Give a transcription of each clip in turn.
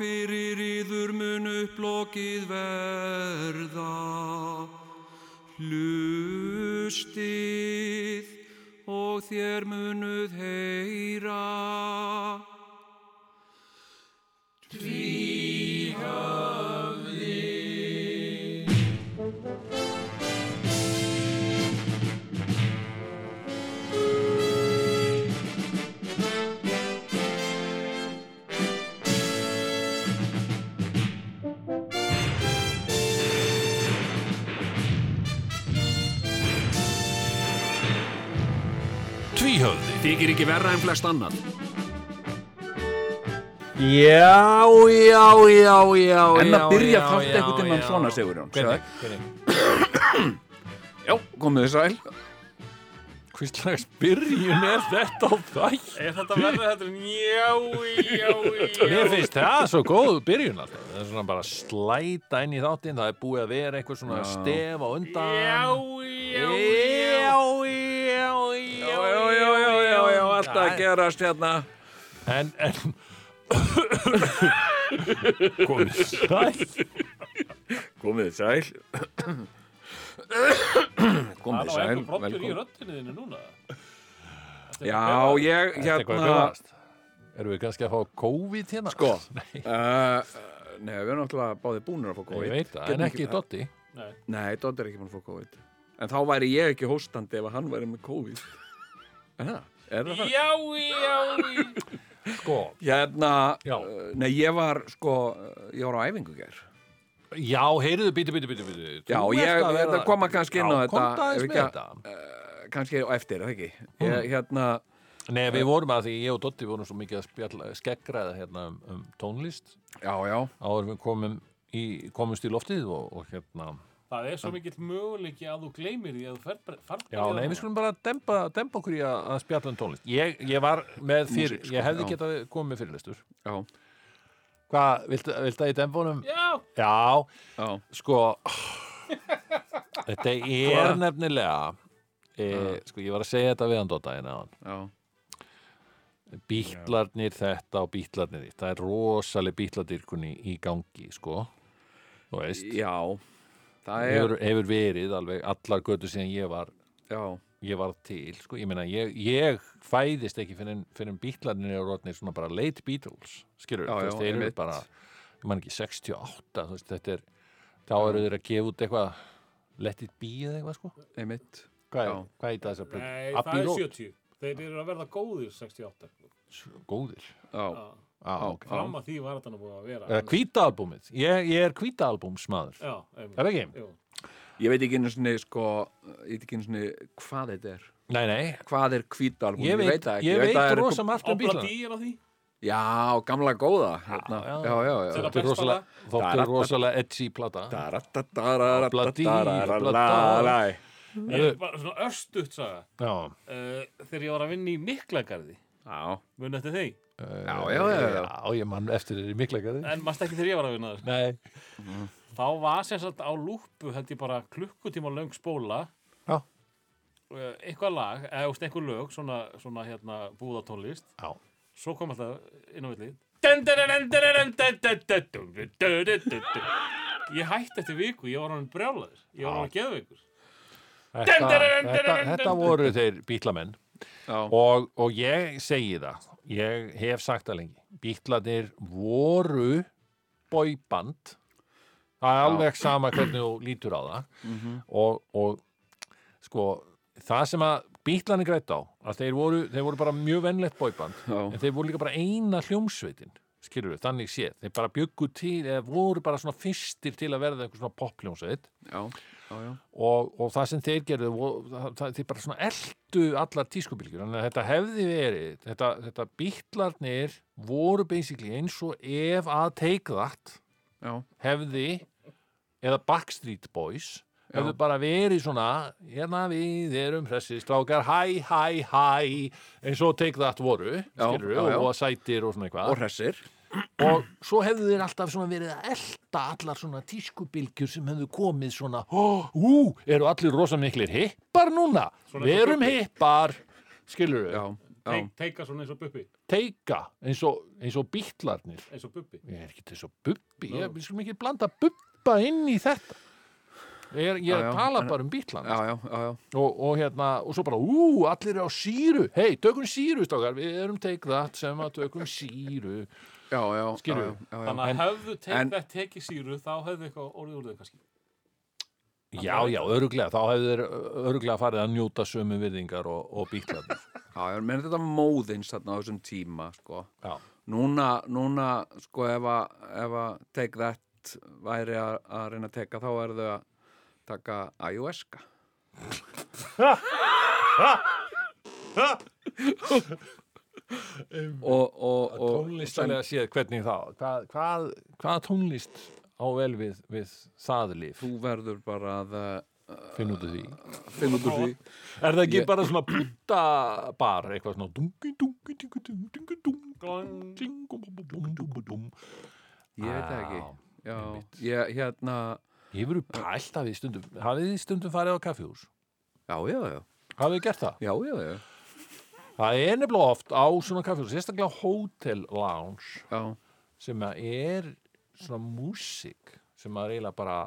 þá og verra en flest annan. Já, já, já, já En að byrja þátt tímann já. svona, Sigurjón, Hvernig, hvernig Já, komið þið sæl. Hvers slags byrjun er þetta á þæ? Er þetta verður þetta en já, já, já Mér finnst það svo góð byrjun alltaf. Það er svona bara slæta inn í þáttinn, það er búið að vera eitthvað svona stef á undan. Já, já, já, alltaf að gerast hérna. En, en Komið sæl Komið sæl. Komið Það sæl. eitthvað brottur í velkomin. röddinu þínu núna Já, ég, er hérna. Erum við kannski að fá COVID hérna? sko, Nei, uh, nei, við erum náttúrulega báðið búnir að fá COVID. ég veit það, en ekki Dotti Nei, Nei, Dodd er ekki búin að fá COVID. En þá væri ég ekki hóstandi ef hann væri með COVID. Er það? Er það það? Já, já, Sko, Hérna, Já. uh, nei, ég var, sko, uh, ég var á æfingu ger. já, heyriðu, bíti, bíti, bíti, bíti Já, ég, þetta koma kannski inn á Já, þetta. komdu ef aðeins ekki með að- þetta Uh, kannski á eftir, er það ekki? Ég, hérna, Nei, við vorum að því ég og Dotti vorum svo mikið að spjalla, skeggræða hérna um, um tónlist já, já, áður við komum í, komumst í loftið og, og hérna Það er svo mikill möguleiki að þú gleymir því að þú fer far Já, nei, við skulum bara dempa, dempa okkur í að, að spjalla um tónlist. Ég, ég var með fyrir, Músík, sko, ég hefði já. getað komið með fyrirlistur já, Hvað, viltu, viltu að ég dempa honum? Já, Já, já, sko Þetta er nefnilega e, Sko, ég var að segja þetta við hann Dotta hérna bítlarnir þetta og bítlarnir þitt. Það er rosaleg bítladyrkunni í gangi sko. Þú veist, já, það er, hefur, hefur verið alveg allar götu síðan ég var já, ég var til, sko, ég meina ég, ég fæðist ekki fyrir, fyrir bítlarnir eru rótnir svona bara late Beatles skilur, Já, þú já, veist, þeir eru bara ég man ekki 68, þú veist, þetta er þá eru þeir að gefa út eitthvað let it be eða eitthvað, sko. Einmitt, hvað, er- hvað er það þess að nei, það er 70 Þeir eru að verða góðir 68 góðir, já, Já. á, ok. Fram að því var þetta nú búið að vera eða hvítaalbumið, ég, ég er einmitt. er það ekki? Jú. ég veit ekki einu svona, sko, ég veit ekki einu svona hvað þetta er, Nei, nei, hvað er hvítalbum, ég veit, það ég ekki, veit, það er rosa margt um bílana. Obladí er á því? Já, gamla góða, hérna, já. já, já, Þóttu besta rosalega, þóttu er rosalega edgy plata. Obladí, Obladí Ég er bara svona östutt saga. Já, uh, Þegar ég var að vinna í Miklagarði. Já, Mun eftir því já, já, já, já. já, ég mann eftir þér í mikleikari En maður ekki þegar ég var að vinna þess Nei, Þá var sem sagt á lúpu held ég bara klukkutíma löng spóla. Já. Eh, eitthvað lag, eða einhver lög svona, svona hérna búðatónlist já, svo kom alltaf inn á villi ég hætti eftir viku ég var hann brjálaður, ég var hann geðveikur þetta, þetta, þetta voru þeir bítlamenn. Og, og ég segi það ég hef sagt það lengi bítlanir voru boyband. Það er alveg sama hvernig þú lítur á það. Og, og sko það sem að bítlanir grætt á að þeir voru, þeir voru bara mjög vennlegt boyband Já. en þeir voru líka bara eina hljómsveitin skilur við, þannig séð, þeir bara byggu til eða voru bara svona fyrstir til að verða eitthvað svona já, já. Og, og það sem þeir gerðu þeir bara svona eldu allar tískubilgjur, þannig að þetta hefði verið þetta, þetta bítlarnir voru basically eins og ef að Take That já. hefði eða Backstreet Boys hefðu bara verið svona hérna við erum hressir strákar hæ, hæ, hæ eins og Take That voru skilur já, já. og sætir og svona Og eitthvað hressir og svo hefðu þeir alltaf verið að elta allar svona tískubilgjur sem hefðu komið svona ó, ú, eru allir rosa miklir hippar núna? Svona við erum hippar. Skilur Já, Já. teik, teika svona eins og bubbi. Teika eins og, eins og bítlarnir eins og bubbi. Ég er ekki eins og bubbi. Ég, Nú. við skulum ekki blanda bubba inn í þetta. Ég, er, ég Já, já, tala en- bara um bítlan já, já, já, já. og, og hérna, og svo bara, ú, allir eru á síru. Hei, tökum síru, stókar, við erum take that sem að tökum síru já, já, já. þannig að hefðu tekið síru þá hefðu eitthvað orðið úr þau kannski já, já, öruglega, þá hefur þeir öruglega farið að njóta sömu virðingar og, og bítlarnir Já, ég menn þetta móðins þarna á þessum tíma, sko. já, Núna, núna, sko, ef að, ef að Take That væri að, að reyna að teka, þá er þau að taka iOS-ka. og, og, og tónlistalega séð hvernig þá hvað, hvað, hvað tónlist á vel við, við það líf þú verður bara að uh, finn út af því finna út úr því. er það ekki Ég- bara svona búta bar eitthvað svona dungi, dungi, dungi, dungi, dungi. Ég veit það ekki. Já, ég, hérna, Ég hefur pælt að við stundum hafið þið stundum farið á kaffihús já, já, já, hafið þið gert það? já, já, já, Það er nefnilega oft á svona kaffihús sérstaklega hotel lounge já, sem er svona músík sem að eiginlega bara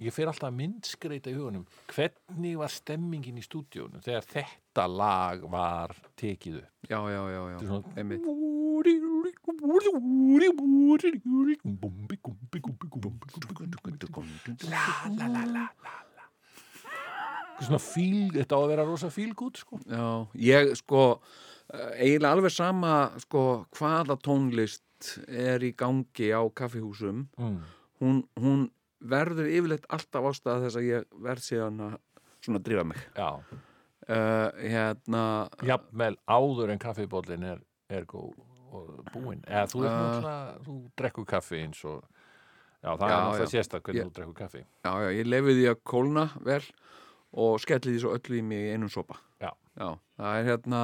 ég fyrir alltaf að myndskreita í hugunum hvernig var stemmingin í stúdíunum þegar þetta lag var tekið upp já, já, já, já, Þetta er svona- einmitt. Svona fíl, þetta á að vera rosa fílgút sko. Já, ég sko eh, eiginlega alveg sama sko hvaða tónlist er í gangi á kaffihúsum mm. hún, hún verður yfirleitt alltaf ástæða þess að ég verð síðan að svona drífa mig já, uh, hérna jafnvel áður en kaffibóllin er, er góð og búinn eða þú, uh, Uh. náttúrulega- þú drekkur kaffi eins og já, það Já, er náttúrulega já. sérstak hvernig Ég- þú drekkur kaffi já, já, ég lefi því að kólna vel og skelli því svo öllu í mig í einum sopa. Já. það er hérna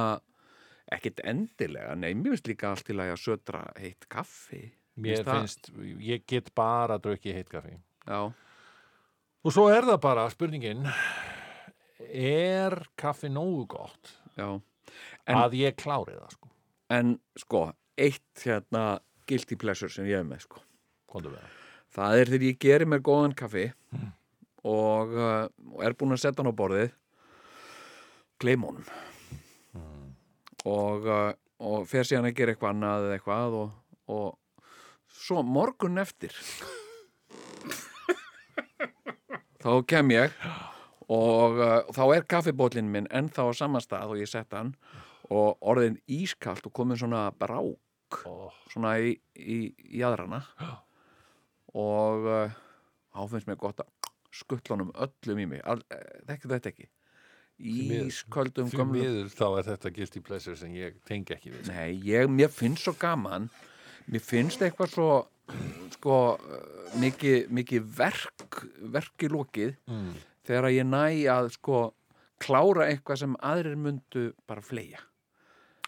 ekkit endilega, nei, mér finnst líka allt til að ég södra heitt kaffi. Mér það- finnst, ég get bara að drukki heitt kaffi. Já, og svo er það bara spurningin er kaffi nógu gott? Já. En- að ég klári það sko. En sko, eitt hérna guilty pleasure sem ég er með sko. Komdu með það. Það er þegar ég gerir mér góðan kaffi uh, og er búinn að setja hann á borðið. Gleym honum. Og, uh, og fer síðan að gera eitthvað annað eða eitthvað og, og svo morgun eftir þá kem ég og uh, þá er kaffibóllin minn ennþá á sama stað og ég sett hann og orðin ískalt og komin svona brák Ó, svona í, í, í aðrana og uh, þá finnst mér gott að skuttlunum öllum í mig eh, þekki þetta ekki ísköldum Því gömlum miður þá er þetta guilty pleasure sem ég tengi ekki við. Nei, ég, mér finnst svo gaman mér finnst eitthvað svo sko uh, mikið, mikið verk verk í lokið Mm. þegar ég næ að sko klára eitthvað sem aðrir myndu bara fleia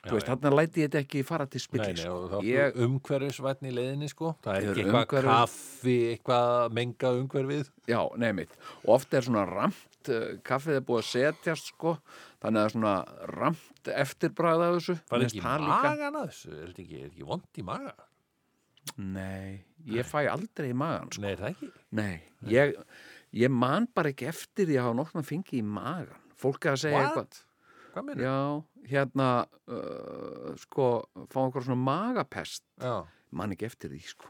þú veist, þarna læti þetta ekki fara til Nei, spilli nei, sko. ég, umhverfisvætni í leiðinni sko. Það er er ekki eitthvað umhverfis- kaffi, eitthvað menga umhverfið. Já, nefnitt. Og oft er svona ramt, uh, kaffið er búið að setjast sko, þannig að svona ramt eftirbræða þessu. Það er ekki það magan að þessu, er ekki, er ekki vond í maga? Nei, ég fæ aldrei í magan sko. Nei, er það ekki. Nei, ég, ég man bara ekki eftir því að hafa nokkna fengið í magan. Fólk er að segja eitthvað. Hvað meina? Já, hérna, uh, sko, fá einhver svona magapest. Já. Man ekki eftir því, sko.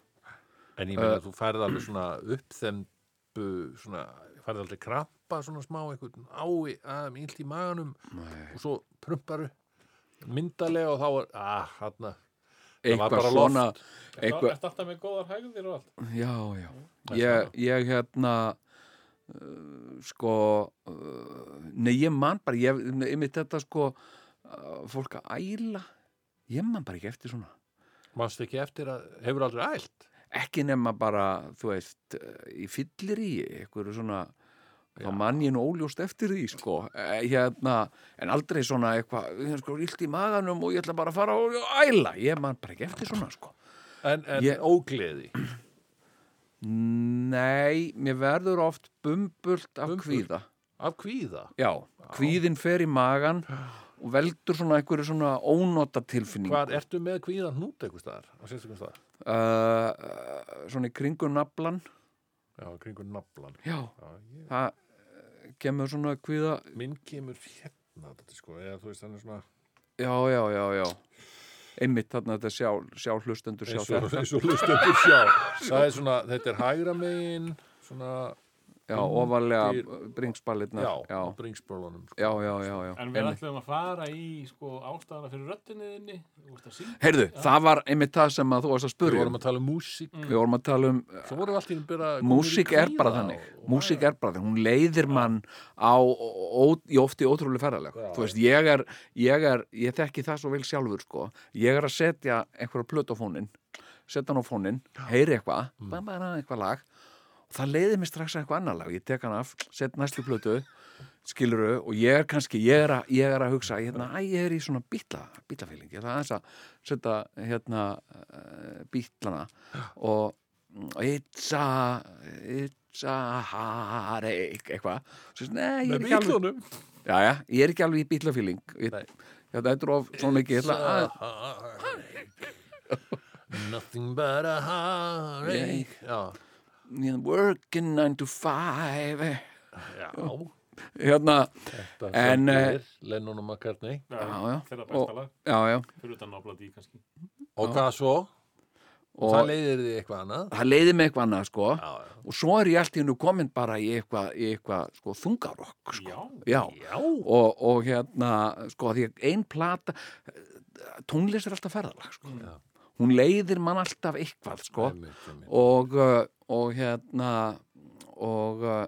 En ég meina að þú færið alveg svona uppþembu, svona, færið aldrei krampa svona smá eitthvað ái að illt í maganum Nei. og svo prumparu myndalega og þá er, ah, hann Það var Eitthvað bara svona. Eitthvað... eitthvað, Ertu alltaf með góðar hægðir og allt? Já, já. Er Ég, ég hérna uh, sko uh, nei, ég man bara ég, einmitt þetta sko uh, fólk að æla ég man bara ekki eftir svona Manstu ekki eftir að, hefur aldrei ælt? ekki nema bara, þú veist í fyllir í einhverju svona þá Já. man ég nú óljóst eftir því sko Eh, hérna, en aldrei svona eitthvað, er sko illt í maganum og ég ætla bara að fara og æla ég man bara ekki eftir svona sko En, en Ég- ógleði? Nei, mér verður oft bumbult af Bumbult? kvíða Af kvíða? Já, kvíðin fer í magan og veldur svona einhverju svona ónota tilfinning Hvað, ertu með kvíðan hnút eitthvað staðar? Staðar? uh, svona í kringum naflan Já, kringur naflan. já, Já, ég, það kemur svona kvíða minn kemur hérna, þetta sko, eða þú veist, hann er svona já, já, já, já einmitt þarna þetta sjá, sjá hlustendur sjá eins og, þetta eins og hlustundur sjá. Það er svona, þetta er hægra megin, svona, já, ofalega bringspallirnar já, já, á bringspólunum. Sko. já, já, já, já. En við Einmitt. ætlum að fara í sko, ástæðana fyrir röddinni þinni Þú veist að syngja heyrðu, það var einmitt það sem að þú varst að Við vorum um. að tala um músík. við vorum að tala um Svo vorum við alltaf í byrja músík er bara þannig músík er bara þannig, hún leiðir mann á, ó, í ofti ótrúlega ferðaleg Já. þú veist, ég er, ég er ég þekki það svo vel sjálfur, sko ég er að setja einhverja plötu á fónin setja hann á fónin, heyri eitthvað bara, bara eitthvað lag það leiðir mig strax að eitthvað annar lag, ég tek hann af set næstu plötu, skiluru og ég er kannski, ég er að, ég er að hugsa hérna, æ, ég er í svona bítla bítlafíling, ég ætla aðeins að setja hérna uh, bítlana og it's a it's a heartache eitthvað. Ég er ég er ekki alveg í bítlafíling ég, já, þetta er of svo mikið ég ætla að Nothing but a heartache. Já, Ég working nine to five já. hérna, Þetta En, eh, Lennon og McCartney. já, já og, já, já Fyrir utan nábladi Og hvað svo? og það leiðir því eitthvað annað. það leiði mig eitthvað annað, sko Já, já. og svo er ég allt í hennu komin bara í eitthvað, í eitthvað sko, þungarokk, sko Já, já. Já. Og, og hérna, sko, því að ein plata tónlist er alltaf ferðalag, sko hún leiðir mann alltaf eitthvað, sko Einmitt, einmitt. og, uh, og hérna og, uh,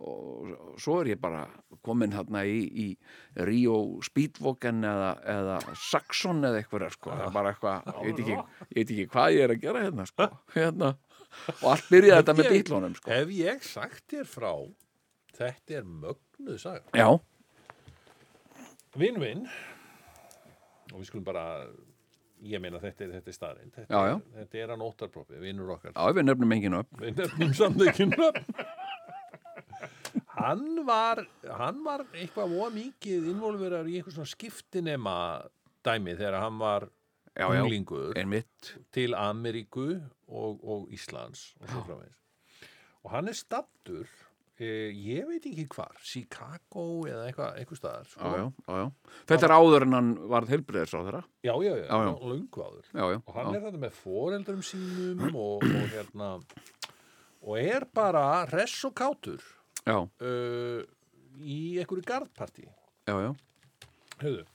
og svo er ég bara komin hérna í, í Rio Speedwoken eða, eða Saxon eða eitthvað sko. það er bara eitthvað, ég veit, ekki, ég veit ekki hvað ég er að gera hérna, sko. hérna. og allt byrjaði þetta með bílunum sko. Hef ég sagt þér frá þetta er mögnuð saga. já, Vinn, vinn og við skulum bara ég meina þetta er, er staðrind þetta, þetta er hann óttarprófi, vinnur okkar. Já, við nefnum enginn upp við nefnum samt ekki nöfn. Hann var hann var eitthvað voða mikið involverar í eitthvað svona skiptinema dæmi þegar hann var já, já, unglingur til Ameríku og, og Íslands og svo framvegis. Og hann er stattur eh, ég veit ekki hvar Chicago eða eitthvað, eitthvað staðar sko. já, já, já. þetta er áður en hann varð heilbriðis á þeirra já, já, já, Já, löngu áður. Og hann er þetta með foreldrum sínum og, og hérna og er bara hress og kátur já, uh, í einhverju gardparti já, já. höfðu,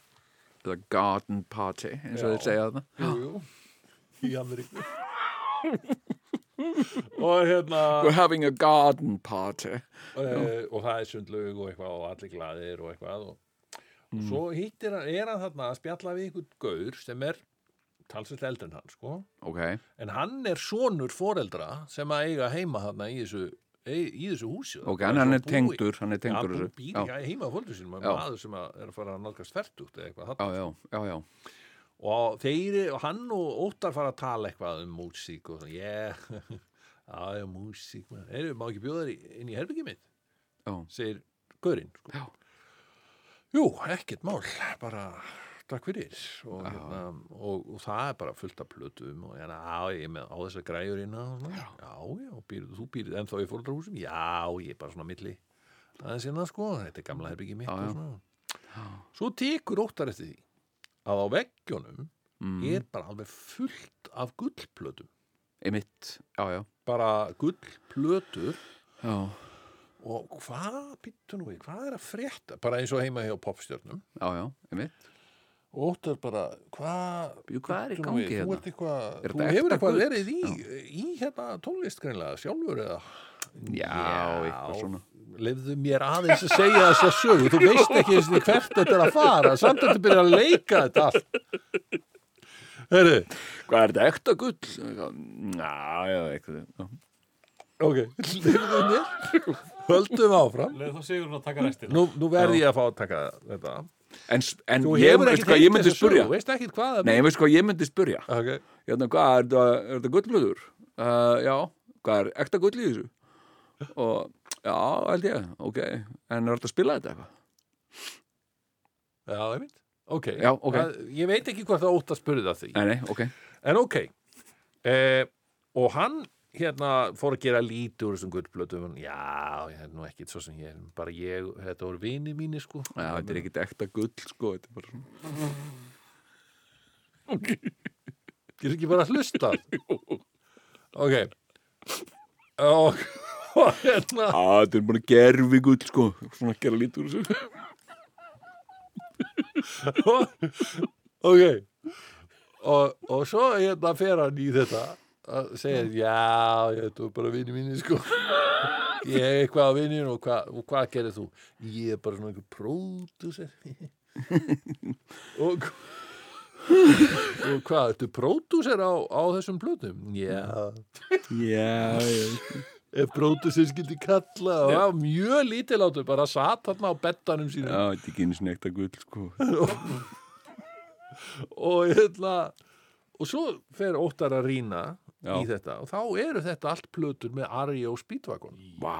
The garden party, eins og þeir segja þarna. Jú, jú. Í Ameríku og hérna We're having a garden party. Uh, og það er sundlaug og eitthvað og allir glaðir og eitthvað og, og svo hittir hann, er hann þarna að spjalla við einhvern gaur sem er talsveit eldri en hann sko. Ok, en hann er sonur foreldra sem að eiga heima þarna í þessu í, þessu húsi. Ok, en hann er tengdur hann er tengdur þessu. býr já. heima á fólkur sínum maður sem að er að fara að nálgast færtugt eða eitthvað já, já, já, já. Og þeir, hann og Óttar fara að tala eitthvað um músík og svona, yeah, já, músík. Heyrðu, má ekki bjóða þér inn í herbyggi mitt? Já. segir Gaurinn sko. Jú, ekkert mál. Bara takk fyrir. Og, hérna, og, og það er bara fullt af plötum og hérna, já, ég er með á þessar græjur inna og svona, já, já, býr, þú býrð ennþá í fóreldrahúsum, já, ég er bara svona milli. Aðeins hérna, sko, þetta er gamla herbyggi mitt Já, og já. svona. Svo tekur óttar eftir því að á veggjónum Mm. er bara alveg fullt af gullplötum einmitt, já, já, bara gullplötur já. og hvað, býttu nú við, hvað er að frétta bara eins og heima hjá popstjörnum Já, já, einmitt. og óttar bara, hvað hvað er í gangi við, hérna? þú Er þú hefur eitthvað verið í, í hérna tónlist greinlega sjálfur eða Já, eitthvað svona. Lefðu mér aðeins að segja þess að sögu þú veist ekki eins og hvert þetta er að fara samt að þetta byrja að leika þetta allt Heru, Hvað er þetta, ekta gull? Já, já, eitthvað. Ok, lefðu mér höldum áfram leið þá sigur hún að taka restina nú, nú verði ég að fá að taka þetta En, en ég, veistu ekki hvað, ég myndi spurja. veist Nei, ég veist hvað, ég myndi spurja. okay. Hérna, hvað, er þetta, er þetta gullblöður? Uh, já, hvað er ekta gull í þessu? Og, já, held ég, ok. En er þetta að spila þetta eitthvað? Já, ég veit. Ok. Já, ok. Það, ég veit ekki hvort það ótt að spurði það því. Nei, nei, ok En ok. Eh, og hann hérna fór að gera lítið úr þessum gullblötum. Já, ég er nú ekkit svo sem ég, bara ég, þetta voru vini mínir, sko. Já, þetta er ekkit ekta gull, sko Þetta er bara svona Ég er ekki bara að hlusta. ok. Og hérna... Já, þetta er bara gerfi gull, sko. Svona gera þessu. Ok. Og, og svo hérna fer hann í þetta. Að segja, já, ég er bara vinni mínu sko. Ég er eitthvað á vinninu og, hva, og hvað gerir þú? ég er bara svona einhver pródúser og og hvað, ertu pródúser á, á þessum blöðum? já, Já, já ef pródúser skildi kalla og það var mjög lítilátur, bara satt þarna á bettanum sínum. Já, þetta er ekki einu snekta gull, sko. Og hérna og svo fer Óttar að rýna Já. í þetta og þá eru þetta allt plötur með Ari og Speedwagon. Vá.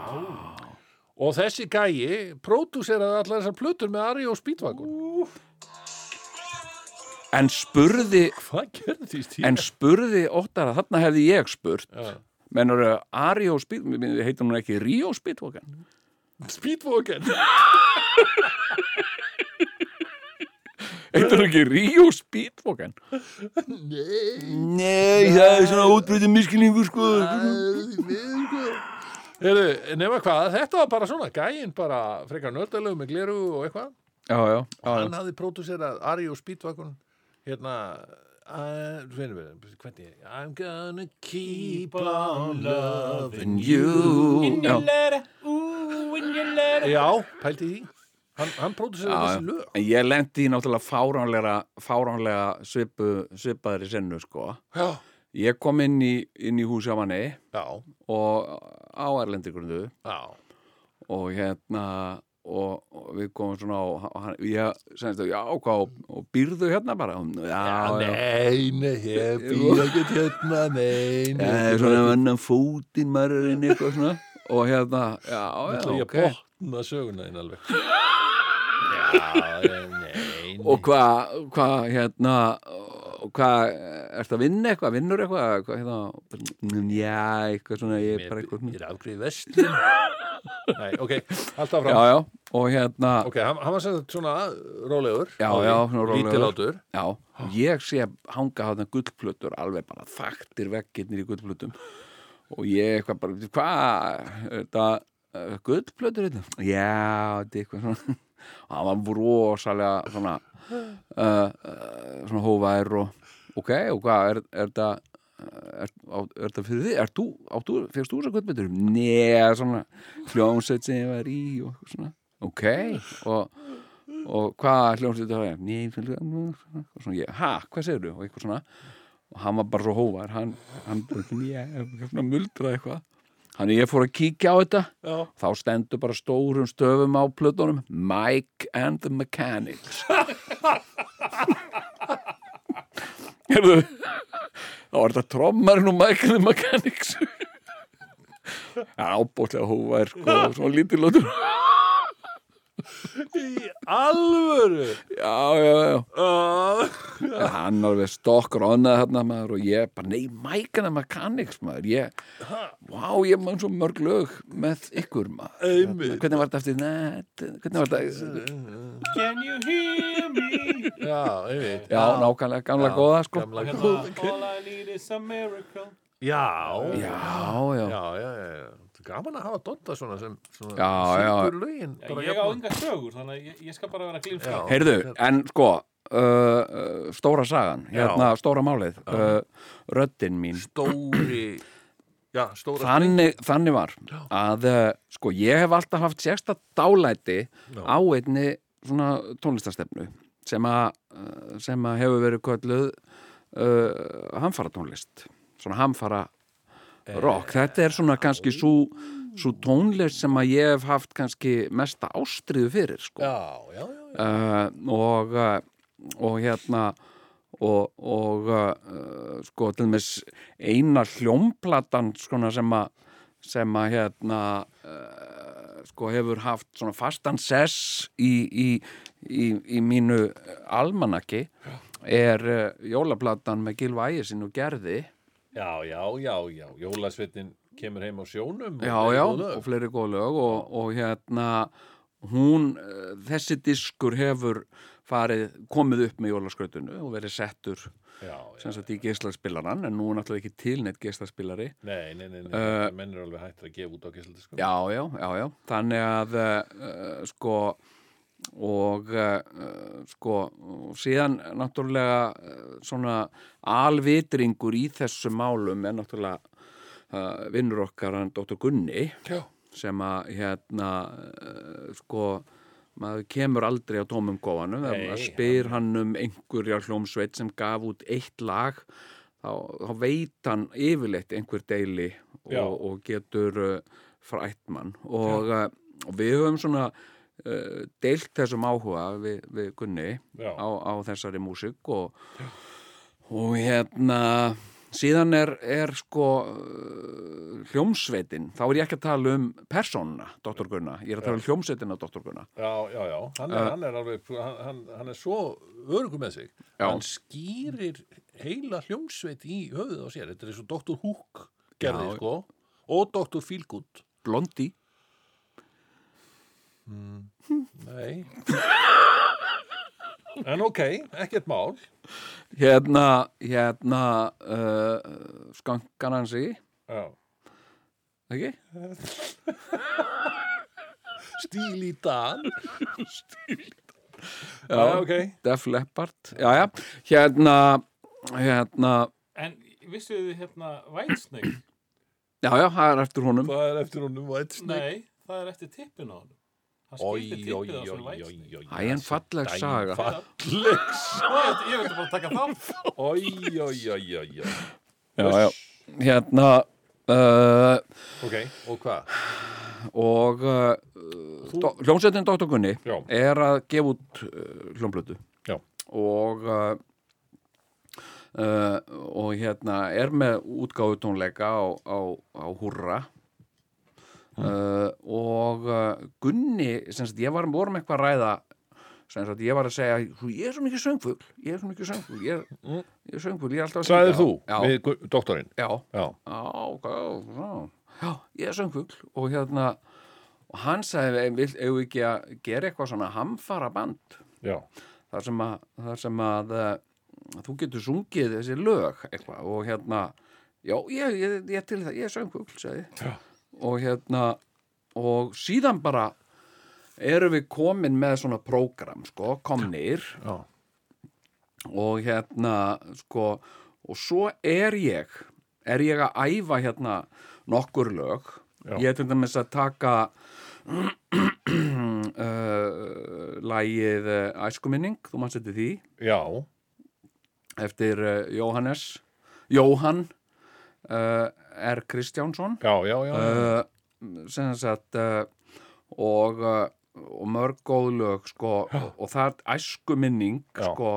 Og þessi gæi pródúseraði allar þessar plötur með Ari og Speedwagon. En spurði, en spurði Óttar að þarna hefði ég spurt. Já. Menur Ari og Speed, heitir hún ekki Rio Speedwagon? Speedwagon Heitir hún ekki Rio Speedwagon? nei Nei, það er svona útbreytið miskilningur, sko. Heru, nema hvað, þetta var bara svona gæinn bara frekar nördalög með gleru og eitthvað. Já, já, já, hann hafði pródúserað Ari og Speedwagon hérna uh, I'm gonna keep on loving you. Já, já, pælti því. Hann, hann já, þessi lög. en ég lendi í náttúrulega fáránlega, fáránlega svipu, svipaðri sennu, sko. Já, Ég kom inn í, inn í húsi á manni já, og á Erlendigrundu já. og hérna og, og við komum svona og hann, ég að já, hvað, og, og býrðu hérna bara? Já, Já, nei, nei, ég býð ekki hérna, nei, nei, Já, svona annan fótinn maður inn eitthvað svona. Og hérna, já, já, ég ok. að botna söguna þín alveg? Já, nei, nei og hvað, hvað, hérna og hvað, ertu að vinna eitthvað vinnur eitthvað, hvað, hérna já, eitthvað svona, ég er bara eitthvað Ég er afgriðið vestlun Nei, ok, alltaf fram já, já, og hérna Ok, hann, hann var sagt svona rólegur. Já, já, svona rólegur. Lítilátur Já, ég sé hanga þarna gullplötur alveg bara þaktir veggirnir í gullplötum. Og ég eitthvað bara, hvað, þetta uh, gullplötur hérna? Já, þetta er eitthvað svona og hann var rosalega svona uh, uh, svona hóvær og ok, og hvað, er, er þetta er, er þetta fyrir þig? Er þú, fyrst þú þessar gullplötur? Nei, svona hljómsveit sem ég var í og svona, ok og og hvað hljómsveit það er Nei, og svona ég, ha, hvað segir og eitthvað svona og hann var bara svo hóvar hann, hann svona muldraði eitthvað Þannig ég fór að kíkja á þetta. Já. þá stendur bara stórum stöfum á plötunum Mike and the Mechanics. Hérðu þá var þetta trommarinn og Mike and the Mechanics. Það er ábótlega hóvar sko, svona lítilótur Í alvöru? Já, já, já. Uh, En hann alveg stokkur onnaði þarna maður og ég bara, nei, mækana mechanics maður, ég, vá, ég mann svo mörg lög með ykkur maður. Einmitt. Hvernig var þetta eftir, nei, hvernig var þetta Can you hear me? Já, einmitt. Já, nákvæmlega, gamla Já, góða, sko. gamla Hérna, góða. All I need is a miracle. Já, Já, já, já, já, já, já. Gaman að hafa Dodda svona sem svona Já, já. lögin Já, bara Ég á jafnan. enga sögur, þannig að ég, ég skal bara vera glimska Já. heyrðu, en sko uh, uh, stóra sagan, hérna, stóra málið uh, röddin mín Stóri Já, stóra þannig, þannig var að uh, sko ég hef alltaf haft sérsta dálæti Já. á einni svona tónlistastefnu sem að uh, sem að hefur verið kölluð uh, hamfara tónlist svona hamfara rock. Þetta er svona kannski svo, svo tónlist sem að ég hef haft kannski mesta ástriðu fyrir sko. Já, já, já, já. uh, og uh, og hérna og, og uh, sko til dæmis eina hljómplatan skona sem að sem að hérna uh, sko hefur haft svona fastan sess í, í, í, í mínu almanaki er jólaplatan með Gilva Ægisinn og Gerði Já, já, já, já, jólasveitin kemur heim á sjónum og já, fleiri já, og fleiri góð lög og, og hérna hún, uh, þessi diskur hefur farið, komið upp með jólaskrautinu og verið settur já, já. sem sagt í geislaspilaran en nú er náttúrulega ekki til neitt geislaspilari. Nei, nei, nei, nei, Uh, menn er alveg hættir að gefa út á gæsaldiskum já, já, já, já. Þannig að uh, sko og uh, sko og síðan náttúrulega uh, svona alvitringur í þessum málum er náttúrulega uh, vinnur okkar hann Dr. Gunni Já. sem að hérna sko maður kemur aldrei á tómum góðanum maður spyr hann um einhverja hljómsveit sem gaf út eitt lag þá, þá veit hann yfirleitt einhver deili og, og getur frætt mann og, og við höfum svona deilt þessum áhuga við, við Gunni á, á þessari músík og, og hérna síðan er, er sko uh, hljómsveitin, þá er ég ekki að tala um persónuna, Dr. Gunna ég er að tala um hljómsveitin af Dr. Gunna Já, já, já, hann er, hann er alveg hann, hann, er svo örgu með sig Já. hann skýrir heila hljómsveit í höfuð á sér þetta er eins og Dr. Hook gerði, Já. sko og Dr. Feelgood Blondi Nei. En ok, ekkert mál. Hérna, hérna uh, skankan hans í. Já. ekki? Stíl í dan. Já. Já, ok. Def Leppard, já, já. Hérna, hérna. En vissu þið hérna Whitesnake? já, já, það er eftir honum. Það er eftir honum Whitesnake. Nei, það er eftir tippin á honum Oi, Æ, en falleg saga. Falleg. Ég ég vildi bara taka þátt. Oi, oi, oi, oi, oi já, já, hérna uh, Ok, og hvað? og uh, hljómsveitin Dr. Gunni Já. er að gefa út uh, hljómblötu og uh, uh, og hérna er með útgáfu tónleika á, á, á húrra uh, og uh, Gunni sem sagt, ég var vorum eitthvað að ræða sem sagt, ég var að segja "Þú, ég er svo mikið söngfugl, ég er svo mikið söngfugl ég er, ég er söngfugl, ég er alltaf að Sæðir syngja." þú Já, við doktorinn? já, Já, já, já, já, ég er söngfugl og hérna og hann sagði, við ekki að gera eitthvað svona hamfara band já, þar sem að, þar sem að uh, þú getur sungið þessi lög eitthvað og hérna já, ég, ég, ég til það, ég er. Já. Og hérna og síðan bara erum við komin með svona prógram, sko, komnir. Já, og hérna sko og svo er ég er ég að æfa hérna nokkur lög. Já. ég er til dæmis að taka uh, lægið uh, Æskuminning, þú mann setið því? Já, eftir uh, Jóhannes Jóhann uh, R. Kristjánsson. Já, já, já, uh, sem sagt uh, og, uh, og mörg góð lög sko, og, það er æsku minning sko,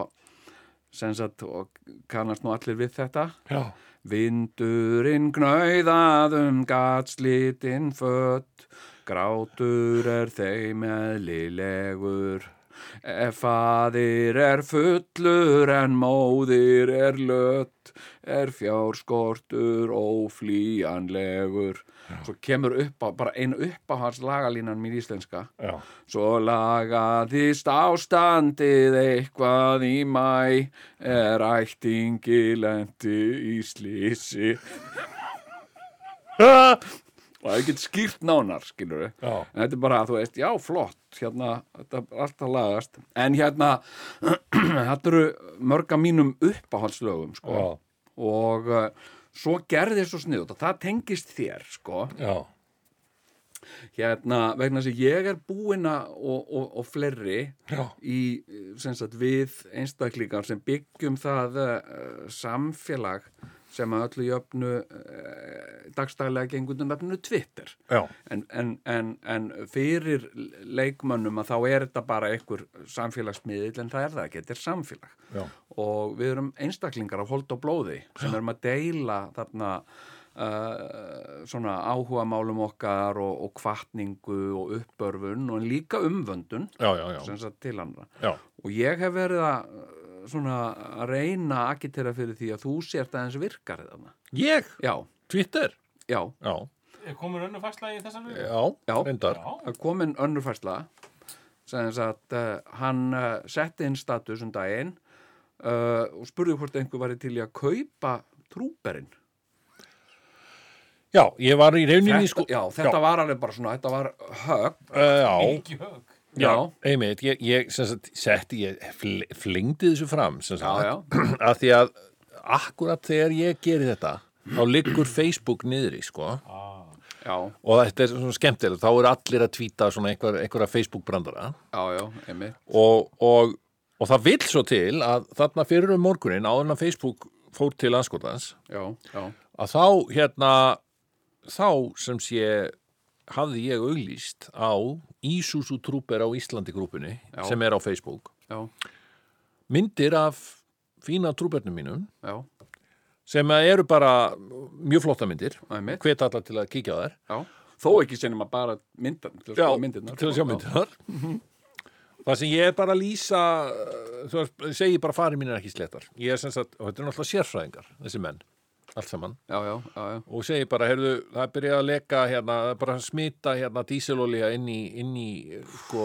sem sagt og kannast nú allir við þetta. Já. Vindurinn gnauðaðum gatslítinn fött Grátur er þeim eðlilegur Ef faðir er fullur en móðir er lött Er fjárskortur óflýjanlegur. Svo kemur upp á, bara einu upp á hans lagalínan mín íslenska. Já. Svo lagaðist ástandið eitthvað í mæ er ættingi lendi í slísi og það er ekki skýrt nánar skilur við en þetta er bara, þú veist, já, flott hérna, þetta er alltaf lagast en hérna, þetta eru mörg af mínum uppáhaldslögum sko. Já. og uh, svo gerði svo sniðut og það tengist þér sko já. hérna vegna þess að ég er búina og, og, og fleiri Já. í sem sagt við einstaklingar sem byggjum það uh, samfélag sem að öllu jöfnu uh, dagstælega gengur undir nafninu Twitter. En, en, en, en fyrir leikmönnum að þá er þetta bara einhver samfélagsmiðil en það er það ekki, þetta er samfélag. Já. og við erum einstaklingar af hold og blóði sem erum að deila þarna uh, svona áhuga málum okkar og, og kvartningu og uppörfun og líka umvöndun já, já, já, til andra já. og ég hef verið að svona að reyna að agitera fyrir því að þú sért aðeins virkar þarna. Ég, Já, Twitter já, Já, Er komin önnu fastlega í þessar lögu? já, Já. reyndar Já. að komin önnur færsla sem sagt uh, hann uh, setti inn status um daginn uh, og spurði hvort einhver væri til í að kaupa trúberinn Já, ég var í rauninni sko já, þetta var alveg bara svona, þetta var högg uh, Já, Ekki hög. Já, Já. einmitt. Ég, ég sem sagt, setti, ég fl flingdi þessu fram sem sagt, Já, að því að akkurat þegar ég geri þetta þá liggur Facebook niðri sko. Ah. já, og þetta er svona skemmtilegt, þá eru allir að tvíta svona einhver, einhverja Facebook brandara já, já, og, og, og það vill svo til að þarna fyrir um morgunin áður en að Facebook fór til anskotans já, já, að þá hérna þá sem sé hafði ég auglýst á Ísúsú trúper á Íslandi grúpunni Já. sem er á Facebook. Já, myndir af fína trúbernum mínum já, sem eru bara mjög flotta myndir. Hvet allar til að kíkja þær. Já. þó ekki sem að bara myndan til að skoða myndirnar. til að sjá myndirnar. Það sem ég er bara að lýsa þú veist, segi bara farið mín er ekki slettar ég er sem sagt, og þetta er náttúrulega sérfræðingar þessi menn, allt saman. Já, já, já, og segi bara, heyrðu, það er byrjað að leka hérna, bara smita hérna díselolía inn í, inn í sko,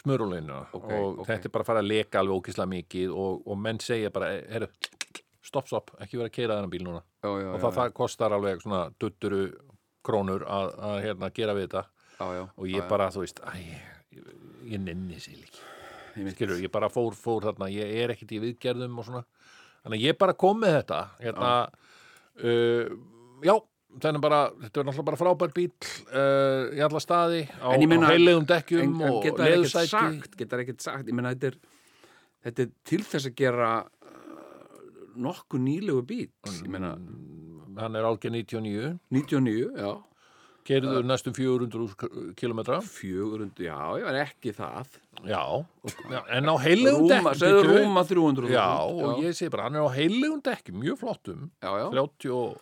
smurulinu Ok, og ok. þetta er bara að fara að leka alveg ókislega mikið og, og menn segja bara, heyrðu, stopp, stopp, ekki vera að keira þennan bíl núna. Og það, það kostar alveg svona dutturu krónur að, að hérna, gera við þetta. Og ég bara, þú veist, æ, ég, ég nenni sér Einmitt. skilur, ég bara fór, fór þarna, ég er ekkit í viðgerðum og svona, þannig að ég bara kom með þetta hérna uh, já, þannig bara þetta er náttúrulega bara frábær bíl uh, í alla staði, á, á heilegum en, dekkjum en og geta ekkert leðursæti. sagt geta ekkert sagt, ég meina þetta er þetta er til þess að gera uh, nokkuð nýlegu bíl ég meina. Hann er álgeð 99 99, já kerðu næstum 400 kilometra 400, já, ég var ekki það. Já, já, en á heilegum Rúma, dekkjum segðu rúma 300 já, og ég segi bara, hann er á heilegum dekkjum mjög flottum, já, já, 30 og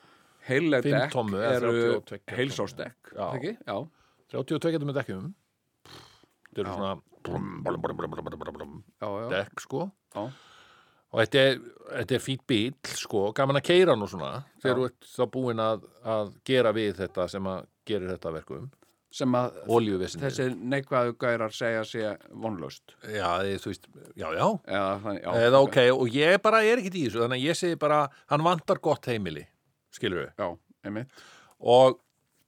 heileg Fimm dekk tommu eða eru 32 heilsásdekk Já. ekki? já, 32 með dekkjum. Þetta eru Já. svona brum, brum, brum, brum, brum, brum, brum, já, já, dekk sko. Já, og þetta er, þetta er fýtt bíl sko, gaman að keira og svona þegar Já. þú ert þá búin að, að gera við þetta sem að gerir þetta verkum. Sem að þessi neikvæðu gærar segja sé vonlaust. Já, þú veist, já, já. Eða, þannig- já, eða ok, og ég bara er ekkit í þessu þannig að ég segi bara, hann vantar gott heimili skilur við. Já, einmitt. Og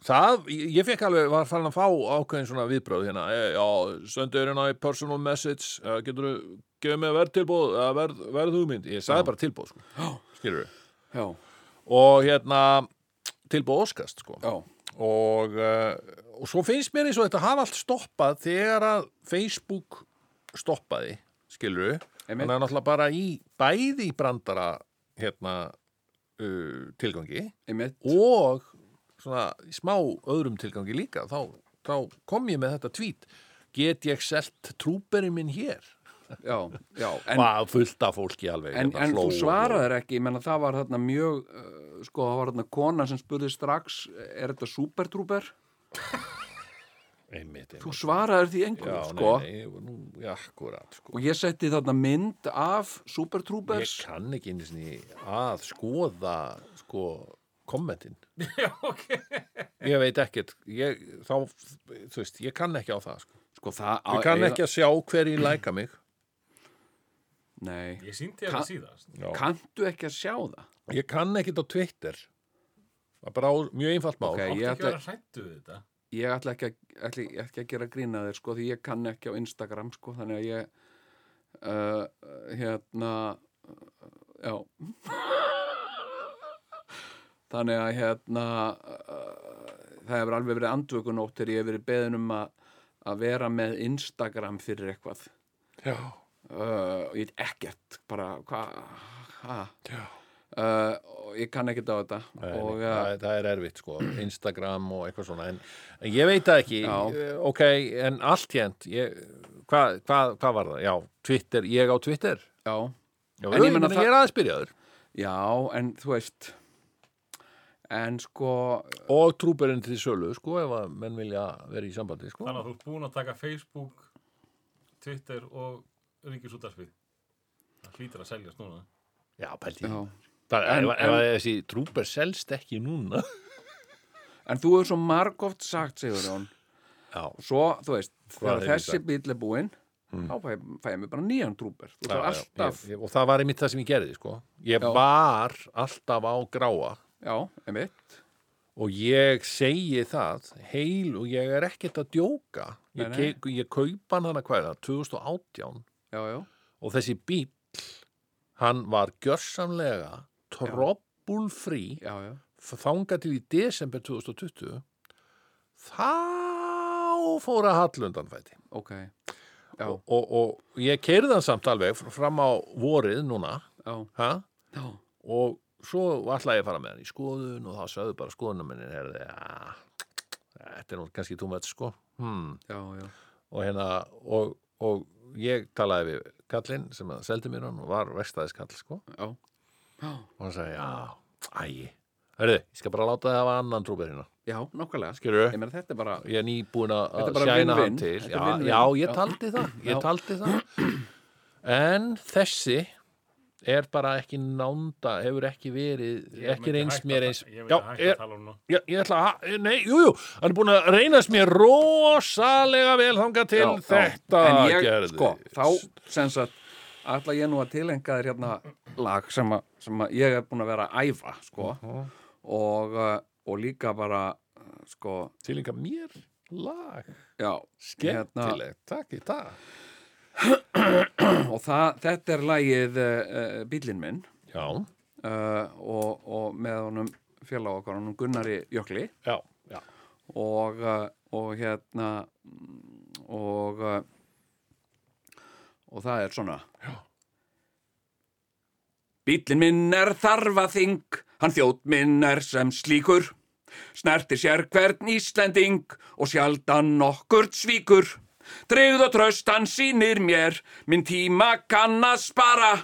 það, ég fekk alveg, var farin að fá ákveðin svona viðbröð hérna, e, já, hérna í personal message, getur þú gefið mig verðtilbóð, eða verð, verð hugmynd ég sagði bara tilbóð, sko, skilur við. Já, og hérna tilbóð óskast, sko. Já, og, uh, og svo finnst mér eins og þetta hafa allt stoppað þegar að Facebook stoppaði, Einmitt. þannig að náttúrulega bara í bæði í brandara hérna uh, tilgangi einmitt. og svona í smá öðrum tilgangi líka þá, þá kom ég með þetta tvít get ég selt trúberinn minn hér já, já, en, en, fullt af fólki alveg en, hérna, en þú og- svaraðir ekki ég menna það var þarna mjög uh, sko, það var þarna kona sem spurði strax er þetta supertrúber? einmitt, einmitt. Þú svaraðir því já, einhverjum, sko nei, nei, nú, já, akkurat sko. og ég setti þarna mynd af ég supertrúbers kann ekki einu sinni að skoða sko kommentin Já, ok. ég veit ekkert ég, þá, þú veist, ég kann ekki á það sko. sko það á, ég kann ekki að sjá hverjir læka mig nei, Ég Ka- þetta síðast. já. kanntu ekki að sjá það? Ég kann ekkert á Twitter. Það er bara á, mjög einfalt mál. Ok, Áttu ég ekki ætla- að vera hrættu við þetta. ég ætla ekki að, ætla ekki að gera grína þér sko því ég kann ekki á Instagram sko þannig að ég uh, hérna uh, já. Þannig að hérna uh, það hefur alveg verið andvökunótt þegar ég hef verið beðin um að að vera með Instagram fyrir eitthvað. Já, uh, og ég veit ekkert bara hvað uh, og ég kann ekkert á þetta. Nei, og uh, það, það er erfitt sko. Instagram og eitthvað svona en, en ég veit það ekki. Já. Eh, ok, en allt hérnt hvað hva, hva var það? Já, Twitter, ég á Twitter. Já. Já, En en ég ég, er aðeins byrjaður. Já, en þú veist en sko og trúberinn til sölu, sko, ef að menn vilja vera í sambandi, sko. Þannig að þú ert búin að taka Facebook, Twitter og Ríkisútarfið. Það hlýtur að seljast núna. Já, pælti. ef, þessi trúber selst ekki núna. en þú hefur svo margóft sagt Sigur Jón Já, svo, þú veist, þegar þessi bíl er búinn þá fæ, fæ ég mig bara nýjan trúber þú þarf alltaf, og það var einmitt það sem ég gerði, sko. Ég Já. var alltaf á gráa já, einmitt og ég segi það heil og ég er ekkert að djóka. Ég, Nei, nei. ke- ég kaupa hann hana hvað er það, 2018 já, já, og þessi bíl, hann var gjörsamlega trobbulfrí þanga til í desember 2020 þá fór að hallundan fæti ok. Og, og, og ég keirði hann samt alveg fr- fram á vorið núna. Já, ha? já, og svo ætlaði ég að fara með hann í skoðun og þá sögðu bara skoðunum minni þetta er nú kannski túmætt sko. Hmm. já, já, og hérna og, og ég talaði við kallinn sem að seldi mér hann og var vestæðiskall sko. Já, já, og hann sagði, já, ægi Hörðu, ég skal bara láta það hafa annan trúber hérna. Já, nákvæmlega. Ég meina þetta er bara, Ég er nýbúin að að sjæna hann til. Já, já, ég taldi það Ég taldi það. En þessi er bara ekki nánda hefur ekki verið ekki reynst mér eins Ég Já, vil hægt að tala um nú. ég, ég ætla að Nei, jú, jú, hann er búin að reynast mér rosalega vel þangað til já, já. þetta en ég, gerði sko, þá sem sagt, ætla ég nú að tilenga þér hérna lag sem, að, sem að ég er búin að vera að æfa, sko. Og, uh, og líka bara uh, sko, Tilinga mér lag? Já Skemmtilegt, takk í það og það, þetta er lagið uh, uh, bílinn minn. Já, uh, og, og með honum félag okkar, honum Gunnari Jökli. Já, já. Og, og hérna og og það er svona. Já. Bílinn minn er þarfaþing hann þjótt minn er sem slíkur. Snertir sér hvern Íslending og sjaldan nokkurt svíkur Tryggð og tröst hann sýnir mér. Minn tíma kann að spara.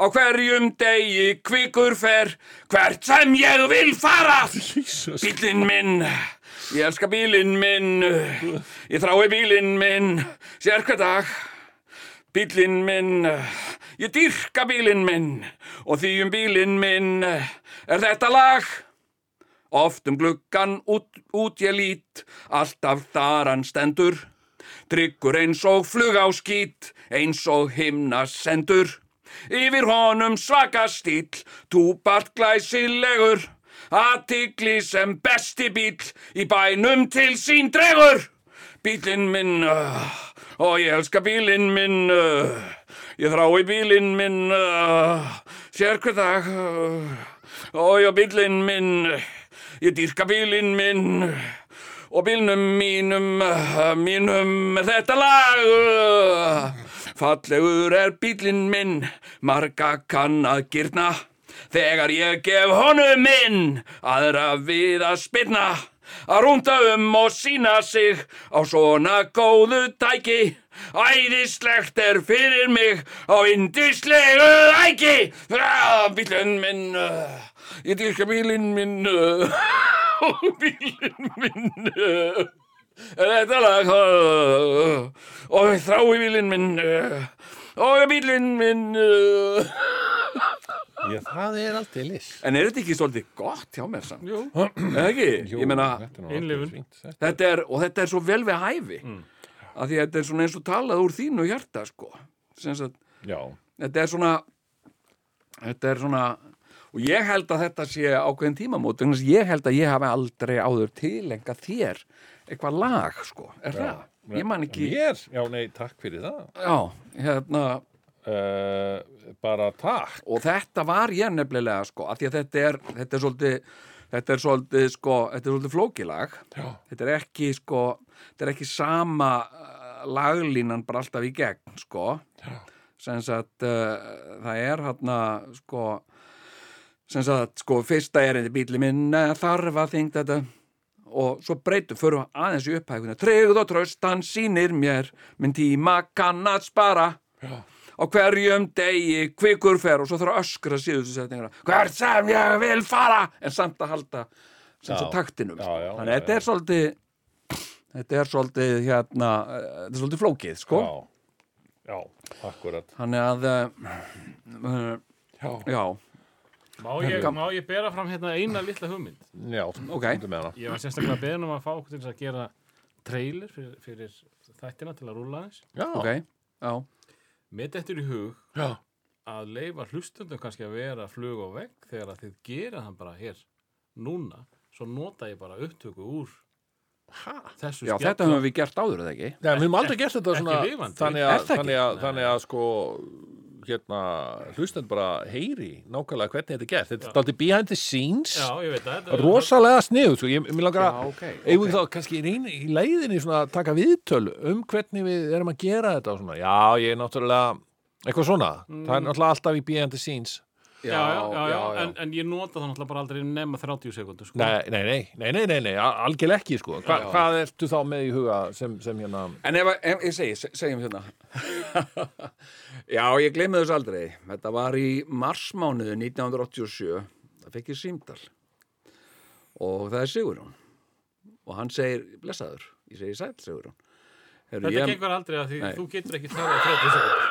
Á hverjum degi kvikur fer. Hvert sem ég vil fara. Bílinn minn, ég elska bílinn minn, ég þrái bílinn minn, sér hver dag. Bílinn minn, ég dýrka bílinn minn. Og því um bílinn minn er þetta lag. Oft um gluggan út, út ég lít, alltaf þar hann stendur. Tryggur eins og flug á skít, eins og himna sendur. Yfir honum svaka stíl, túbart glæsilegur. Aðtigli sem besti bíl í bænum til sín dregur. Bílinn minn, uh, og ég elska bílinn minn, uh, ég þrái bílinn minn, uh, sér hver dag. Og já, bílinn minn, ég dýrka bílinn minn, og bílnum mínum, uh, mínum er þetta lag. Uh, fallegur er bílinn minn, marga kann að gyrna. Þegar ég gef honum minn, aðra við að spilna. Að rúnda um og sína sig á svona góðu tæki. Æðislegt er fyrir mig á indislegu æki. Bílinn minn, uh, ég dyrka bílinn minn, uh, bílinn minn. Uh, er þetta lag, og ég þrái bílinn minn, og bílinn minn. Já, það er aldrei list En er þetta ekki svolítið gott hjá mér samt? Jú. Eða ekki? ég meina, þetta er þetta. er, og þetta er svo vel við hæfi. Mm. Af því að þetta er svona eins og talað úr þínu hjarta, sko. Já, þetta er svona, þetta er svona, og ég held að þetta sé ákveðin tímamót, að ég held að ég hafi aldrei áður tilenga þér eitthvað lag, sko. Er það? Ég man ekki, Mér? Já, nei, takk fyrir það já, hérna, uh, Bara takk og þetta var ég nefnilega, sko, því að þetta er, þetta er svolítið, þetta er svolítið, sko, þetta er svolítið flókilag. Já, þetta er ekki sko þetta er ekki sama uh, laglínan bara alltaf í gegn sko sem sagt uh, það er hérna sko sem sagt sko fyrsta erindi bíli minn eh, þarf að þingt þetta. Og svo breytum fyrir aðeins í upphækuna tryggð og tröst hann sýnir mér minn tíma kann að spara. Já, á hverjum degi kvikur fer og svo þarf að öskra síðustu setninguna. Hvert sem ég vil fara! En samt að halda sem svo taktinum. Já, já, þannig að þetta er svolítið þetta er svolítið hérna þetta er svolítið flókið sko. Já, akkurat. Þannig að uh, Já, já, Má ég, má ég bera fram hérna eina litla hugmynd? já Ok. komdu með hana. Ég var sérstaklega beðin um að fá okkur til þess að gera trailer fyrir, fyrir þættina til að rúla aðeins. Já, ok já, Mér dettur í hug já, að leifa hlustundum kannski að vera flug og vegg þegar að þið gera hann bara hér núna, svo nota ég bara upptöku úr þessu já þetta höfum við gert áður eða ekki Já, við höfum aldrei gert þetta svona lifandi. þannig að, það þannig að, þannig að sko hérna, hlustend bara heyri nákvæmlega hvernig þetta er gert. Þetta er aldrei behind the scenes. Já, ég veit það. rosalega snið sko. ég, langar að Já, ok, eigum við þá kannski reyni, í leiðinni svona að taka viðtöl um hvernig við erum að gera þetta og svona, já, ég er náttúrulega eitthvað svona, það er náttúrulega alltaf í behind the scenes Já, já, já, já, En, en ég nota það náttúrulega bara aldrei nema 30 sekundur, sko. nei, nei, nei, nei, nei, nei, nei algjörlega ekki sko. Hva, Já. hvað ertu þá með í huga sem, sem hérna En ef, ef ég segi, se- segjum hérna Já, ég gleymi þess aldrei Þetta var í marsmánuðu 1987 Það fekk ég símdal og það er Sigurjón og hann segir, blessaður ég segi sæl Sigurjón Heru, Þetta gengur aldrei að því Nei. þú getur ekki talað 30 sekundur.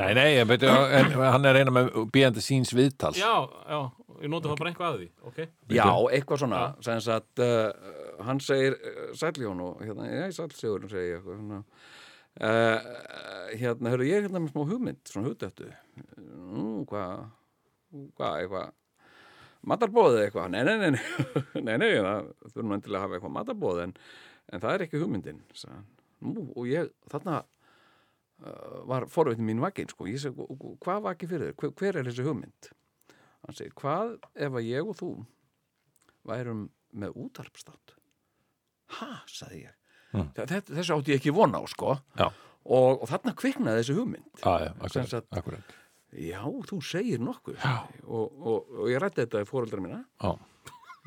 Nei, nei, ég veit, en, hann er eina með the scenes viðtals. Já, já, ég nota það bara einhvað að því, ok? Já, eitthvað svona sem sagt, uh, hann segir uh, sæljón og hérna, já, sæl Sigurjón segi ég eitthvað svona uh, hérna, hörru, ég er hérna með smá hugmynd svona hugdættu nú, hvað hvað, eitthvað matarbóðið eitthvað, nei, nei, nei nei, nei, nei, það þurfum endilega að hafa eitthvað matarbóð en, en það er ekki hugmyndin hann. nú, og ég, þarna var forveitin mín vakinn, sko. Ég segi, hvað vakið fyrir þér, hver, hver er þessi hugmynd? Hann segir, hvað ef að ég og þú værum með útarpstátt ha, sagði ég. Þetta, þessu átti ég ekki vona á, sko. Og, og þarna kviknaði þessi hugmynd. Já, Sem akkurat, sagt- akkurat. já, þú segir nokkuð. Og, og, og ég rætti þetta í fóreldra mína. Já.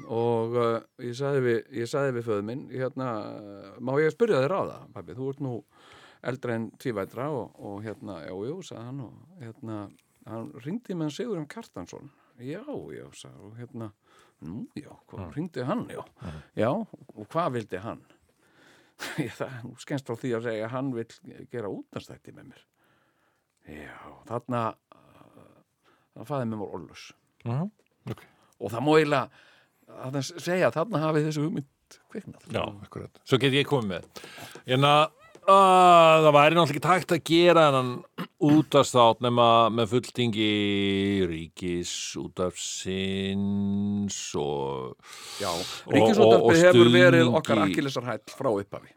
og uh, ég sagði við, við föðu minn hérna, uh, má ég spyrja þér á það pabbi, þú ert nú eldri en tvívætra og, og hérna, já, jú, sagði hann og hérna, hann ringdi með Sigurðum Kartansson já, já, sagði og hérna, nú, já, hvað ringdi hann, já, já, og hvað vildi hann? Það, nú skemmst frá því að segja hann vil gera útnastætti með mér. Já, þarna uh, það fæði með mér orlus Mhm, ok. og það eiginlega að það segja þarna hafið þessu hugmynd kviknað. Já, akkurat. Svo get ég komið með. En að að það væri náttúrulega ekki tækt að gera hennan útastátt nema með fulltingi ríkis útafsins og Já, Ríkisúttarpið hefur verið okkar akkilesarhæll frá upphafi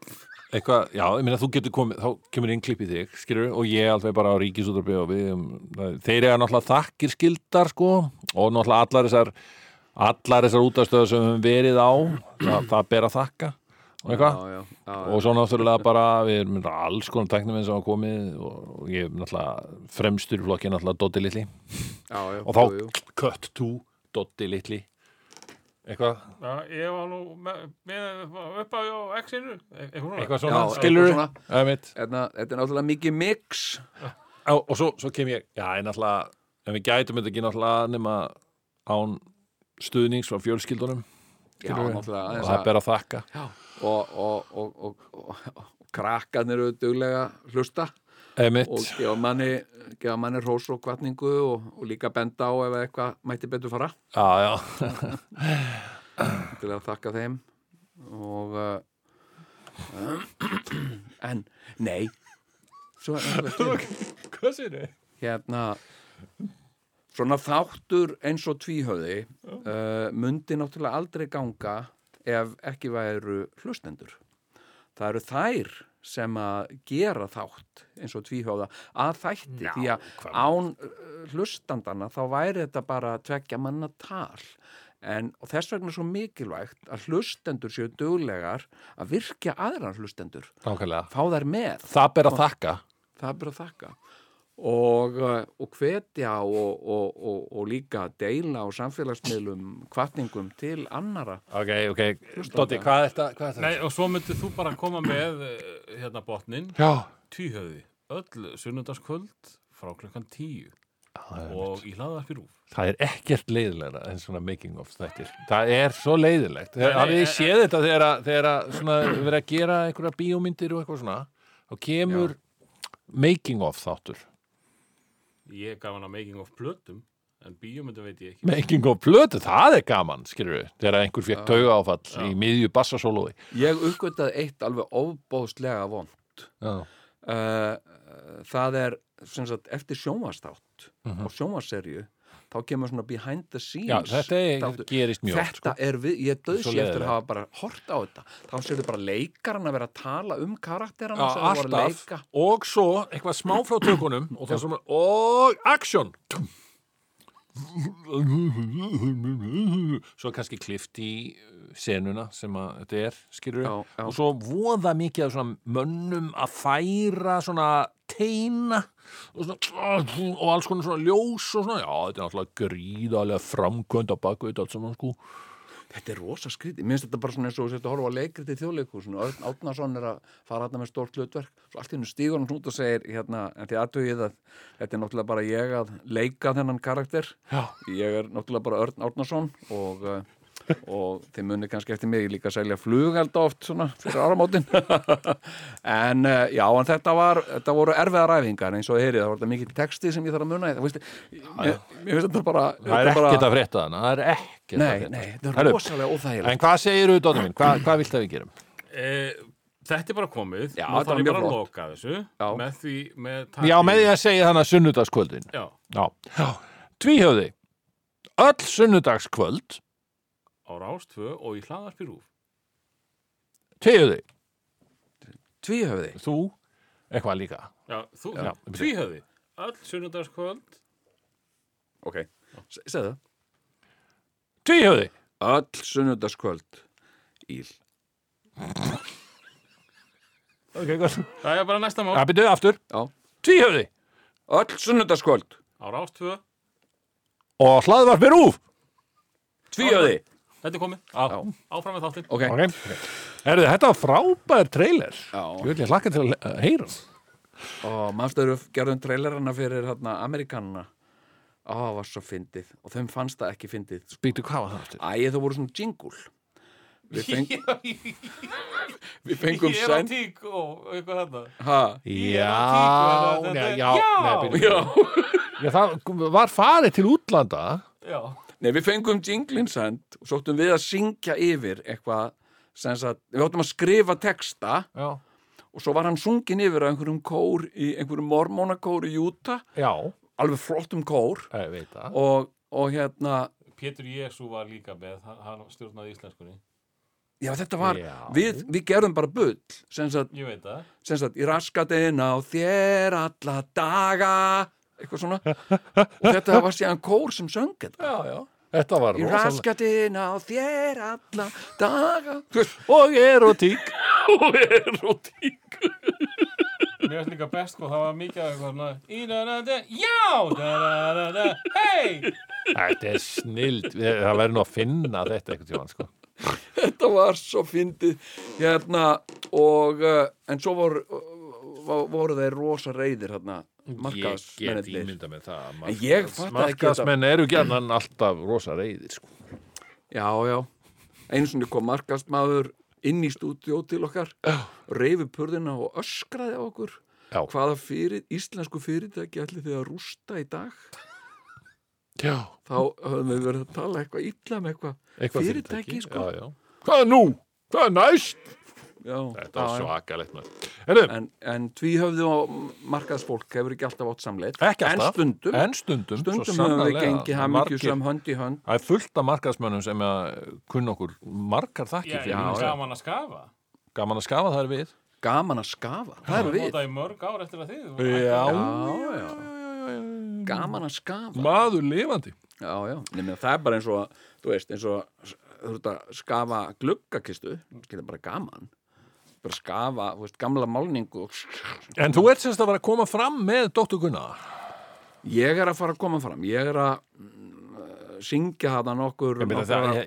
eitthvað, já, ég meina þú getur komið, þá kemur inn klipp í þig, skilur, og ég alveg bara á ríkisútarpi og við, um, þeir eru náttúrulega þakkir skildar, sko, og náttúrulega allar þessar, allar þessar útastöður sem við höfum verið á, það, það ber að þakka. Já, já, já, og svo náttúrulega bara við erum alls konar tæknum sem hafa komið og, ég er náttúrulega fremstur í flokki náttúrulega Doddi litli. Já, já, og þá jú, jú. cut to Doddi litli. Eitthvað? Já, ég var nú með, með upp á X-inu, eitthvað svona. Já, skilur við Þetta, er náttúrulega mikið mix. Og, og svo, svo kem ég, já en náttúrulega en við gætum þetta ekki náttúrulega nema án stuðnings frá fjölskyldunum. Já, og aðeins það að- ber að þakka. Og, og, og, og, og, krakkarnir eru duglega hlusta. Emitt, og gefa manni, gefa manni hrós og kvartningu og, og líka benda á ef eitthvað mætti betur fara. Já, já. Til að þakka þeim. Og uh, en, nei. Svo hvað sér þið? hérna svona þáttur eins og tvíhöði uh, mundi náttúrulega aldrei ganga ef ekki væru hlustendur. Það eru þær sem að gera þátt eins og tvíhöða að þætti því að án uh, hlustandana þá væri þetta bara tvekja manna tal. En þess vegna er svo mikilvægt að hlustendur séu duglegar að virkja aðrar hlustendur. Nákvæmlega. fá þær með. Það ber að þakka. það er bara að þakka og, uh, og hvetja og, og, og, og líka deila á samfélagsmiðlum kvartningum til annara Ok, ok, Doddi, hvað er þetta? Hvað er þetta? Nei, og svo myndið þú bara koma með eh, hérna botnin, Já, tvíhöfði, öll sunnundaskvöld frá klukkan 10 og í hlaðvarpi rúf Það er ekkert leiðilega en svona making of þettir. Það er svo leiðilegt. Hafið þið eh, séð þetta þegar, að- þegar að gera einhverja bíómyndir og eitthvað svona? Þá kemur making of þáttur. Ég gaf hann að making of plötum en bíómyndu veit ég ekki. Making of plötu, það er gaman, skilur við, þegar einhver fekk tauga áfall í miðju bassasólói. Ég uppgötaði eitt alveg ofbóðslega vond Já. uh, það er sem sagt, eftir sjónvastátt og sjónvaserju þá kemur svona behind the scenes. Já, þetta er, þáttur. gerist mjög Þetta er við, ég döðs ég eftir að hafa bara hort á þetta. Þá sérðu bara leikaran að vera að tala um karakterana sem það voru að leika. Og svo eitthvað smá frá tökunum og það sem, og action Svo kannski klift í senuna sem að þetta er, skilur Já, já. og svo voða mikið af svona mönnum að færa svona teina og, svona, og alls konar svona ljós og svona, já, þetta er náttúrulega gríðarlega framkvæmt á bakveit allt saman, sko Þetta er rosa skrítið, mér finnst þetta bara svona eins og þú sért að horfa á leikrið til þjóðleikhúsinu. Örn Átnason er að fara þarna með stórt hlutverk. Svo allt í hennu stígur hann út og segir hérna, en því aðtögið að þetta er náttúrulega bara ég að leika þennan karakter. Já. ég er náttúrulega bara Örn Átnason og, uh, og þið munið kannski eftir mig líka að selja flugelda oft svona fyrir áramótin. En uh, já, en þetta var þetta voru erfiðar ræfingar eins og heyrið það voru þetta mikið texti sem ég þarf að muna. Það, Það er ekkert að frétta þannig, það er ekkert að Nei, frétta. nei, þetta er rosalega óþægilegt. En hvað segir þú, Dóttir minn? Hvað, hvað vilt að við gerum? Eh, Þetta er bara komið. Já, var ég mjög bara að loka þessu Já. með því með Já, með því að segja þannig sunnudagskvöldin. Já, Já, Já. Tvíhjöfði Öll sunnudagskvöld á Rástvö og í hlaðvarpi rúf Tvíhjöfði, Tvíhöfði? Þú eitthvað líka. Já, þú, Já, tvíhöfði. Öll sunnudagskvöld. Ok, Se- segðu það. Tvíhjöfði Öll sunnudagskvöld Íl Ok, gott. Það er bara næsta mál. Það byrjuðu aftur. Já. Tvíhjöfði Öll sunnudagskvöld. Á Rástvö Og hlaðvarpi rúf Tvíhöfði Þetta er komið, Já. áfram með þáttinn. Ok, Ok. Herðu, þetta var frábær trailer. Já. Ég vil ég hlakka til að að heyra. Og mannstöður gerðum trailerana fyrir hérna Amerikanana Ó, það var svo fyndið. Og þeim fannst það ekki fyndið. Býtu hvað var það aftur? Æ, það voru svona jingle. Við, feng, við fengum Ég er á send tík og eitthvað þetta Ha, Já, Þetta- já, þetta- já, já. nei, byrju. já já Það var farið til útlanda. Já, Nei, við fengum jinglin send og svo áttum við að syngja yfir eitthvað sem sagt, við áttum að skrifa texta Já, og svo var hann sungin yfir á einhverjum kór í einhverjum mormónakór í Júta já, alveg flottum kór. Ég veit það. Og, og hérna Pétur Jésu var líka með hann- hann stjórnaði íslenskunni. Já þetta var, við, við gerðum bara bull sem sagt, Ég veit það. sem sagt í raskatinn á þér alla daga eitthvað svona. Og þetta var síðan kór sem söng þetta. Já, já Þetta var í rosalega raskatinn á þér alla daga. Og erotík og erotík Mér finnst líka best sko, það var mikið af eitthvað svona í da da da, já, da da da da, hei Þetta er snild Það verður nú að finna þetta eitthvað tíma sko. þetta var svo fyndið hérna og uh, en svo voru, uh, voru þeir rosa reyðir hérna Ég get markaðsmennir ímynda með það ekki Markasmenn eru gæðan alltaf rosa reyðir sko. já já einu sinni kom markaðsmaður inn í stúdíó til okkar reyfi purðina og öskraði á okkur Já. hvaða fyrir, íslensku fyrirtæki ætli þið að rústa í dag Já þá höfum við verið að tala eitthvað illa með eitthvað, Eitthvað fyrirtæki, sko. já, já. Hvað nú? Hvað næst? Já, Þetta var svakalegt en, en tvíhöfðu og markaðsfólk hefur ekki alltaf átt samleið. Ekki en stundum, en stundum stundum höfum við gengið hamingjusam hönd í hönd. Það er fullt af markaðsmönnum sem að kunna okkur margar Já, þakkir gaman að skafa. Gaman að skafa það er við. gaman að skafa, það er við. Nótaði mörg ár eftir að þið Já. já, já, gaman að skafa. Maður lifandi. já, já, Nefnir, það er bara eins og þú veist, eins og þú veist að skafa gluggakistu, það er bara gaman bara skafa, veist, gamla málningu En þú ert semst að vera að koma fram með Dr. Gunnar. ég er að fara að koma fram ég er að mm, syngja hana nokkur nokkrar,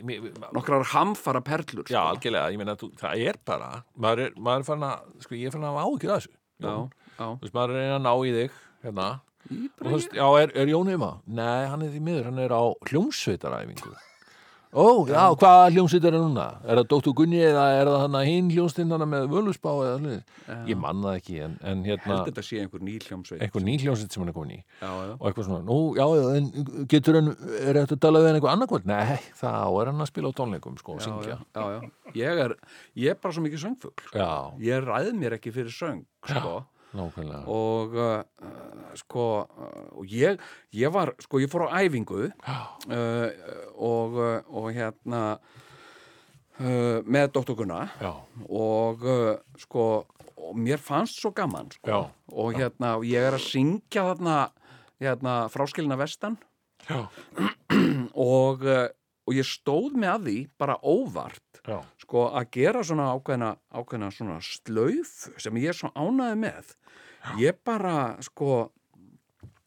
nokkrar hamfara perlur já, sko. algjörlega, ég meina það er bara, maður er, maður er fann að, sko, ég er fann að af þessu. já, já, Þú veist, maður er reyna að ná í þig, hérna, og þú veist, já, er, er Jón heima? Nei, hann er því miður, hann er á hljómsveitaræfingu Ó, já, hvaða hljómsveit er það núna? Er það Dóttur Gunni eða er það hann að hinn hljómsveit hann með völusbá eða allir? Ég man það ekki, en, en hérna held þetta sé einhver ný hljómsveit einhver ný hljómsveit sem hann er komin í já, já. og eitthvað svona, nú, já, já, en getur hann, er þetta að tala við hann eitthvað annarkvöld? Nei, þá er hann að spila á tónleikum, sko, og syngja. já, já, já. Ég, er, ég er bara svo mikið söngfugl sko. Nákvæmlega. og uh, sko uh, og ég, ég var, sko ég fór á æfingu uh, og, uh, og hérna uh, með Dr. Gunnar Já, og uh, sko og mér fannst svo gaman sko. já, og hérna og ég er að syngja þarna hérna fráskilina vestan og, og ég stóð með að því bara óvart já, sko að gera svona ákveðna, ákveðna svona slauf sem ég er svo ánæði með. Ég bara sko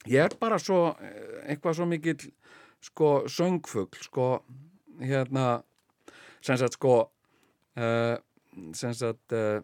ég er bara svo eh, eitthvað svo mikill sko söngfugl sko hérna sem sagt sko uh, sem sagt uh,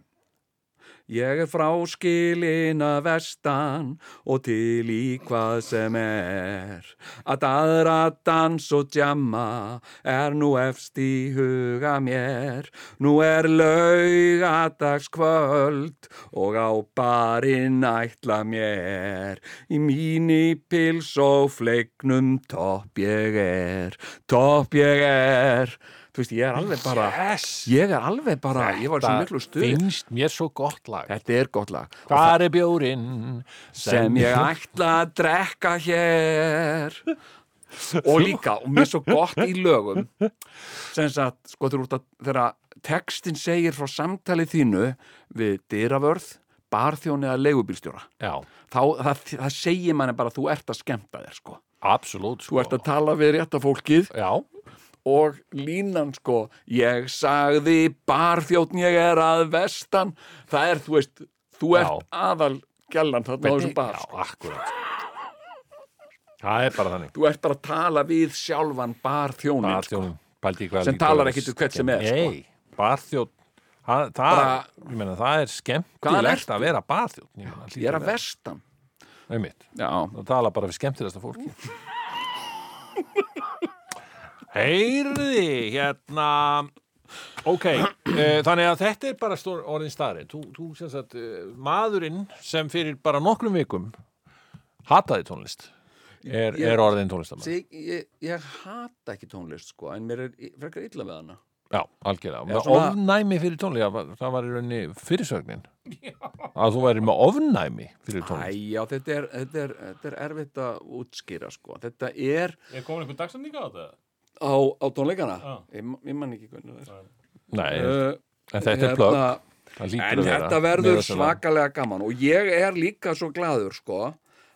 Ég er frá skilina vestan og til í hvað sem er. Að aðra dans og djamma er nú efst í huga mér. Nú er laugadagskvöld og á barinn ætla mér. Í mínu pils og fleignum topp ég er, topp ég er. Þú veist, ég er alveg bara, Yes! ég er alveg bara, ég var svo miklu stuð. finnst mér svo gott lag. Þetta er gott lag. Hvar er bjórinn sem ég ætla að drekka hér og líka, og mér er svo gott í lögum sem sagt, sko þú ert að þegar textin segir frá samtalið þínu við dyravörð barþjón eða leigubílstjóra Já, þá, það, það segir manni bara að þú ert að skemmta þér sko absolutt þú ert að tala við rétta fólkið Já, og línan sko. Ég sagði barþjótt ég er að vestan. Það er, þú veist, þú ert Já. aðal gælan þarna á þessum bar Já, sko. akkurat. Það er bara þannig. Þú ert bara að tala við sjálfan barþjónin sko. Sem talar ekkit við hvern sem er, sko. Nei, barþjón það, það, Bara- það er skemmtilegt að vera barþjón Ég, ég er að vestan. Einmitt, já, það tala bara við skemmtilegasta fólki Heyrði, hérna Ok, uh, þannig að þetta er bara stór orðin staðri þú, þú sem sagt, uh, maðurinn sem fyrir bara nokkrum vikum hataði tónlist er, Ég- er orðin tónlistamann Sig, ég, ég hata ekki tónlist sko, en mér er frekar illa við hana Já, algjörlega. Með svona- ofnæmi fyrir tónlist, það, það var í rauninni fyrirsögnin. Að þú væri með ofnæmi fyrir Æ, tónlist. já, þetta er, þetta, er, þetta er erfitt að útskýra sko. þetta er Er komin einhver dagsending á þetta? Á, á tónleikana Já. ég, ég man ekki hvernig það er Nei, uh, en þetta er plögg. Það lítur En þetta verður svakalega gaman og ég er líka svo gladur sko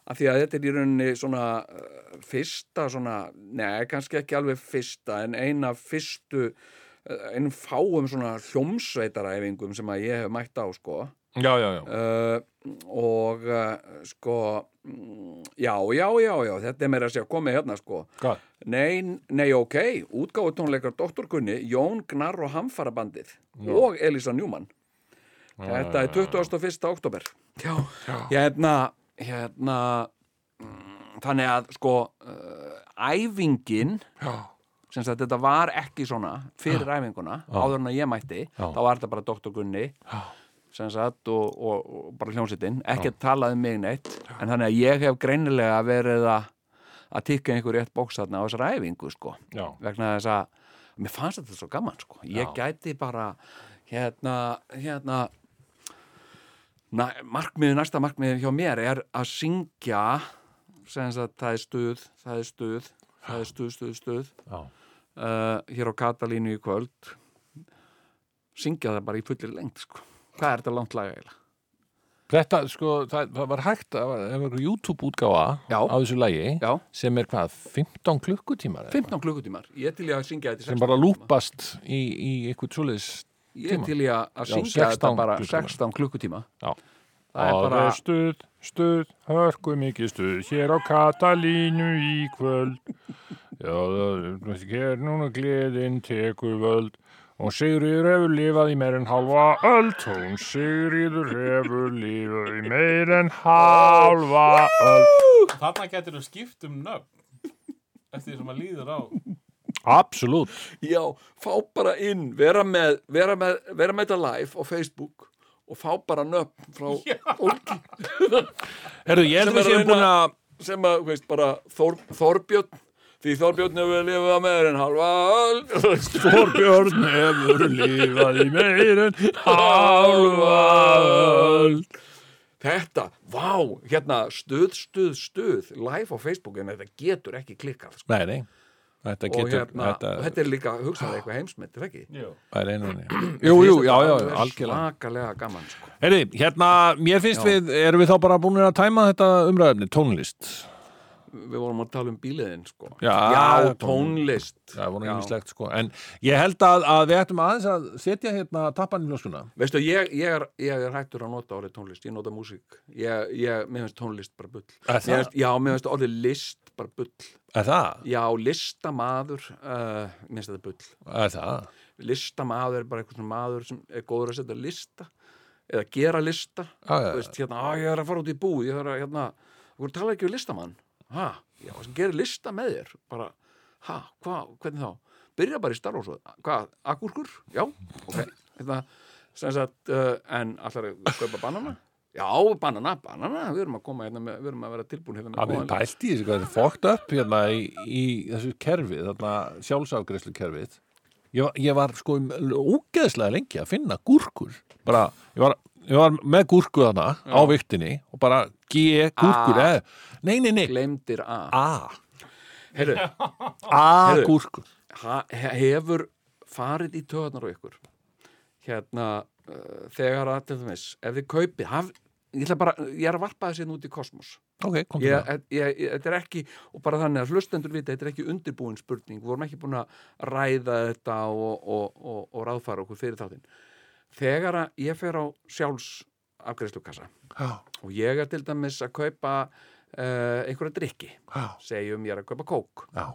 að því að þetta er í rauninni svona uh, fyrsta svona, neða kannski ekki alveg fyrsta en eina fyrstu uh, einum fáum svona hljómsveitaræfingum sem að ég hef mætt á sko Já, já, já. uh, og uh, sko mm, já, já, já, já þetta er meira að segja komið hérna sko Hvað? Nei, nei, ok, útgáfu tónleikar Dr. Gunni, Jón Gnarr og Hamfarabandið og Elisa Njúmann Þetta er 21. oktober Já, hérna hérna mm, þannig að sko uh, æfingin Já. sem sagt þetta var ekki svona fyrir æfinguna, áður en að ég mætti Já. þá var þetta bara Dr. Gunni Já. Sagt og, og, og bara hljómsittin ekki að tala um mig neitt. En þannig að ég hef greinilega verið að að tikka einhver rétt bóks þarna á þessar æfingu sko. Já. vegna þess að mér fannst þetta svo gaman sko. Ég Já. gæti bara hérna hérna na, markmiði, næsta markmiði hjá mér er að syngja sagt það er stuð það er stuð, það er stuð, stuð, stuð. Uh, hér á Katalínu í kvöld. Syngja það bara í fullir lengt sko hvað er þetta langt laga eiginlega? Þetta, sko, það, það var hægt að, það var einhver YouTube-útgáfa Já. á þessu lagi Já, sem er hvað, 15 klukkutímar? eða 15 klukkutímar, ég er til í að syngja þetta Sem 16 bara lúpast í, í eitthvað svoleiðis ég er tíma. til í að syngja 16 þetta bara klukkutíma. 16 klukkutíma Já. það er bara stuð, stuð, hörku mikið stuð hér á Katalínu í kvöld Já, það, hér núna gleðin tekur völd Og Sigriður hefur lifað í meir en halva öld, hún Sigriður hefur lifað í meir en halva öld. Þarna getur þú skipt um nöfn eftir því sem maður líður á. Absolutt. Já, fá bara inn, vera með, vera með, vera með þetta live á Facebook og fá bara nöfn frá fólki Herru, ég held Sem að er við að séum búin að, sem að, veist, bara Þór, Þorbjörn því Þorbjörn hefur lifað að meður en halva öld Þorbjörn hefur lifað í meir en halva öld. Þetta, vá, hérna stuð, stuð, stuð live á Facebook en þetta getur ekki klikkað sko. Nei, nei. Þetta og, getur, hérna, þetta, og þetta er líka hugsaði eitthvað heimsmynd, er það ekki? Jú. er einu henni. Jú, jú, já, já, er algjörlega. Svakalega gaman, sko. Herri, hérna, mér finnst Já. við, erum við þá bara búin að tæma þetta umræðefni, tónlist? Við vorum að tala um bíliðin, sko. Já, tónlist. Það voru Já. einmislegt, sko. En ég held að, að við ættum aðeins að setja hérna tappan í flöskuna. Veistu, ég, ég, er, ég er hættur að nota orðið tónlist, ég nota músík. Ég, ég, mér finnst tónlist bara bull. Mér já, mér finnst orðið list bara bull. Já, listamaður, uh, mér finnst þetta bull. Listamaður er bara eitthvað maður sem er góður að setja lista eða gera lista. Já, já, Þú veist, hérna, á, ég er að fara út í búð, ég þarf að, hérna, þú tala ekki við listamann. Ha, já, sem gerir lista með þér. Bara, ha, hvað, hvernig þá? Byrja bara í starf og svo. Hvað, agúrkur? Já, ok. Hérna, sem sagt, uh, en allar að kaupa banana? Já, banana, banana, við erum að koma hérna með, við erum að vera tilbúin hérna með Það er pælt í þessu, hvað er fókt upp hérna í, í þessu kerfi, þarna sjálfsafgreðslu kerfið. Ég, ég var sko ógeðslega lengi að finna gúrkur. Bara, ég var, ég var með gúrku þarna á viktinni og bara G, gúrkur, A. eða, nei, nei, nei, Gleymdir A. A, Heyrðu, A, Heyrðu. gúrkur. ha, he- hefur farið í töðunar á ykkur hérna uh, þegar að til dæmis, ef þið kaupið haf, ég, ætla bara, ég er að varpa þessi út í kosmos Ok, kom ég, til það. ég, ég, þetta er ekki og bara þannig að hlustendur vita, þetta er ekki undirbúin spurning við vorum ekki búin að ræða þetta og, og, og, og ráðfara okkur fyrir þáttinn þegar að ég fer á sjálfs afgreiðslukassa Já, og ég er til dæmis að kaupa uh, einhverja drikki já, segjum ég er að kaupa kók já,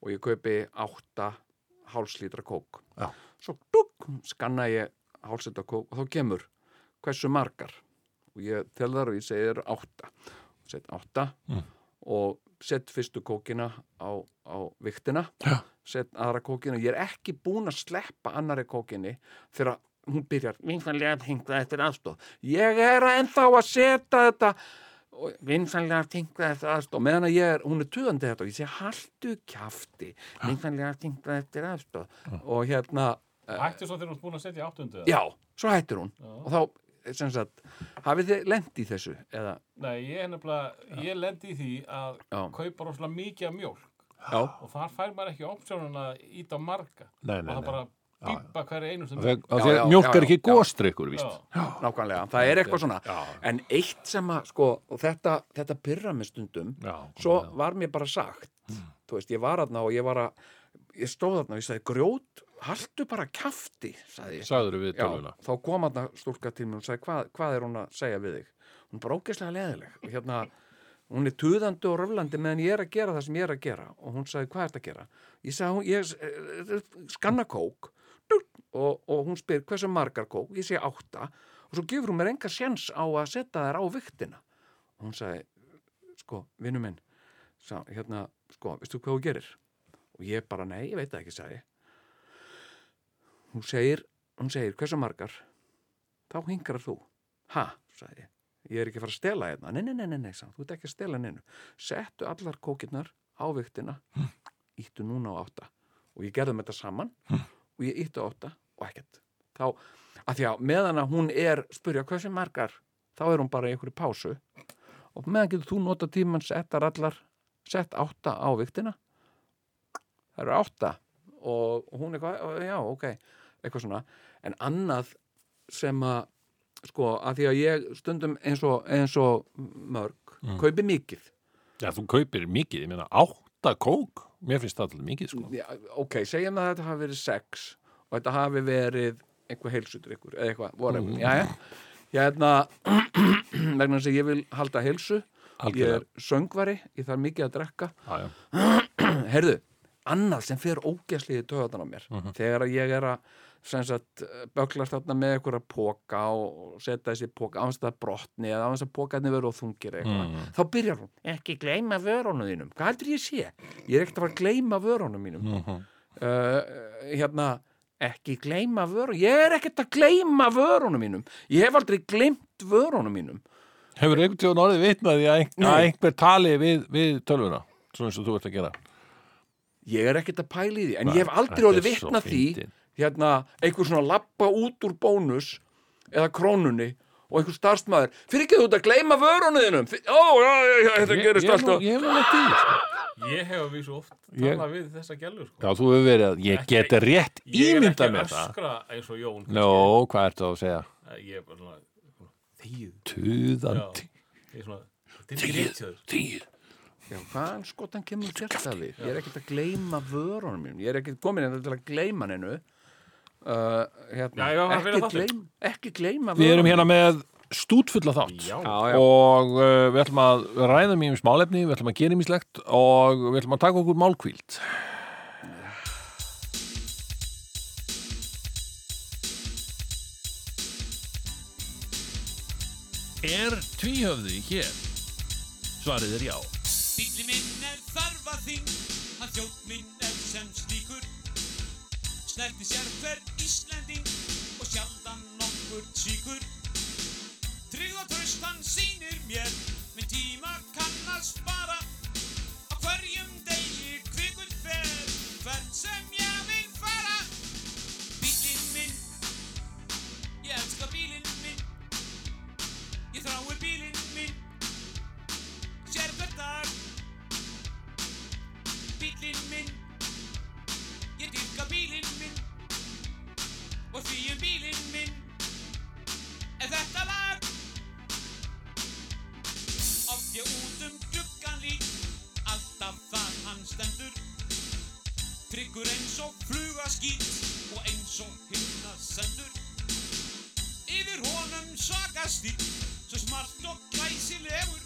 og ég kaupi átta hálslítra kók. Já. svo dugg, skanna ég hálslítra kók og þá kemur hversu margar? Og ég tel þar og ég segir átta. Set átta Mm. og set fyrstu kókina á, á viktina set aðra kókina. Ég er ekki búin að sleppa annari kókinni þegar hún byrjar vinsanlega hengta eftir aðstof ég er ennþá að setja þetta. Og vinsanlega tingra eftir aðstof meðan að ég er, hún er tuðandi þetta og ég sé haltu kjafti. Vinsanlega tingra eftir aðstof og hérna eh, Hættu svo þegar þú ert búin að setja áttundu. já, svo hættir hún. Já. og þá, sem sagt, hafið þið lent í þessu eða, Nei, ég er nefnilega, ég lendi í því að Já. kaupa rosalega mikið af mjólk. Já, og þar fær maður ekki opsjónun að íta marga. Nei, nei, og það nei. bara bípa hverju einu sem Þegar, Já, þegar já, mjólk já, er ekki. Já. nákvæmlega, það er eitthvað svona. Já. en eitt sem að, sko, þetta þetta pyrra mig stundum Já, svo já. var mér bara sagt þú veist, ég var aðna og ég var að ég stóð aðna og ég sagði, grjót haltu bara kjafti, sagði ég. Já, þá kom aðna stúlka til mér og sagði, hvað, hvað er hún að segja við þig? Hún bara ógeðslega leðileg og hérna, hún er tuðandi og röflandi meðan ég er að gera það sem ég er að gera. Og hún sagði, hvað er þetta að gera? Ég sagði, hún, ég eh, skanna kók og, og hún spyr, hversu margar kók? Ég segi átta. Og svo gefur hún mér enga sjens á að setja þær á viktina og hún sagði, sko, vinnu minn sá, hérna, sko, veistu hvað þú gerir? og ég bara, nei, ég veit það ekki, sagði hún segir hún segir, hversu margar? þá hingrar þú. Ha, sagði ég, ég er ekki að fara að stela hérna. Nei, nei, nei, nei, nei, hann, þú ert ekki að stela neinu. Settu allar kókirnar á viktina íttu núna á átta. Og ég gerði með þetta saman. Og ég íttu á átta og ekkert. Þá, að því að meðan að hún er spurja hversu margar, þá er hún bara í einhverju pásu. Og meðan getur þú nota tíman settar allar sett átta á viktina það eru átta og hún er eitthvað, já, ok. Eitthvað svona, en annað sem að sko, að því að ég stundum eins og, eins og mörg, kaupi mikið. Já, þú kaupir mikið, ég meina átta kók. Mér finnst það alltaf mikið, sko. já, ok, segjum að þetta hafi verið sex og þetta hafi verið einhver heilsutur ykkur, eða eitthvað, whatever Mhm. já, já, hérna vegna þess að ég vil halda heilsu ég Algjörlega. er söngvari, ég þarf mikið að drekka. Herðu, annað sem fer ógeðslið í töðan á mér. Þegar að ég er að sagt, böglast þarna með einhverja póka og setja þessi póka á þess að brotni eða á þess að pókarnir verður og þungir eitthvað, þá byrjar hún ekki gleyma vörunum þínum, hvað heldur ég sé? Ég er ekkert að fara að gleyma vörunum mínum. Uh, hérna ekki gleyma vörunum ég er ekkert að gleyma vörunum mínum. Ég hef aldrei gleymt vörunum mínum. Hefur einhvern tíðan orðið vitnaði að, ein, Nei. að einhver tali við, við tölvuna svona eins og þú ert að gera ég er ekkert að pæla í því en Nei, ég hef aldrei orðið vitna því hérna, einhver svona lappa út úr bónus eða krónunni og einhver starfsmæður, fyrir ekki þú ert að gleyma vörunniðinum, ó, já, já, já, þetta Ég- gerist alltaf. Ég hef því, sko. Ég hef að vísu oft Ég- talað við þessa gælur sko. Já, þú hefur verið að ég geti rétt Ég er ímynda ekki mér að það. öskra eins og Jón Nó, hvað ertu að segja? Ég er bara svona Þegið Tuðandi. Ég er Já, hvaðan skotan kemur þetta við? Ég er ekkert að gleyma vörunum mínum, ég er ekkert komin hérna til að gleyma hennu uh, hérna, Já, ég var að ekki, gleym, ekki gleyma Við erum vörunum. hérna með stútfulla þátt. Já, Já, já, og uh, við ætlum að ræða mjög um smálefni, við ætlum að gera mýslegt og við ætlum að taka okkur málkvíld Er tvíhöfði hér? Svarið er já Bíli minn er þarfa þing, hann þjótt minn er sem slíkur. Snerti sér hver Íslending og sjaldan nokkur síkur. Trygg og tröst hann sýnir mér, minn tíma kann að spara. Á hverjum degi kvikur fer, hvert sem ég skýt Og eins og himna sendur. Yfir honum svaka stíl Svo smart og glæsilegur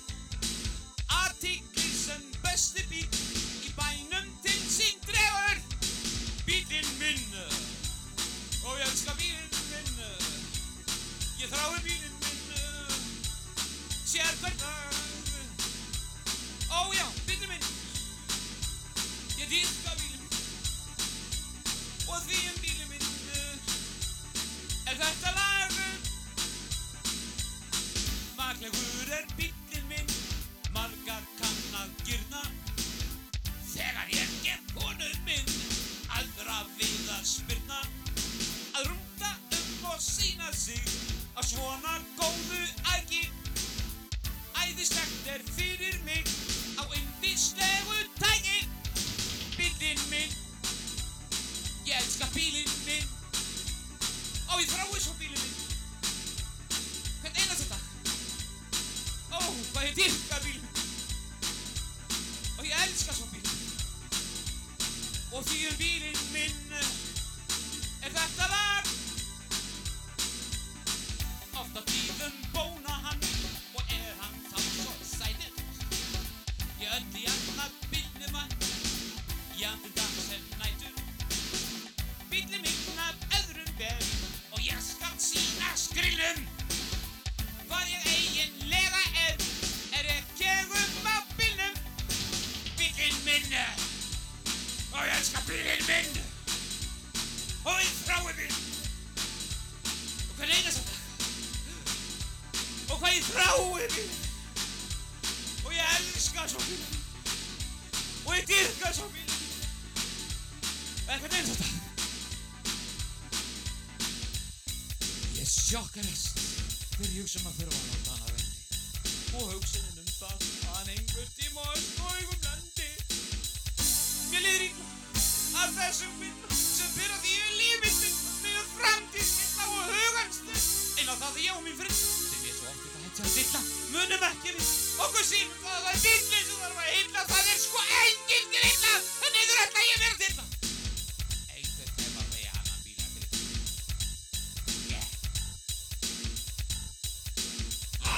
þegar ég hugsa um að þurfa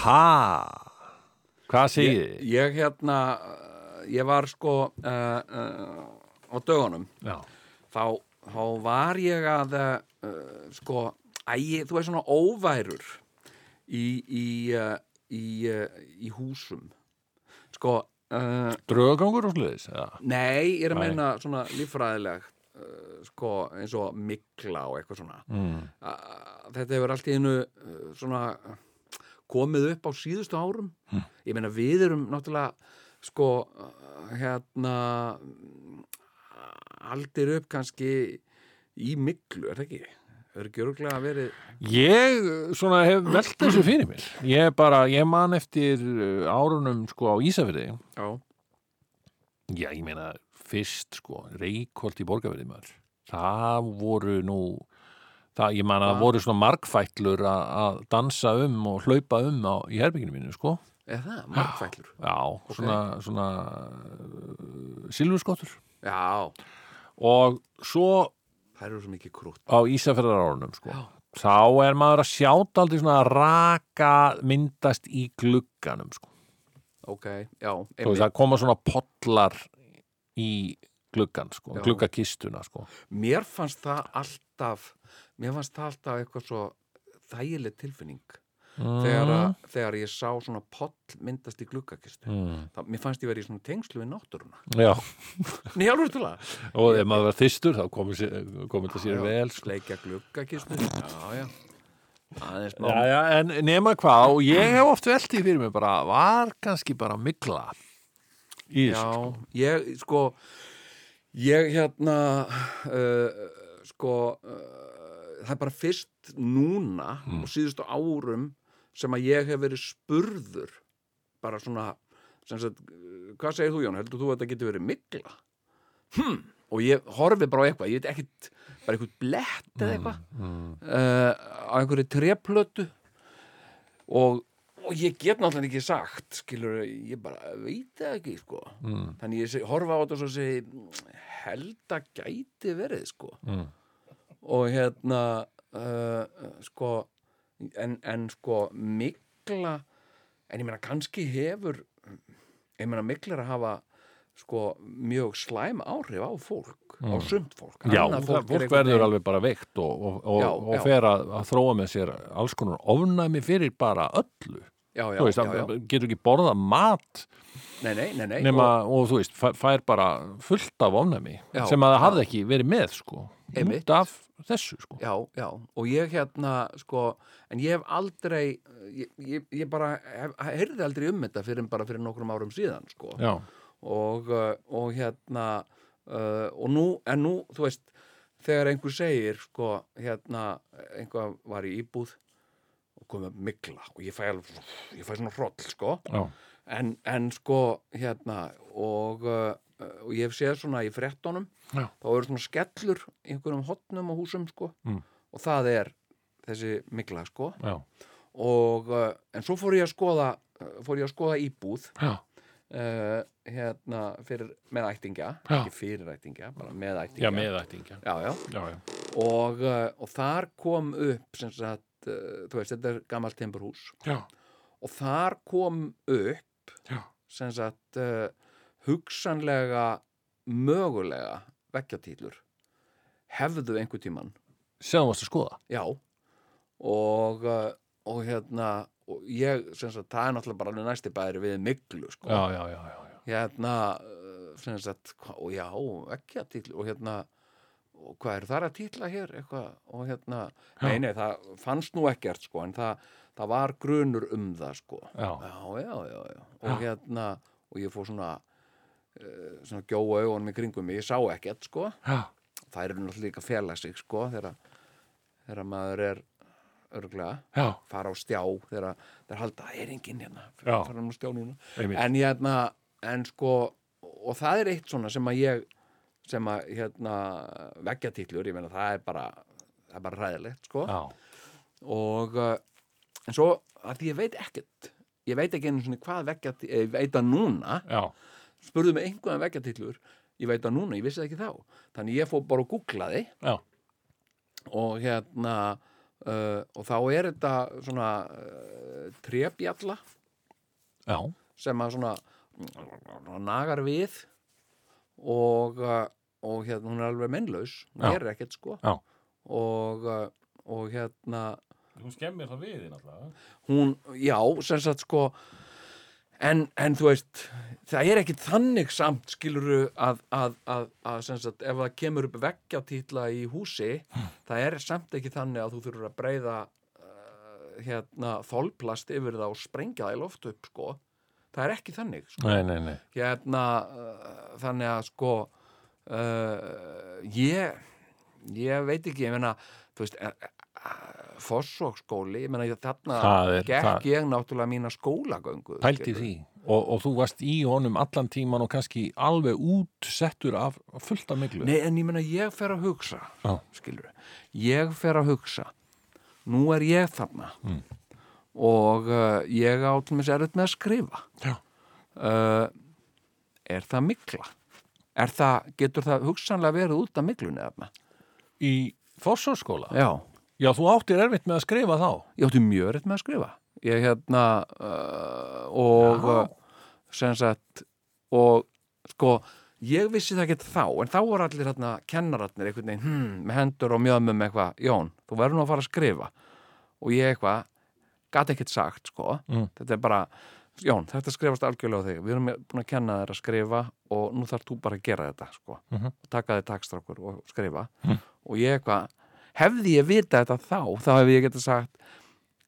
Ha? Hvað segið ég, þið? ég hérna uh, ég var sko uh, uh, á dögunum Já, þá, þá var ég að uh, sko, æ, þú er svona óværur í í, í, í húsum sko draugagangur og sluðis nei, ég er að Nei. meina svona líffræðileg uh, sko, eins og mikla og eitthvað svona mm. þetta hefur allt í uh, svona komið upp á síðustu árum. Ég meina við erum náttúrulega sko hérna aldir upp kannski í miklu, er það ekki? Hefur ekki örgulega verið Ég svona hef velt þessu fyrir mér. Ég bara, ég man eftir uh, árunum sko á Ísafirði. Já, Já, ég meina fyrst sko, Reykholt í borgarverði maður. Það voru nú það, ég man að það voru svona margfætlur að dansa um og hlaupa um á, í herbygginu mínu sko er það? Markfællur Já, svona, svona uh, silfurskottur Já, og svo það eru svo mikið krútt á Ísafjörðar árunum sko. Já. þá er maður að sjáta aldrei svona að raka myndast í glugganum sko. Ok, já, Þú veist, það koma svona potlar í gluggan sko, gluggakistuna sko. Mér fannst það alltaf mér fannst það alltaf eitthvað svo þægileg tilfinning. Þegar, að, þegar ég sá svona poll myndast í gluggakistu mm. það, mér fannst ég verið í svona tengslu við náttúruna. Já, og ef maður var þyrstur þá komið sér- kom þetta sér vel sko. Sleikja gluggakistu Já, já. Má Já, já, en nema hvað og ég hef oft velt í fyrir mig bara var kannski bara mikla í þessu Já, ég, sko ég hérna uh, sko uh, það er bara fyrst núna Mm. og síðustu árum sem að ég hef verið spurður bara svona sagt, hvað segir þú Jón, heldur þú að þetta getur verið mikla? Hm, og ég horfi bara á eitthvað, ég veit ekkit bara eitthvað blett eða eitthvað mm. uh, á einhverju treplötu og, og ég get náttúrulega ekki sagt skilur, ég bara veit ekki sko. Mm. þannig ég horfa á þetta og svo segi held að gæti verið sko. Mm. og hérna uh, sko en, en sko mikla en ég meina kannski hefur ég meina mikla er að hafa sko mjög slæm áhrif á fólk á sumt fólk Mm. Já, Annað fólk, fólk verður veginn- alveg bara veikt og, og, og, Já, og já. fer að, að þróa með sér alls konar ofnæmi fyrir bara öllu já, já, veist, já, getur ekki borða mat Nei, nei, nei, nei. nema, og, þú veist, fær, bara fullt af ofnæmi sem að það hafði ekki verið með sko, út af þessu sko. Já, já, og ég hérna, sko, en ég hef aldrei, ég, ég, ég bara, hef, heyrði aldrei um þetta fyrir bara fyrir nokkrum árum síðan, sko, og, uh, og hérna, uh, og nú, en nú, þú veist, þegar einhver segir, sko, hérna, einhver var í íbúð og komið mikla og ég fæ alveg, ég fæ svona hroll, sko, en, en sko, hérna, og, uh, og ég hef séð svona í fréttonum, Já. þá eru svona skellur í einhverjum hotnum á húsum, sko, Mm. og það er þessi mikla, sko, já, og, uh, en svo fór ég að skoða, uh, fór ég að skoða íbúð, uh, hérna, fyrir, með ættingja, Já. ekki fyrir ættingja, bara meðættingja Já, já, Já, já, og, og þar kom upp, sem sagt, þú veist, þetta er gammalt timburhús, já, og þar kom upp, sem sagt, uh, hugsanlega, mögulega vekkjatýlur hefðu einhver tíman Sjáum varst að skoða? Já. Og, uh, og hérna og ég, sem sagt, það er náttúrulega bara næsti bæri við miklu sko. Já, já, já, já, hérna sem sagt, og já, vekkjatýlur og hérna og hvað er það að títla hér eitthvað og hérna, nei, nei, það fannst nú ekkert sko, en það, það var grunur um það sko Já. já, já, já, já. og hérna og ég fór svona uh, svona gjóa augunum í kringum mig, ég sá ekkert sko já. það eru náttúrulega líka sig sko þegar, maður er örglega, já. fara á stjá þegar halda, það er enginn hérna Já. fara á stjá núna en hérna, en sko og það er eitt svona sem að ég sem að hérna veggjatítlur, ég meina það er bara það er bara ræðilegt sko já. og uh, en svo að því ég veit ekkert ég veit ekki einu svona hvað veggjatítlur ég veit að núna, já. spurðu mig einhverjum veggjatítlur ég veit að núna, ég vissi það ekki þá þannig ég fór bara og googlaði já. og hérna uh, og þá er þetta svona uh, trébjalla já. sem að svona nagar við og, uh, og hérna, hún er alveg mennlaus hún Já. gerir ekkert sko Já. og, uh, og hérna Hún skemmir það við þín alltaf. hún, já, sem sagt sko en, en þú veist það er ekkit þannig samt skiluru að, að, að, að sem sagt, ef það kemur upp veggjatítla í húsi það er samt ekki þannig að þú þurfur að breyða uh, hérna þolplast yfir það og sprengja það í loft upp sko það er ekki þannig sko. Nei, nei, nei. hérna uh, þannig að sko uh, ég ég veit ekki, ég meina þú veist, uh, Fossvóksskóli, ég meina þarna er- gekk það- ég náttúrulega mína skólagöngu skilurðu. því. Og, og þú varst í honum allan tíman og kannski alveg útsettur af fullt af miklu. Nei, en ég meina ég fer að hugsa Já. skilur ég fer að hugsa nú er ég þarna Mm. Og uh, ég á til mér erut með að skrifa uh, er það mikla? Er það, getur það hugsanlega verið út af miklunni þarna? Í Fossárskóla? Já, Já, þú áttir erfitt með að skrifa þá. ég átti mjög erut með að skrifa ég hérna uh, og uh, sem sagt og sko ég vissi það ekki þá, en þá voru allir hérna kennararnir einhvern veginn, hmm, með hendur og mjöðmum eitthvað, Jón, þú verður nú að fara að skrifa og ég eitthvað gat ekkert sagt, sko. Mm. þetta er bara, Jón, þetta skrifast algjörlega á þig. Við erum búin að kenna þér að skrifa og nú þarf þú bara að gera þetta, sko. Mhm. taka þig takstrákur og skrifa. Og ég eitthvað, hefði ég vita þetta þá, þá hefði ég getað sagt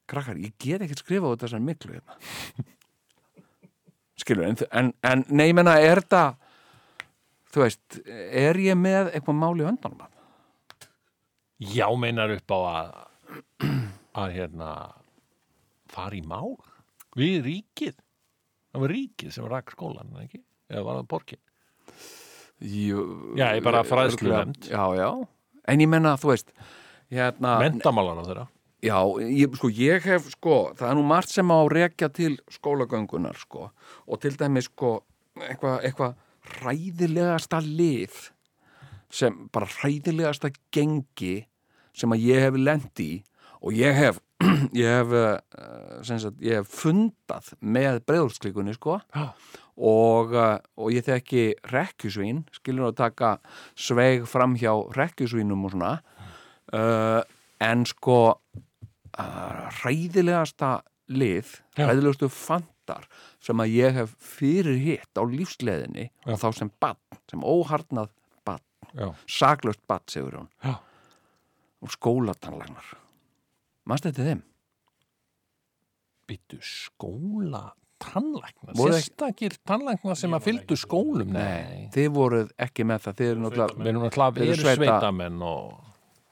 krakkar, ég get ekkert skrifa út þessar miklu hérna. Skilur, en, en, en nei, menna, er þetta þú veist, er ég með eitthvað mál í höndunum að Já, meinar upp á að, að hérna, fara í mál við ríkið. Það var ríkið sem rak skólan, ekki? Eða var það borgin? Jú, Já, ég bara fræðslunefnd. Já, já, en ég menna, þú veist hérna, Mentamálar á þeirra. Já, ég, sko, ég hef, sko, það er nú margt sem á rekja til skólagöngunar, sko, og til dæmis, sko, eitthvað eitthva hræðilegasta lið sem, bara hræðilegasta gengi sem að ég hef lent í og ég hef, ég hef, sem sagt, ég hef fundað með breyðulsklíkunni, sko, Já. og, uh, og ég þekki rekkjusvín, skilur að taka sveig fram hjá rekkjusvínum og svona, uh, en sko uh, hræðilegasta lið, Já. hræðilegustu fantar sem að ég hef fyrir hitt á lífsleðinni Já. og þá sem bann, sem óharnað bann, Já. saklaust bann, segur hún, Já. og skólatanlagnar. Manstu þetta þeim? Byttu skóla tannlæknar. Voru ekki- Sérstakir tannlæknar sem að ekki- skólum. Nei, þið voruð ekki með það, þið eru náttúrulega, Við erum sveitamenn og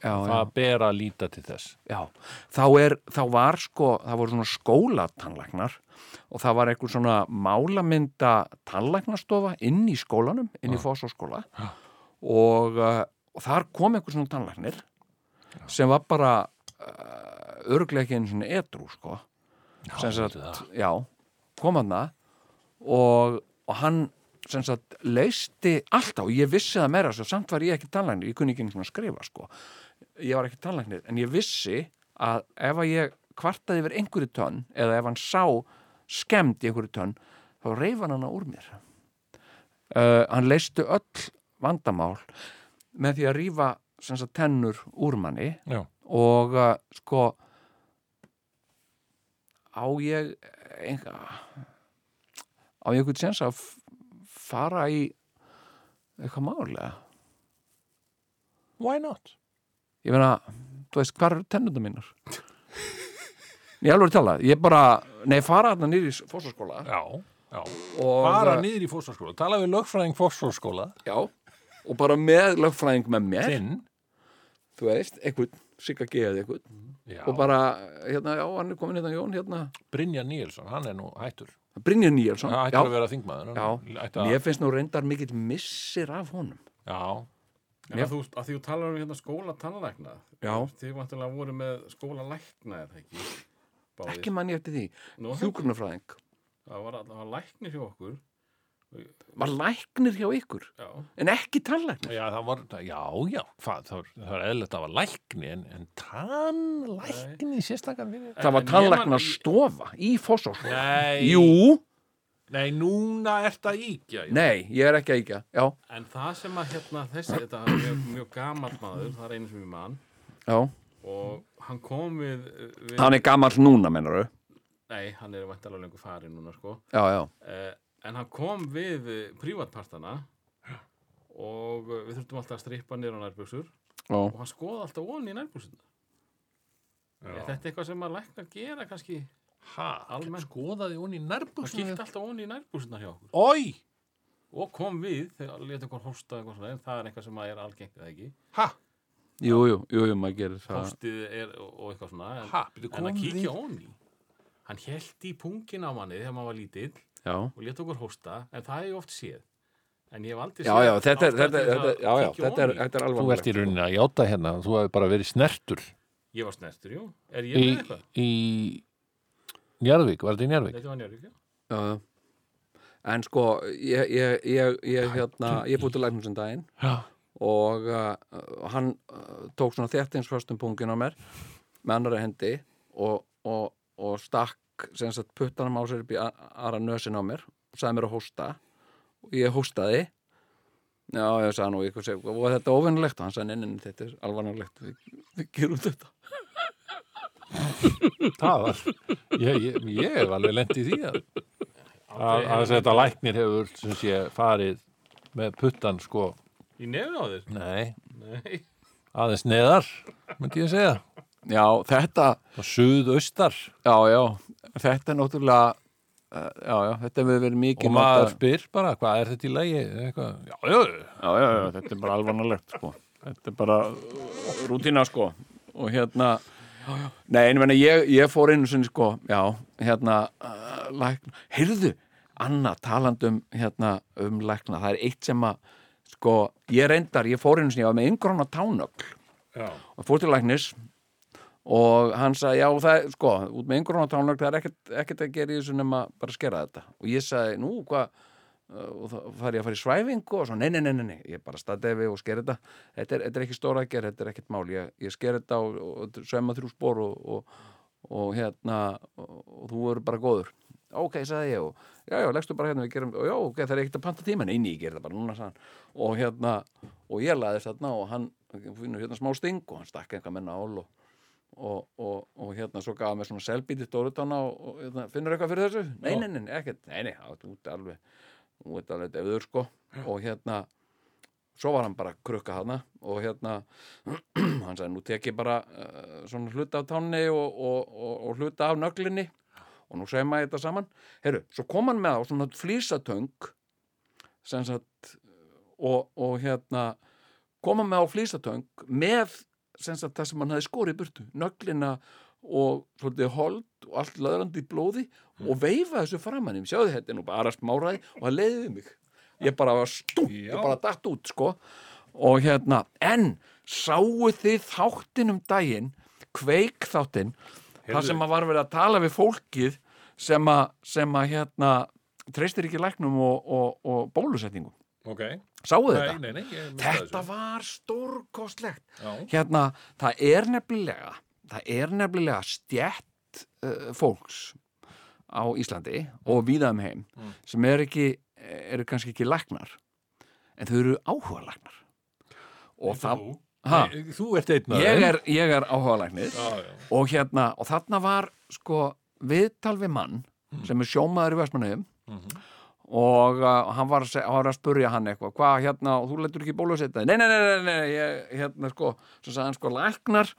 já, já. það ber að líta til þess. Já, þá, er, þá var sko, það voru svona skólatannlæknar og það var eitthvað svona málamynda tannlæknastofa inn í skólanum, inn í fósóskóla og, uh, og þar kom eitthvað svona tannlæknir sem var bara uh, örglega ekki einu svona edru sko. Sagt, það. já, kom hann og, og hann sagt leisti alltaf og ég vissi það meira svo samt var ég ekki tannlæknir, ég kunni ekki einu svona skrifa sko. Ég var ekki tannlæknir, en ég vissi að ef að ég kvartaði yfir einhverju tönn eða ef hann sá skemmt í einhverju tönn þá reif hann hana úr mér. Uh, hann leistu öll vandamál með því að sagt tennur úr manni Já. og uh, sko á ég einhver, á ég eitthvað sens að fara í eitthvað málega Why not? ég meina, þú veist, hvað eru tennundum mínar? Ég alveg að tala, ég bara, nei, fara þarna nýr í fórsaskóla Já, já. Fara niður í fósfórskóla. Tala við lögfræðing fósfórskóla. já, og bara með lögfræðing með mér, Þinn. þú veist, eitthvað, sigga geðið eitthvað, Já. og bara, hérna, já, hann er komin hérna, Jón, hérna, Brynja Níelsson, hann er nú hættur. Brynjar Níelsson, Það já, hættur að vera þingmaður. já, að- mér finnst nú reyndar mikill missir af honum. Já, En að þú, að því þú talar um hérna skóla tannlækna Já. Þið vantilega voru með skóla lækna er það ekki Báðir. Ekki mann ég eftir því, Nú, hjúkurnafræðing, Það var allavega læknir hjá okkur var læknir hjá ykkur, Já, en ekki tannlæknir. já, var, já, já, hvað, það, var- var eðlilegt að var lækni, en, en tannlækni sérstakar fyrir. Það var tannlæknar stofa í fósóskóla. Nei, Jú, Nei, núna ert að íkja. já. Nei, ég er ekki að íkja, En það sem að hérna þessi, þetta er mjög, mjög gamall maður, það er einu sem ég mann já og hann kom við, við Hann er gamall núna, mennar þau Nei, hann er vantalega lengur farin núna sko Já, já, eh, En hann kom við prívatpartana og við þurftum alltaf að strippa nærbuxur. Já, og hann skoði alltaf onni í Er þetta eitthvað sem að læknar gera kannski? Ha, Almennt. skoðaði hún í Það nærbuxinu. kíkti alltaf onni í nærbuxuna hjá okkur. Ói, og kom við þegar leta okkur hósta eitthvað svona en það er eitthvað sem að er algengt eða ekki? Ha, jú, jú, jú, jú, maður gerir það. Hóstið er og og eitthvað svona. En, ha, en að kíkja við. onni hann held í pungin á manni þegar maður var lítill Já, og leta okkur hósta en það hef ég oft séð en ég hef aldrei já, séð já, þetta er, þetta, þetta, já, já, þetta er, þetta er Þú alveg ert í rauninni að játa hérna, þú hefði bara verið snertur ég var snertur, jú, er ég í, með eitthvað? í Njarðvík, var þetta í Njarðvík? þetta var njörg, já Já, já. En sko, ég, ég, ég, ég, hérna, ég búið til læknum sem daginn Já. og uh, hann uh, tók svona þéttinsföstum pungin á mér með annari hendi og, og, og stakk sem sagt puttanum á sér upp í aðra nösin á mér og sagði mér að hósta. Og ég hóstaði. Já, ég sagði nú, ég, seg, og þetta er óvinnulegt og hann sagði, neinin, þetta er alvarnulegt við, við gerum þetta. Það var, ég, ég, ég hef alveg lent í því að, að, að þetta læknir hefur sem sé farið með puttan sko, í nefn á þér? nei, nei, aðeins neðar, myndi ég segja, Já, þetta, og suðaustar já, já, þetta er náttúrulega uh, já, já, þetta hefur verið mikið og maður notað- spyr bara, hvað er þetta í lagi? Eitthvað, já, já, já, já, já, þetta er bara alvarnalegt sko. þetta er bara rútína sko og hérna já, já. nei, en menna, ég, ég fór einu sinni sko, já, hérna uh, lækna, heyrðu Anna talandi um, hérna, um lækna það er eitt sem að sko, ég reyndar, ég fór einu sinni, ég var með yngróna tánögl já. og fór til læknis og hann sagði, já, það sko, út með einhverjum tánlög, það er ekkert, ekkert að gera í þessu nema bara skera þetta. Og ég sagði, nú, hvað uh, og þá fari ég að fara í svæfingu og svo, nei, nei, nei, nei, ég bara staðdefi og sker þetta. Þetta er, þetta er ekki stóra að gera, þetta er ekkert mál ég, ég sker þetta og, og svema þrjú spór og, og, og hérna og, og þú verður bara góður. Ok, sagði ég og já, já, leggstu bara hérna við gerum, og já, ok, það er ekkert að panta tíma nei, nei, ég ger það bara núna, hann. Og hérna, og ég laðist þarna og hann finnur hérna smá sting og hann stakk eitthvað menna ál og og, og, og hérna svo gaf mér svona selbítið stórutána og, og hérna, finnur eitthvað fyrir þessu? Nei, nei, nei, ekkert, nei, nei, það út alveg, veit alveg defður sko. Og hérna, svo var hann bara að krukka hana og hérna hann sagði, nú tek ég bara uh, svona hluta af tánni og, og, og, og hluta af nöglinni og nú segir maður þetta saman. Herru, svo kom hann með á svona flýsatöng sem sagt og, og hérna kom hann með á flýsatöng með sem sagt það sem hann hafði skorið í burtu nöglina og svolítið hold og allt löðrandi í blóði og veifa þessu framann í sjáðu þetta er nú bara smáraði og það leiði mig. Ég bara var stúm, ég bara datt út sko. Og hérna, en sáu þið þáttinn um daginn kveik þáttinn þar sem að var verið að tala við fólkið sem að, sem að hérna treystir ekki læknum og, og, og bólusetningum Ok, sáu nei, þetta? nei, nei, myndi Þetta var stórkostlegt. Hérna, það er nefnilega það er nefnilega stjætt uh, fólks á Íslandi og víða um heim sem er ekki, eru kannski ekki læknar en þau eru áhuga læknar og það ha, Nei, Þú ert einn af ég er, ég er áhuga já. og hérna, og þarna var sko viðtal við mann sem er sjómaður í Vestmannaugum og uh, hann að, seg, hann var að spurja hann eitthvað, hvað hérna, og þú letur ekki bólusetta nei, nei, nei, nei, nei, ég, hérna sko svo sagði hann sko, læknar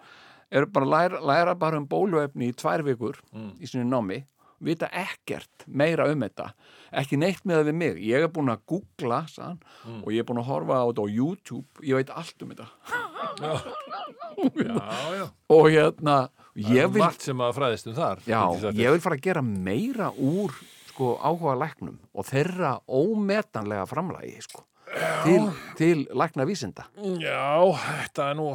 eru bara læra, læra bara um bóluefni í tvær vikur í sinni námi vita ekkert meira um þetta ekki neitt með það við mig. Ég er búin að googla sagði hann, og ég er búin að horfa á þetta á YouTube ég veit allt um þetta. Já, já. og hérna, Það er vil margt sem að fræðist um þar. Já, ég vil fara að gera meira úr sko, áhuga læknum og þeirra ómetanlega framlægi sko, til, til lækna vísinda. Já, þetta er nú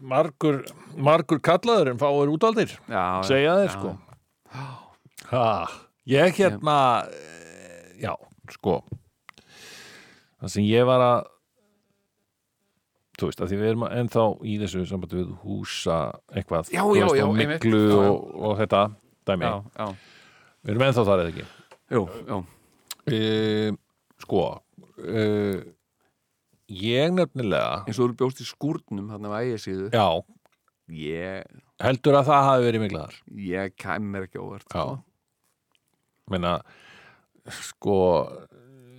margur, margur kallaður en fáir útaldir. Já, Segja þeir, já. sko. Ha, ég hérna, já, sko, það sem ég var að, þú veist, að því við erum ennþá í þessu sambandi við húsa eitthvað, Já, já, veist, já, miklu og, og þetta dæmi. Já, já, Við erum ennþá þar eða ekki. Jú, jú. uh, sko uh, ég nefnilega eins og þú bjóst í skúrnum hann af ægisíðu já, ég, heldur að það hafi verið miklaðar ég kæm mér ekki óvart Já. sko. meina sko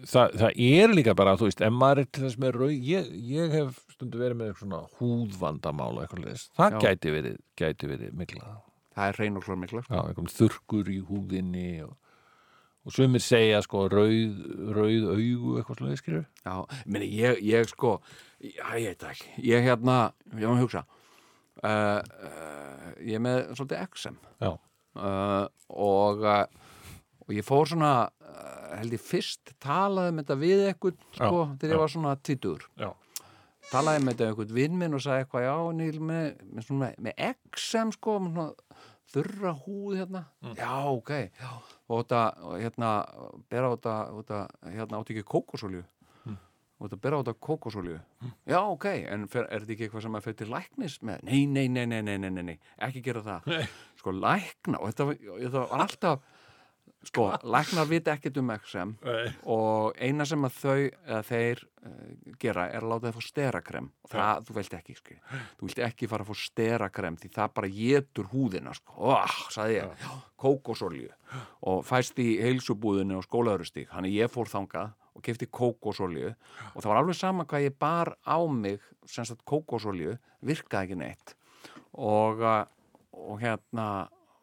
það, það er líka bara, þú veist, ef maður er til þess með rauð, ég, ég hef stundu verið með svona húðvandamál og eitthvað leðis, það Já. gæti verið, gæti verið miklað, það er reyn og klár mikla já, eitthvað þurrkur í húðinni og, og sumir segja sko rauð, rauð augu eitthvað svona skilur Já, meni, ég, ég sko ég veit það ekki, ég hérna ég að hugsa. Uh, uh, ég er með svolítið XM já, uh, og uh, og ég fór svona held ég fyrst talaði um þetta við eitthvað sko, þegar ég var svona tvítur já, talaði með þetta eitthvað vinn minn og sagði eitthvað já, Níl, með, með, með XM sko, með svona þurra húð hérna, já, ok já. Og þetta, hérna bera á þetta, hérna átti ekki kókosolju og þetta bera á þetta kókosolju já, ok, en fer, er þetta ekki eitthvað sem að fyrir til læknis með, nei, nei, nei, nei, nei, nei, nei, nei. ekki gera það. Sko, lækna, og þetta, þetta var alltaf sko, læknar vita ekkert um XM Nei. og eina sem að þau eða þeir uh, gera er að láta þeir fá sterakrem og það, þú vilt ekki skil. þú vilt ekki fara að fá sterakrem því það bara getur húðina sko. oh, sagði ég, kókosolju og fæst í heilsubúðinu og skólaðurustík, hann ég fór þangað og kefti kókosolju og það var alveg sama hvað ég bar á mig sem sagt kókosolju, virkaði ekki neitt. Og, uh, og hérna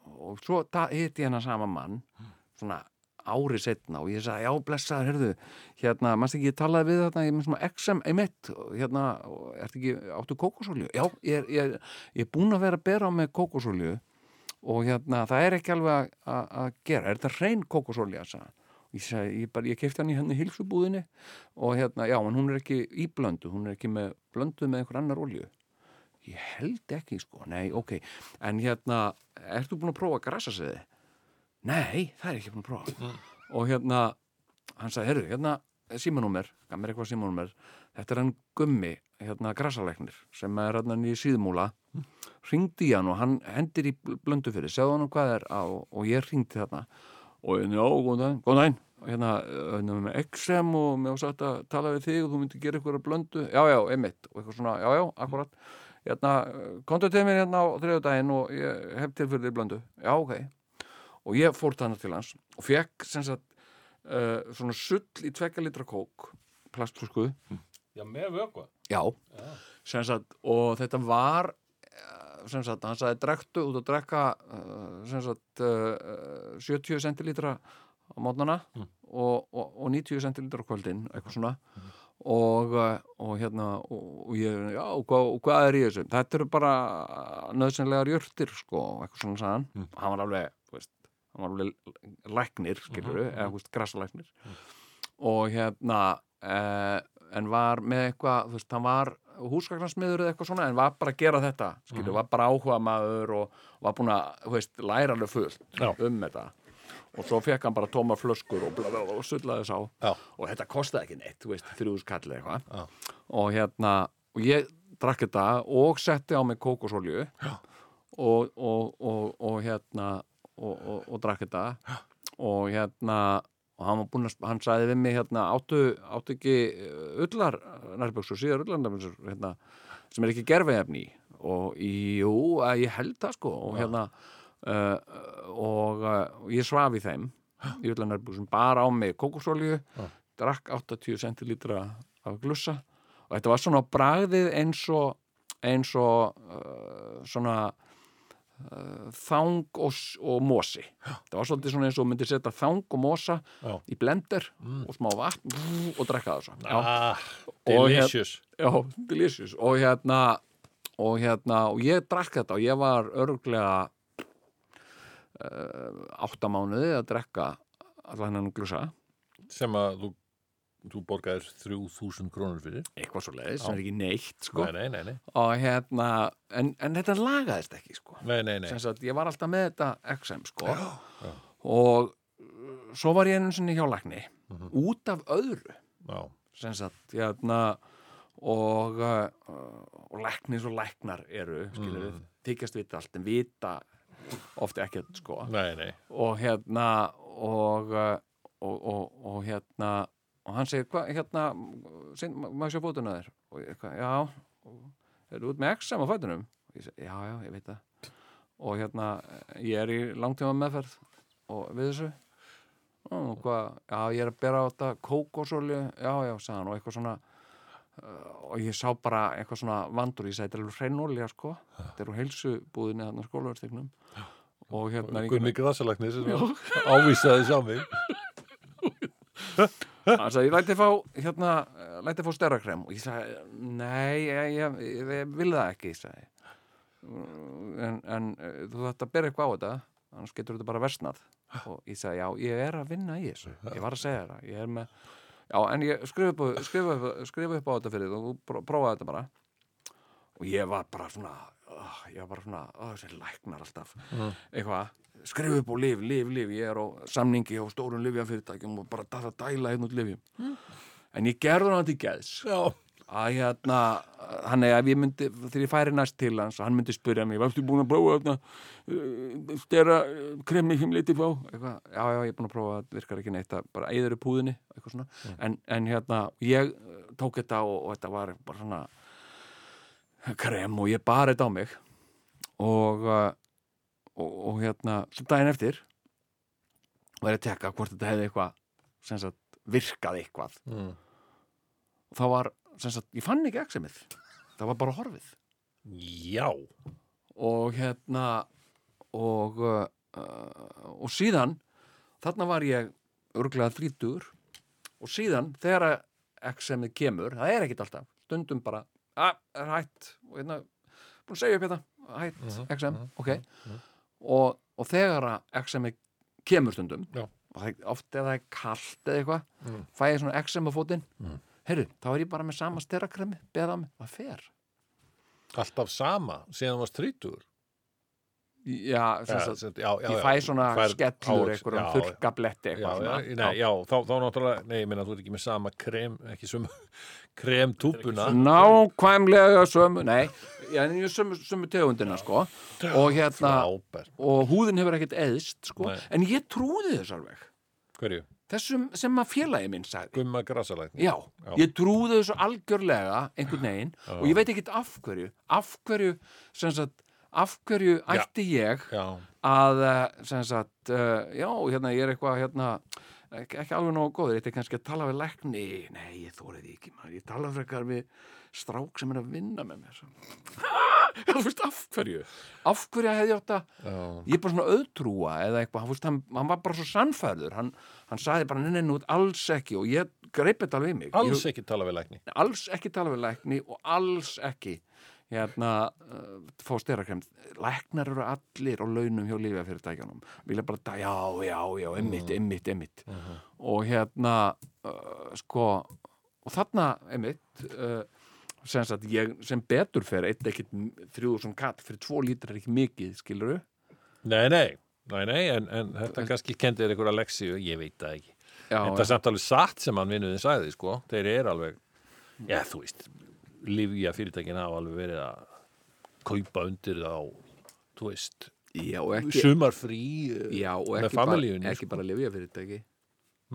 og svo hitt ég hennar sama mann svona ári setna og ég sagði, já, blessaður, heyrðu hérna, mannst ekki, ég talaði við þarna ég með svona XM einmitt, og hérna og ertu ekki, áttu kókosolju? Já, ég er, er- búin að vera að bera á með kókosolju og hérna, það er ekki alveg að- gera, er þetta hrein kókosolja, sagði. Ég sagði, ég, ég kefti hann í henni hilsubúðinni og hérna, já, en hún er ekki í blöndu, hún er ekki með blöndu með einhver annar olju. Ég held ekki, sko, nei, ok, en hérna, ertu búin að prófa grassasiði? Nei, það er ekki búin að prófa. Og hérna, hann sagði, herru, hérna, símanúmer, gaf mér eitthvað símanúmer, þetta er hann gummi, hérna, grassalegnir, sem er hérna í síðmúla, ringdi í hann og hann hendir í bl- blöndu fyrir, segðu hann hvað er á, og ég ringdi þarna, og hérna, já, góðan daginn, góðan daginn, og hérna, hérna með XM og mér sagt að tala við þig og þú myndir gera eitthvað blöndu, já, já, einmitt, og eitthvað svona, já, já, akkurat, hérna, til mér hérna á þriðudaginn og ég hef til fyrir blöndu, já, ok, og ég fór þannig til hans og fekk sem sagt uh, svona sull í tvekja litra kók plastflösku, Já, með vökva. já, sem sagt og þetta var eh, sem sagt, hann sagði drektu út að drekka uh, sem sagt uh, 70 centilítra á mótnana og, og, og 90 centilítra á kvöldin, eitthvað svona. Og, uh, og hérna og, og ég, já, og hvað, og hvað er í þessu? Þetta eru bara nöðsynlegar jörtir sko, eitthvað svona sagðan og hann var alveg, hann var alveg læknir, skilur við eða, þú veist, grassalæknir og hérna eh, en var með eitthvað, þú veist, hann var húsgagnarsmiður eða eitthvað svona en var bara að gera þetta, skilur, var bara áhuga maður og var búin að, þú veist, læra alveg fullt Já. um þetta. Og svo fekk hann bara tóma flöskur og, bla, bla, bla, og sullaði sá Já. og þetta kostaði ekki neitt, þú veist, þrjúðus kall eða Já. eitthvað og hérna, og ég drakk þetta og setti á mig kókosolju. Og, og, og, og hérna og, og, og drakk þetta. Og hérna og hann að, hann sagði við mig hérna, áttu, áttu ekki uh, ullar nærbjöksur, síðar ullar nærbjöksur hérna, sem er ekki gerfiðefni í og jú, ég held það sko og hérna uh, og, uh, ég svaf í þeim í ullar nærbjöksum, bara á mig kókosolju, drakk 80 centilítra af glussa. Og þetta var svona á bragðið eins og eins og uh, svona þang og, og mosi. Það var svolítið svona eins og myndi setja þang og mosa Já. í blender og smá vatn og drekka það svo. Ah, Og hér- delicious. Já, delicious. Og hérna og hérna, og ég drakk þetta og ég var örglega uh, áttamánuði að drekka allan hennan glusa sem að þú, þú borgaðir 3000 krónur fyrir. Eitthvað svo leiðis, sem er ekki neitt sko. nei, nei, nei, nei, og hérna en, en þetta lagaðist ekki sko. nei, nei, nei. sem sagt, ég var alltaf með þetta XM sko. og uh, svo var ég einu sinni hjá lækni út af öðru. Já, sagt, hérna og, uh, og læknis og læknar eru, við þykjast vita allt en vita oft ekkert sko. Nei, nei. Og hérna og, uh, og, og, og hérna og hann segir, hvað, hérna ég sjá fótuna þér? Og ég, eitthvað, já, er út með exam á fætunum og ég segi, já, já, ég veit það. Og hérna, ég er í langtíma meðferð og við þessu. Og hvað, já, ég er að bera á þetta kókosólu, já, já, sagði hann og eitthvað svona uh, og ég sá bara eitthvað svona vandur, ég segi, þetta er alveg hreinolja, sko, þetta er úr heilsubúðinni þarna skólaverstignum og hérna er Gunni Grasalagnis ávísaði sjá mig hann sagði, ég læti fá hérna, læti fá sterakrem og ég sagði, nei, ég, ég, ég, ég vil það ekki, ég sagði. En, en eh, þú þarft að bera eitthvað á þetta annars getur þetta bara versnað. Og ég sagði, já, ég er að vinna í þessu. Ég var að segja það, ég er með já, en ég skrifa upp, skrifa upp, skrifa upp á þetta fyrir þú, pró- prófaði þetta bara. Og ég var bara svona oh, ég var bara svona, oh, þessi læknar alltaf. Eitthvað, skrifa upp á liv, liv, liv ég er á samningi á stórum livjafyrirtækjum og bara dala dæla hérna út livjum en ég gerði hann til geðs. Já, að hérna, hann er að ég myndi þegar ég færi næst til hans hann myndi spyrja mig, varstu búin að prófa þarna uh, stera uh, kremmi sem liti fá, eitthvað, já, já, ég er búin að prófa það virkar ekki neitt, það bara eður upp húðinni eitthvað svona, en, en hérna ég uh, tók þetta og, og þetta var bara svona krem og ég bar þetta á mig. Og uh, og, og hérna, daginn eftir og er að tekka hvort þetta hefði eitthvað sem sagt virkað eitthvað. Mm. og það var, sem sagt, ég fann ekki eksemið það var bara horfið. Já. og hérna og uh, og síðan þarna var ég örglega þrítugur. Og síðan þegar eksemið kemur, það er ekkit alltaf stundum bara, að, er hætt. Og hérna, búin að segja upp hérna hætt, eksem, ok og, og þegar að eksemið kemur stundum Já. og það, oft ef það er kalt eða eitthvað Mm. fæ ég svona eksem á fótinn mm. heyrðu, þá er ég bara með sama sterakremi beða á mig, það fer Alltaf sama, síðan varst þrítur. Já, Já, sagt, já, já, ég fæ svona Fær skellur já, þurrkabletti Já, eitthvað nei, já, þá, þá náttúrulega, nei, ég meina, þú ert ekki með sama krem, ekki sem kremtúpuna. nákvæmlega sömu, nei en ég er sömu, sömu tegundina sko og hérna, Frábær. og húðin hefur ekkert eðst sko, Nei. en ég trúði þess alveg Hverju? þessum sem að félagi minn sagði Gumma grasalækni. Já, Já. ég trúði þessu algjörlega einhvern veginn og ég veit ekkert af hverju af hverju, sem sagt af hverju ætti ég að, eh, sem sagt uh, já, hérna, ég er eitthvað hérna, ekki, ekki alveg nógu góður, þetta er kannski að tala við lækni, nei, ég þórið ekki maður, ég tala frekar við strák sem er að vinna með mér. Þú veist, af hverju? Af hverju hefði ég átt að ég er bara svona auðtrúa eða eitthvað, hann, hann, hann var bara svo sannfærður. Hann, hann sagði bara, neina, nú, alls ekki. Og ég greip þetta alveg í mig. Alls ég, ekki tala við lækni. alls ekki tala við lækni og alls ekki hérna, uh, fá sterakrem læknar eru allir á launum hjá lífafyrirtækjanum vilja bara, já, já, já, emmitt, emmitt, emmitt og hérna uh, sko og þarna, emmitt uh, sem, sem betur fer eitt ekkit þrjúðursson katt fyrir tvo lítur er ekki mikið, skiluru Nei, nei, nei, nei, en, en þetta kannski kendir einhverja leksíu, ég veit það ekki. já, en það er samt alveg satt sem hann vinnuðin sagði, sko. Þeir eru alveg, já, þú veist, Livja fyrirtækin hafa alveg verið að kaupa undir það á, þú veist, já, og ekki, sumarfrí já, og með ekki bara, ekki bara lifjafyrirtæki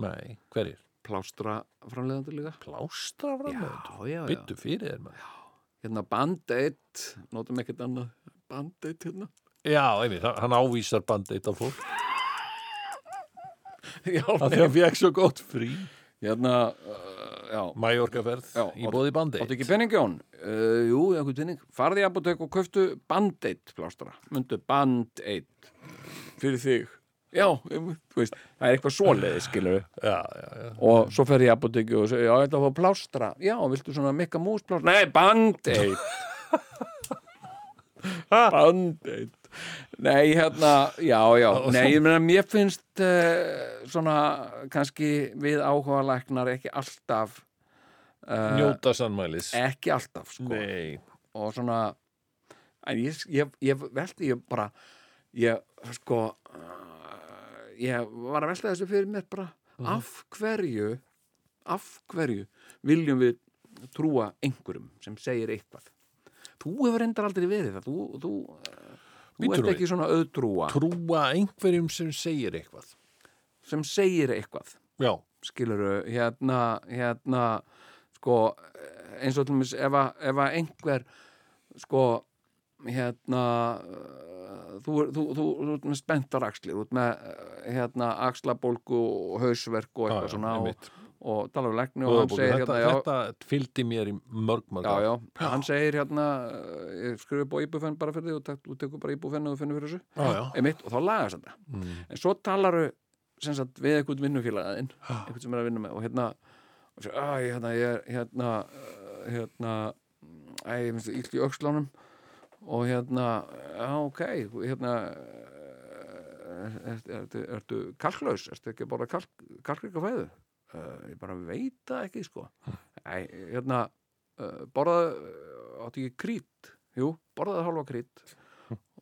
Nei, hverjir? plástra framleiðandur líka Plástra já. Byttu fyrir þér maður. hérna Band-Aid notum ekkert annað Band-Aid hérna Já, einmitt, hann- ávísar bandi eitt af fólk. já, Af því hann fekk svo gott frí. hérna uh, Mæjorkaferð í bóði bandi. áttu ekki penning Jón? Uh, jú, einhvern penning farði í apotek og köftu Band-Aid plástra, myndu Band-Aid. Fyrir þig. Já, veist, það er eitthvað svoleiði skilur Já, já, já. og svo fer ég í apoteki og segi, já, þetta var plástra. Já, viltu svona mikka mús plástra? Nei, Band-Aid. Band-Aid nei, hérna, já, já. Nei, ég meina, mér finnst uh, svona, kannski við áhuga læknar ekki alltaf uh, Njóta sannmælis. ekki alltaf, sko. Nei. og svona en ég, ég, ég velti ég bara ég sko uh, ég var að velta þessu fyrir mér bara. Af hverju af hverju viljum við trúa einhverjum sem segir eitthvað? Þú hefur endar aldrei verið það. Þú, þú, þú ert ekki svona auðtrúa Trúa einhverjum sem segir eitthvað. sem segir eitthvað já, skiluru, hérna, hérna sko, eins og mér ef, að- ef að einhver sko, hérna þú, er- þú, þú, þú ert með spenntar axlir, þú ert með uh, hérna, axlabólgu og hausverk og eitthvað svona og. Og tala við lækni og hann segir þetta, hérna, já, þetta fylgdi mér í mörg, mörg já, já, hann segir hérna ég skrifa upp á íbúfenn bara fyrir því og tek, tekur bara íbúfenn og þú finnur fyrir þessu. Já, já. einmitt, og þá lagast þetta. Mm. en svo talaru sagt, við einhvern vinnufélagaðinn einhvern sem er að vinna með og hérna, og að, ég, hérna, ég er hérna, uh, hérna æ, ég finnst það illt í öxlánum og hérna, já, ok hérna er, ertu, kalklaus? Ertu ekki að borða kalk, kalkrika fæðu uh, ég bara veit það ekki sko. Æ, hérna uh, borðaðu, áttu ekki krít? Jú, borðaðu hálfa krít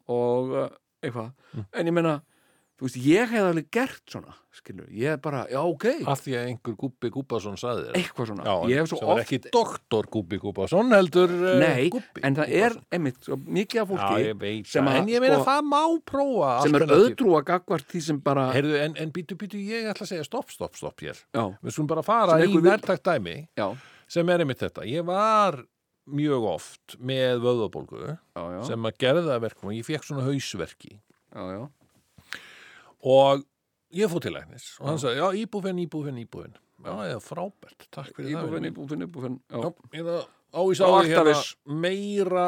og uh, eitthvað. En ég meina, þú veist, ég hef alveg gert svona, skilur, ég er bara já, ok, Af því að einhver Gúbbi Gúbbason saði þér. eitthvað svona. Já, ég hef svo oft ekki doktor Gúbbi Gúbbason heldur uh, Nei, Gúbbi en það er einmitt svo mikið af Já, fólki ég veit sem að, en ég meina sko, það má prófa sem er alternatív. öðtrúa gagvart því sem bara Heyrðu, en, en býtu, býtu, ég ætla að segja stopp, stopp, stopp hér. já, Við skulum bara fara í nærtækt dæmi já, sem er einmitt þetta. Ég var mjög oft með vöðabólgu já, já, sem að gerði það verkum ég fekk svona hausverki. Já, já, og ég fór til læknis og hann sagði, já, íbúfinn, íbúfinn, íbúfinn. Já, já, frábært, takk fyrir það. íbúfinn, vinur minn. íbúfinn, íbúfinn já, Já, ég það ávís á því hérna meira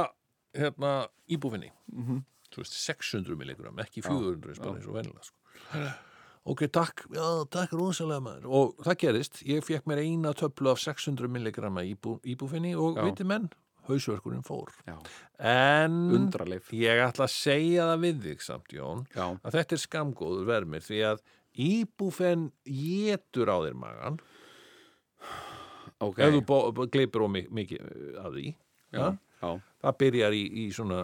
hérna íbúfinni Mhm. þú veist 600 milligram, ekki 400 bara eins og vennilega sko. ok, takk, já, takk rosalega maður og það gerist, ég fekk mér eina töflu af 600 milligramma íbú, íbúfinni og viti menn, hausverkurinn fór. Já, en undraleif. ég ætla að segja það við þig samt Jón já, að þetta er skamgóður vermir því að íbúfen getur á þér magan ok. Ef þú gleypir of mi- mikið uh, af því já, já, það byrjar í, í svona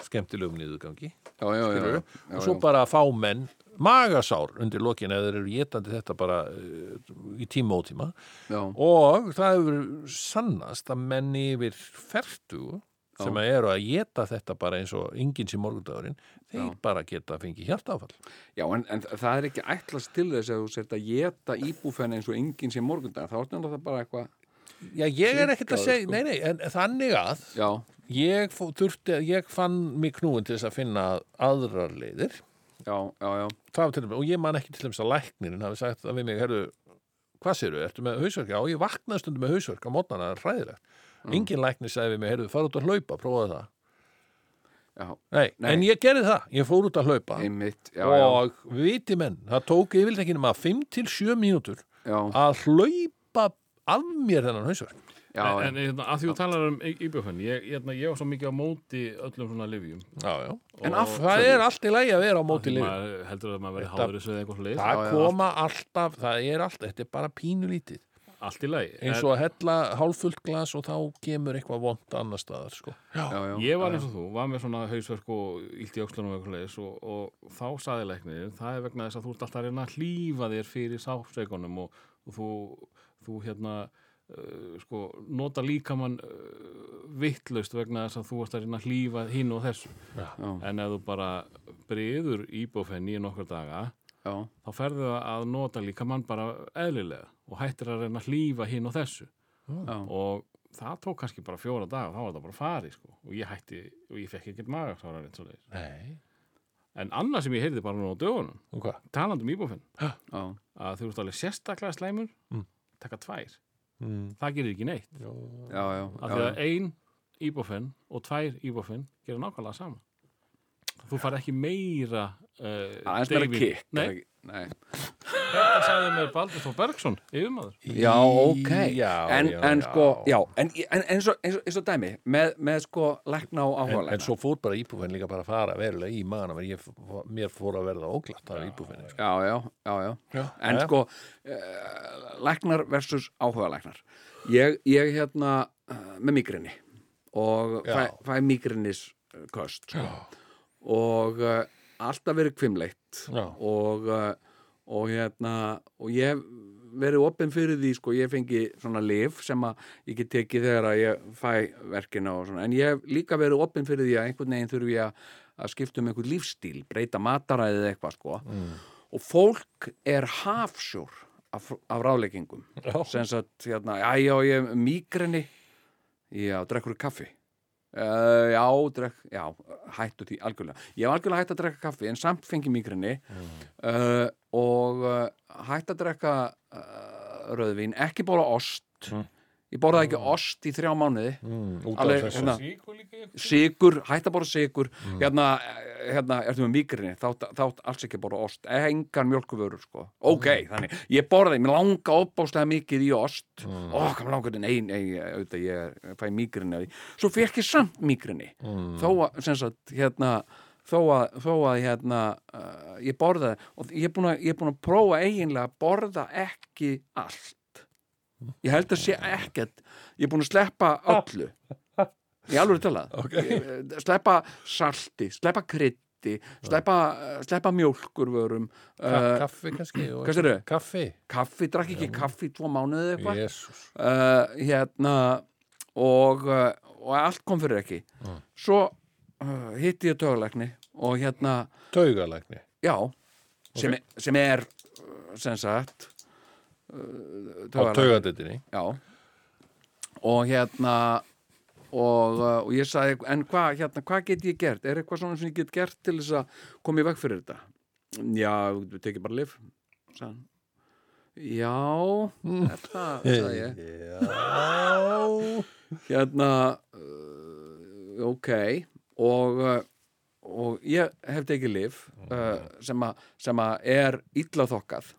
skemmtilegum niðurgangi já, já, já, skilurðu, já, og svo bara fá menn magasár undir lokin eða þeir eru getandi þetta bara uh, í tíma og tíma já, og það hefur sannast að menn yfir fertu sem Já. eru að geta þetta bara eins og enginn sem morgundagurinn þeir Já. bara geta að fengi hjartafall já en, en það er ekki ætlast til þess að þú sért að geta íbúfenn eins og enginn sem morgundag þá er þetta bara eitthvað Já, ég er ekkert að segja, sko. nei, nei, en þannig að já, ég fó, þurfti, ég fann mig knúin til þess að finna aðrar leiðir já, já, já, það var til dæmis, og ég man ekki til þess að læknirinn hafi sagt að við mig, herru, hvað séru, ertu með hausverk? Já, ég vaknaði stundum með hausverk á mótnana, það er hræðilegt. Engin læknir sagði við mig, herru, fara út að hlaupa, prófaði það. já, Nei, Nei. en ég gerði það, ég fór út að hlaupa einmitt og viti menn, það tók yfirleitt ekki nema 5 til 7 mínútur að hlaupa af mér þennan hausverk. Já, en hérna, að því þú talar um íbjöfenn ég, hérna, ég var svo mikið á móti öllum svona livjum. En af Það er allt í lagi að vera á móti maður heldur að maður Þetta- háður þessu eða eitthvað leið Það Já, koma alltaf, það er alltaf, þetta er bara pínulítið. allt í lagi. Eins og að hella hálffullt glas og þá kemur eitthvað vond annar staðar, sko. já, já, Ég var eins og þú, var með svona hausverk og illt í öxlunum og eitthvað leiðis og, og þá saði læknir, það er vegna þess að þú ert alltaf að reyna að hlýfa þér fyrir sásreikunum og, og þú, þú hérna sko, nota líkamann uh, vittlaust vegna þess að þú ert að reyna að hlýfa hinn og þessu. Já, en ef þú bara breyður íbófenni í nokkra daga já, þá ferðu að nota líkamann bara eðlilega og hættir að reyna að hlýfa hinn og þessu. Já, og það tók kannski bara fjóra daga þá var það bara farið sko. Og ég hætti og ég fekk ekkert magasára eins og leið Nei. en annað sem ég heyrði bara nú á dögunum Og hvað? talandi um íbúfinn já, að þú ert alveg sérstaklega slæmur Mm. taka tvær, Mm. það gerir ekki neitt. Já, já, af já, því að ein íbúfinn og tvær íbúfinn gerir nákvæmlega sama. Þú far ekki meira uh, aðeins meira deyfing. kikk Nei, er ekki- nei, þetta sagði mér Baldur Þór Bergson yfirmaður Já, ok. Já, en, já, en sko, já, en, en eins, og, eins, og, eins og dæmi með, með sko lækna og En, áhuga en svo fór bara íbúfinn líka bara að fara verulega í að ég, mér fór að verða óglatt af íbúfinni. Sko. Já, já, já, já. Já, En já. sko, uh, læknar versus áhuga læknar. Ég, ég hérna uh, með migrini og fæ, fæ migrinis uh, köst sko. og uh, alltaf verið kvimleitt og, uh, og hérna og ég hef verið opinn fyrir því sko, ég fengi svona lif sem að ég get tekið þegar að ég fæ verkina og svona, en ég hef líka verið opinn fyrir því að einhvern veginn þurfi að, að skipta um einhvern lífstíl, breyta mataræðið eitthvað sko. Og fólk er hafsjór af, af ráðleggingum. Já. sem sagt, hérna, já, já, ég mígreni. Já, drekkur kaffi uh, já, drek, já hættu því algjörlega. Ég hef algjörlega hætt að drekka kaffi en samt fengi mígreni. Uh, og uh, hætt að drekka uh, rauðvín, ekki bóla ost ég borðaði ekki ost í þrjá mánuði. Mm, Alveg, hérna, sigur, hætt að borða sigur hérna, eh, hérna, ertu með migrini þátt, þátt alls ekki að borða ost. Engan mjölkuvörur, sko, ok þannig, ég borðaði, mér langa opbáslega mikið í ost, mm. ó, hvað langar þetta nei, nei, auðvitað, ég, fæ migrini svo fekk ég samt migrini þó að, sem sagt, hérna þó að, þó að hérna uh, ég borðaði, og ég er búin að ég er búin að prófa eiginlega að borða ekki allt ég held að sé ekkert. Ég er búin að sleppa öllu. Í alveg talað. Okay. sleppa salti, sleppa krytti sleppa, sleppa mjólkurvörum Ka uh, kaffi kannski og-? Kaffi, kaffi, drakk ekki kaffi tvo mánuði eitthvað. Uh, hérna og, uh, og allt kom fyrir ekki. Svo uh, hitti ég tögulegni og hérna, Taugalækni? Já sem, er, sem er uh, sem sagt uh, á Já. Og hérna og, uh, og ég sagði, en hvað hérna, hvað get ég gert? Er eitthvað svona sem ég get gert til þess að koma í veg fyrir þetta? Já, þú tekið bara lif sagði hann. Já, þetta sagði ég. Já. Hérna uh, ok og, uh, og ég hef tekið lif uh, a, sem að er illa þokkað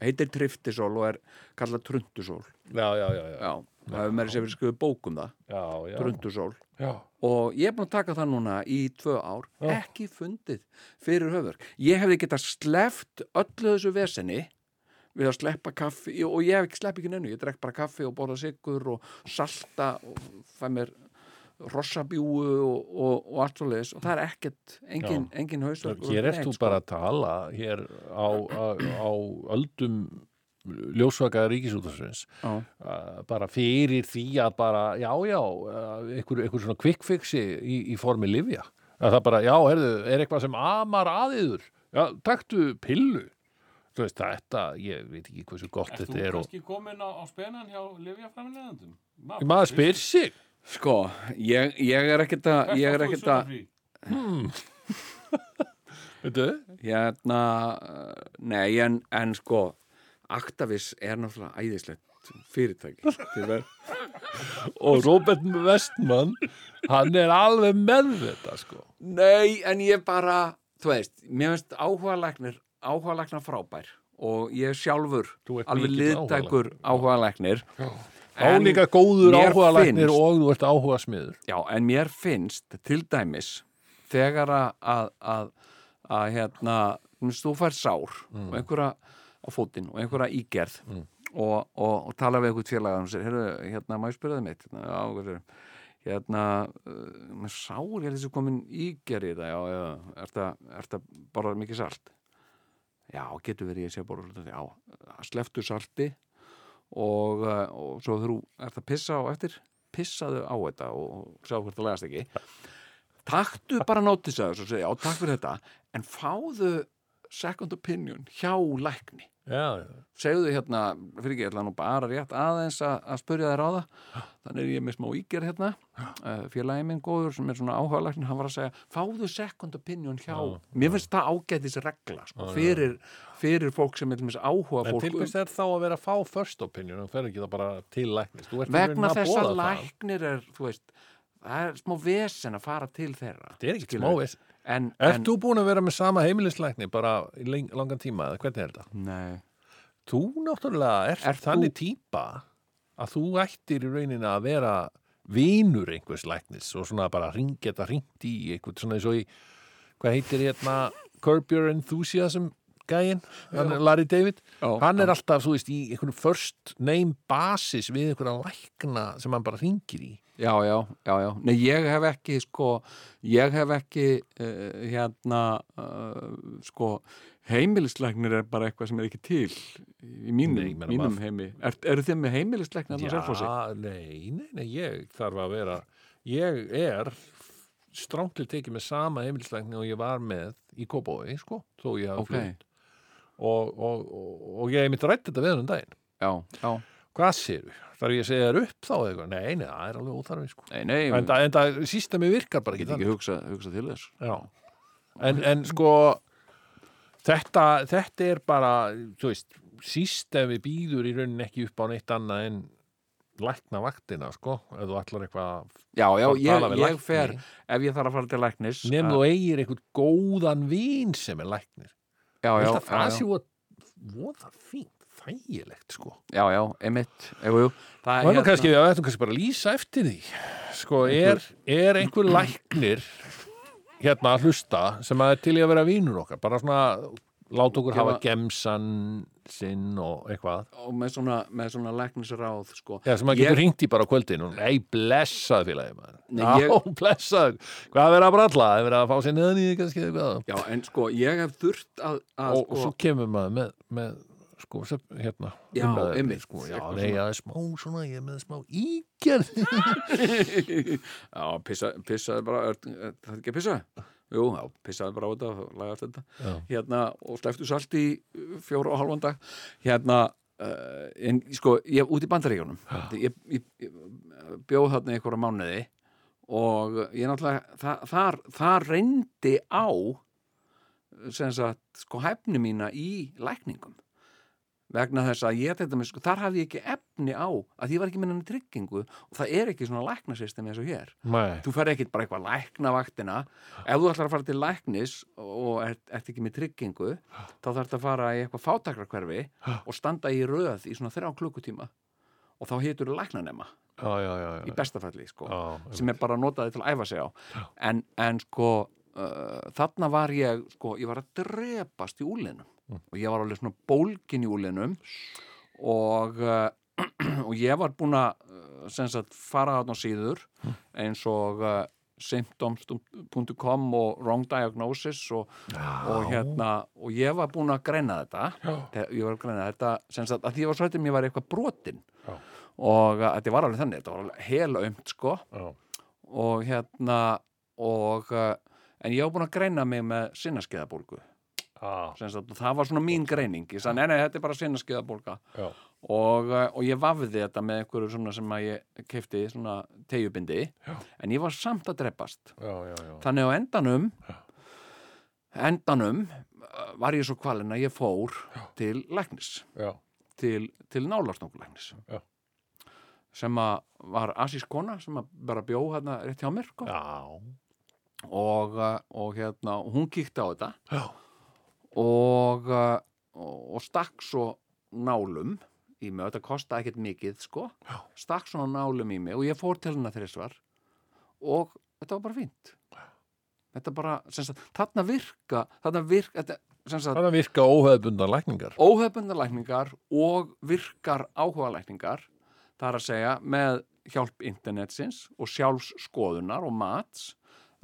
heitir triftisól og er kallað trundusól Já, já, já, já, já, það hefur meiri sér verið skrifið bók um það. Já, já. trundusól já. og ég er búin að taka það núna í tvö ár. Ekki fundið fyrir höfverk ég hefði getað sleft öllu þessu veseni við að sleppa kaffi og ég hef ekki slepp ekki nennu, ég drekk bara kaffi og borða sigur og salta og fæ mér rossabjúu og, og, og allt svo leiðis og það er ekkert, engin, engin hausverk Hér ert þú bara að tala hér á, á, á öldum ljósvaka ríkisútarsins bara fyrir því að bara, já, já einhver, einhver svona quickfixi í, í formi livja að það bara, já, herðu, er eitthvað sem amar aðiður? Já, taktu pillu. Þú veist, þetta, ég veit ekki hversu gott Ert þú þetta er og kannski komin á, á spennan hjá livjaframleðandum? maður spyr sig sko, ég, ég er ekkert að ég er ekkert að veitu, hérna, uh, nei, en, en sko Actavis er náttúrulega æðislegt fyrirtæki og Robert Westman hann er alveg með þetta sko. Nei, en ég bara, þú veist, mér finnst áhugalæknir, áhugalæknar frábær og ég sjálfur alveg liðtækur áhugalæknir. Álíka góður mér áhugalæknir finnst- og þú ert áhuga smiður Já, en mér finnst til dæmis þegar að, að, að, að hérna, þú fær sár og einhverja á fótinn og einhverja ígerð og, og, og tala við einhvern félagar og sér, heyrðu, hérna, má ég spyrja það mitt? Hérna, hérna, uh, með sár, ég held þessi komin ígerð í það, já, já, er það, er það bara mikið salt? Já, getur verið ég sé bara svolítið, já, sleftu salti og, uh, og svo þú ert að pissa á eftir, pissaðu á þetta og, sjá hvort það legast ekki. Taktu bara nótis að þessu og segja, já, takk fyrir þetta. En fáðu second opinion hjá lækni já, segðu hérna, fyrir ekki, ég ætla nú bara rétt aðeins að, spurja þér á það. Þannig er ég með smá íger hérna. Uh, félagi minn góður sem er svona áhugalæknin hann var að segja, fáðu second opinion hjá. Mér finnst það ágætis regla sko, fyrir, fyrir fólk sem er áhuga en fólk til hvers er þá að vera að fá first opinion? Og fer ekki það bara til læknis. Þú ert í vegna þess að læknir er, þú veist það er smá vesen að fara til þeirra þetta er ekki skilurðu. smá veist en, Ert en, þú búin að vera með sama heimilislækni bara í langan tíma eða hvernig er þetta? Nei, Þú náttúrulega ert, Ert þannig þú- típa að þú ættir í rauninni að vera vinur einhvers læknis og svona bara ring, geta ringt í einhvern svona eins og í hvað heitir hérna Curb Your Enthusiasm gæinn, hann er Larry David? Já, hann er alltaf, þú veist, í einhvern first name basis við einhverja lækna sem hann bara ringir í Já, já, já, já. Nei, ég hef ekki, sko, ég hef ekki, uh, hérna, uh, sko, heimilisleiknir er bara eitthvað sem er ekki til í mínum, Nei, mínum heimi. Er, eru þið með heimilisleiknir? Já, nei, nei, nei, ég þarf að vera ég er strángtil tekið með sama heimilislækni og ég var með í Kópói, sko, þó ég hafa Ok. flutt og, og, og, og ég mitt rætt þetta við hann um daginn já, já, hvað séu, þarf ég að segja þér upp þá eða eitthvað, nei, nei, það er alveg óþarfi sko. en, en það sístemi virkar bara ég ekki get þannig. ekki hugsa, hugsa til þess. Já. En, en sko þetta, þetta er bara sístemi býður í rauninni ekki upp á neitt annað en lækna vaktina, sko ef þú ætlar eitthvað já, já, að ég, ég fer ef ég þarf að fara til læknis nefn að- þú eigir einhvern góðan vín sem er læknir. Já, já, að það já, sé voða fínt, þægilegt sko. Já, já, einmitt. Jú, jú. það og hérna, kannski, ættum kannski bara að lýsa eftir því. Sko, er, er einhver læknir hérna að hlusta sem að er til í að vera vínur okkar? Bara svona, láta okkur hafa gemsan sinn og eitthvað. Og með svona, með svona læknisráð sko. Já, sem maður Ég- getur hringt í bara á kvöldin og nei, blessað félagi Nei, Já, ég- blessað, hvað er verið að bralla? Er verið að fá sér neðan í því kannski já, en sko, ég hef þurft að, að og, sko, og svo kemur maður með, með sko, hérna Já, einmitt, sko, já, nei, já, smá svona, ég er með smá ígerð. Já, pissa, pissaði bara er, er, það er ekki að pissa? Jú, já, pissaði bara á þetta og lagast þetta. Hérna, og sleftu salt í fjóra og halvan dag. Hérna, uh, en sko, ég út í bandaríkjónum ég, ég, ég bjóð þarna einhverja mánuði og ég náttúrulega það, þar, þar reyndi á sem sagt, sko hæfni mína í lækningum vegna þess að ég þetta með, sko, þar hafði ég ekki efni á að ég var ekki með henni tryggingu og það er ekki svona læknasystem eins og hér. Nei, þú fer ekkit bara eitthvað lækna vaktina ef þú ætlar að fara til læknis og ert, ert ekki með tryggingu þá þarf þetta að fara í eitthvað fátakrakverfi og standa í röð í svona þrjá klukkutíma. Og þá hitur þú læknanema. Í bestafalli sko, sem er bara notaði til að æfa sig á. En, en sko uh, þarna var ég sko, ég var að drepast í úlinum og ég var alveg svona bólgin í úlinum og uh, og ég var búin að sem sagt fara þarna síður eins og uh, symptoms.com og wrong diagnosis og, og hérna og ég var búin að greina þetta. Þegar ég var að greina þetta sem sagt að því ég var svo hættum ég var eitthvað brotin. Já. og að þetta var alveg þannig þetta var alveg hel aumt sko. Já, og hérna og en ég var búin að greina mig með sinnaskeiðabólgu sem sagt, það var svona mín greining. Ég sagði, nei, nei, þetta er bara sinnaskeiðabólga já, og, uh, og ég vafði þetta með einhverju svona sem að ég kefti svona tegjubindi Já. en ég var samt að dreppast já, já, þannig á endanum endanum uh, var ég svo kvalinn að ég fór til læknis. Til, til nálarsnókulæknis Já. sem að var asísk kona sem að bara bjó hérna rétt hjá mér sko. og, uh, og hérna hún kíkti á þetta. Já. Og, uh, og, og stakk svo nálum í mig, þetta kostaði ekkert mikið sko, Já. stakk svona nálum í mig og ég fór til hennar þrísvar og þetta var bara fínt. Þetta bara, sagt, þarna virka þarna virka, þetta, sagt Þannig að virka óhefðbundar lækningar. Óhefbundarlækningar og virkar áhugalækningar það er að segja með hjálp internetsins og sjálfsskoðunar og mats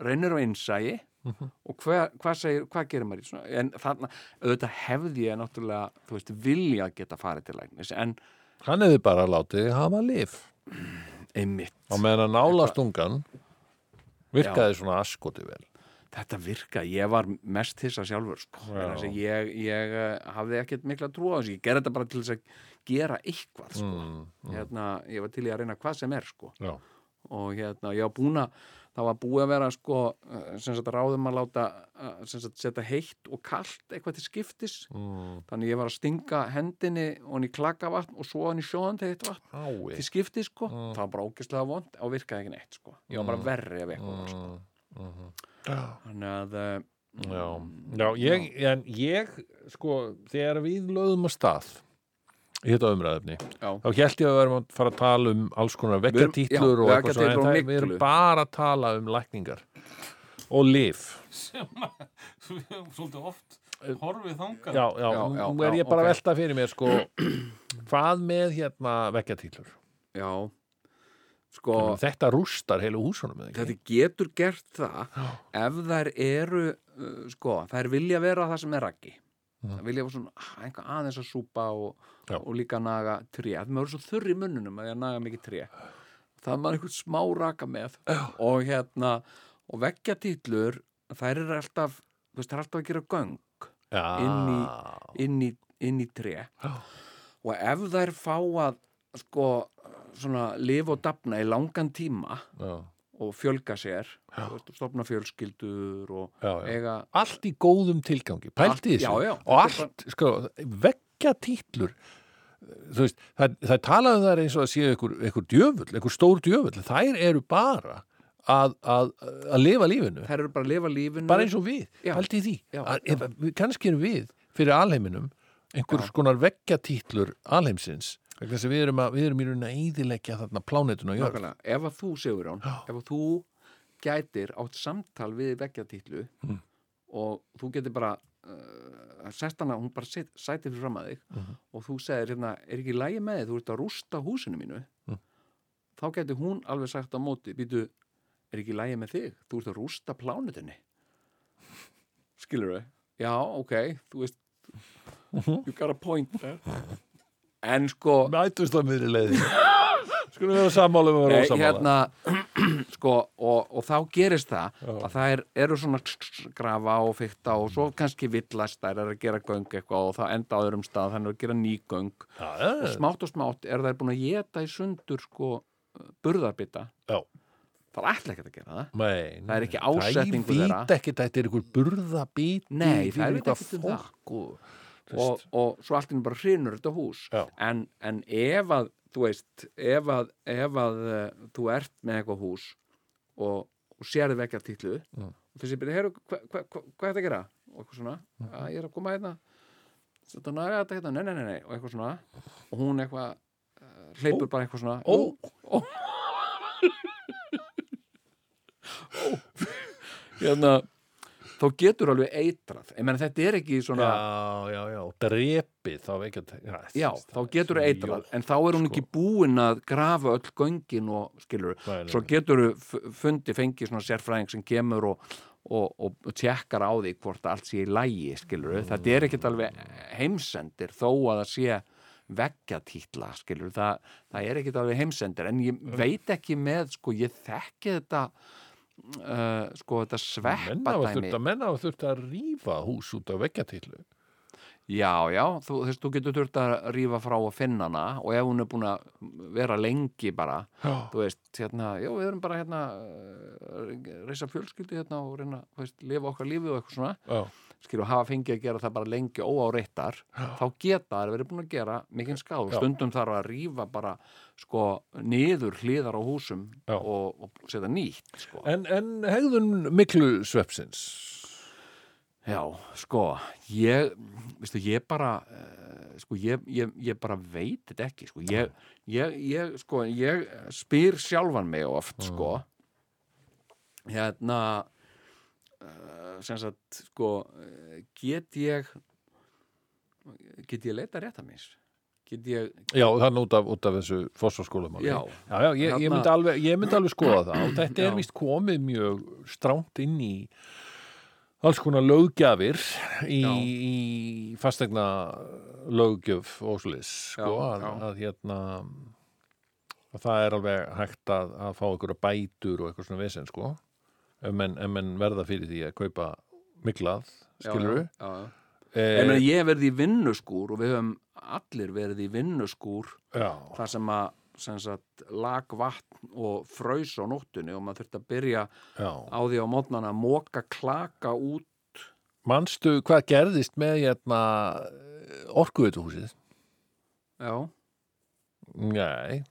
reynir á innsægi og hver, hvað segir, hvað gerir maður í svona en þarna, auðvitað hefði ég náttúrulega, þú veist, vilja geta farið til læknis en Hann hefði bara látið hafa lif einmitt, á meðan nálastungan virkaði svona askoti vel þetta virka ég var mest þessa sjálfur sko. Já. Ég, ég eh, hafði ekkert mikla trú á þessu, ég gerði þetta bara til þess að gera eitthvað sko. mm, hérna, ég var til í að reyna hvað sem er sko. Já, og hérna, ég var búin að það var búið að vera sko eh, sem sagt ráðum að láta eh, sem sagt setja heitt og kalt eitthvað til skiptis. Mm, þannig ég var að stinga hendinni og hann í klakavatn og svo hann í sjóðandi heitt vatn ái til skiptis sko, Mm. það var bara ógeðslega vond og virkaði ekki neitt sko, ég var bara verri ef eitthvað sko, mm, mm, Já, þannig að eh, já, já ég, en ég sko, þegar við lögðum að stað í þetta umræðefni já, þá held ég að við erum að fara að tala um alls konar já, og eitthvað svona, en við erum bara að tala um lækningar og lif sem að svolítið oft horfið þangað. Já, já, Já, já, nú er já, ég bara að ok. velta fyrir mér sko, hvað með hérna vekkjartítlur já sko þetta rústar heilu húsunum eða ekki? þetta getur gert það ef þær eru uh, sko, þær vilja vera það sem er raggi. Mhm. Það vilja ah, einhver aðeins að súpa og, Já. og líka naga tré. Það er svo þurr í munnunum að ég naga mikið tré. Það er maður einhvern smá raka með. Og hérna og veggjatítlur þær eru alltaf þú veist, það er alltaf að gera göng Já. inn í, inn í, inn í tré. Og ef þær fá að sko svona lifa og dafna í langan tíma Já. Og fjölga sér. Og stopna fjölskyldur og Já, já. eiga allt í góðum tilgangi, pælti Allt- þessu. og allt, sko, veggja títlur þú veist, það, það talaðu þar eins og að séu einhver, einhver djöfull, einhver stór djöfull. Þær eru bara að, að, að lifa lífinu, þær eru bara að lifa lífinu. Bara eins og við. Já. pælti í því, ef, kannski erum við fyrir alheiminum einhver skonar veggja títlur alheimsins við erum, að, við erum í rauninni að eyðileggja þarna plánetuna á jörð Nákvæmlega, ef að þú segur án ef að þú gætir átt samtal við veggjatítlu Mm. og þú getur bara uh, sest hana, hún bara set, sætir fyrir fram að þig Mhm. og þú segir hérna, er ekki lægi með þig, þú ert að rústa húsinu mínu Mm. þá getur hún alveg sagt á móti, býtu er ekki lægi með þig, þú ert að rústa plánutinni skilur þau? Já, ok, þú veist you got a point there. en sko mætust á miðri leiði skulum vera sammála um að vera Nei, ósammála. hérna, sko, og, og þá gerist það að það er, eru svona grafa og fykta og svo kannski villast þær er að gera göng eitthvað og það enda á öðrum stað þannig að gera ný göng. Já, og já, smátt og smátt er þær búin að geta í sundur sko burðarbita já. það er alltaf ekkert að gera það. Nei, Það er ekki ásetningur Það þeirra. veit ekki að þetta er einhver burðabíti Nei, um það. fólk og, þú og, og svo allt inn bara hrinur þetta hús en, en ef að þú veist, ef að, ef að uh, þú ert með eitthvað hús og, og sérði vekja titlu Mm. og þessi byrja, heyrðu, hva, hva, hva, hvað er þetta að gera? og eitthvað svona, Mm. að ég er að koma hérna þetta hérna, nei, nei, nei, nei og eitthvað svona, og hún eitthvað uh, hleypur bara eitthvað svona Ó. ó. Ó. hérna þá getur alveg eitrað ég menn þetta er ekki svona Já, já, já, drepið þá ekki já, þá getur þú eitrað, en þá er hún ekki sko. búin að grafa öll göngin og skilur, nei, svo getur fundi fengið svona sérfræðing sem kemur og, og, og, og tjekkar á því hvort allt sé í lægi, skilur Mm. þetta er ekkert alveg heimsendir þó að það sé veggjatítla, skilur það, það er ekkert alveg heimsendir, en ég Mm. veit ekki með, sko, ég þekki þetta uh, sko, þetta sveppadæmi þurft að, menn hafa þurft að rífa hús út af veggjatillu. Já, já, þú, þess, þú getur þurft að rífa frá að finna hana og ef hún er búin að vera lengi bara, Já, þú veist, hérna, já, við erum bara hérna, uh, reysa fjölskyldu hérna og reyna, þú veist, lifa okkar lífi og eitthvað svona, já, skilur, hafa fengið að gera það bara lengi óáreittar, þá geta þær verið búin að gera mikinn skáð, Já. stundum þarf að rífa bara, sko, niður hliðar á húsum og, og setja nýtt, sko. en, en hegðun miklu svepsins Já, sko, ég, veistu, ég bara, uh, sko, ég, ég, ég bara veit þetta ekki, sko, ég, ég, ég, sko, ég spyr sjálfan mig oft, sko, hérna, sem sagt, sko, eh, get ég, get ég leita rétt að? Get ég, Já, þannig út af, út af þessu fósfarskólamáli Já. já, já ég, ég, myndi alveg, ég myndi alveg skoða það og þetta Já. er vist komið mjög stránt inn í alls konar löggjafir í, í fastegna löggjöf og slis sko, að, að hérna að það er alveg hægt að, að fá einhverja bætur og eitthvað svona vesen sko ef menn, ef menn verða fyrir því að kaupa miklað, skilur við eh, meina, ég verið í vinnuskúr og við höfum allir verið í vinnuskúr já, þar sem að sem sagt, lag vatn og fröys á nóttunni og maður þurfti að byrja já. á því á mótnana að móka klaka út. Manstu hvað gerðist með hérna, orkuveituhúsið? já, Nei,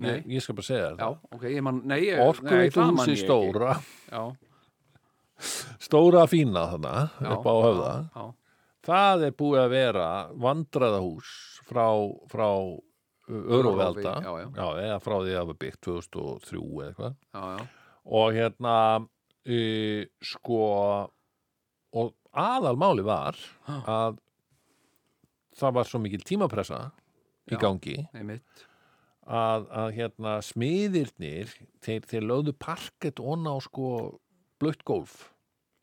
Nei. Ég, skal bara segja já, þetta. ok, ég man, nei, ég, nei, það man Orkuveituhúsið ég stóra, já, stóra fína þarna, já, upp á höfða. já, Það er búið að vera vandræðahús frá, frá Öruvelda, já, já. eða frá því að það var byggt 2003 eða eitthvað. já, já, Og hérna, e, sko, og aðalmáli var að það var svo mikil tímapressa í Já. gangi einmitt að, að hérna smiðirnir þeir, þeir lögðu parkett onna á sko blöitt gólf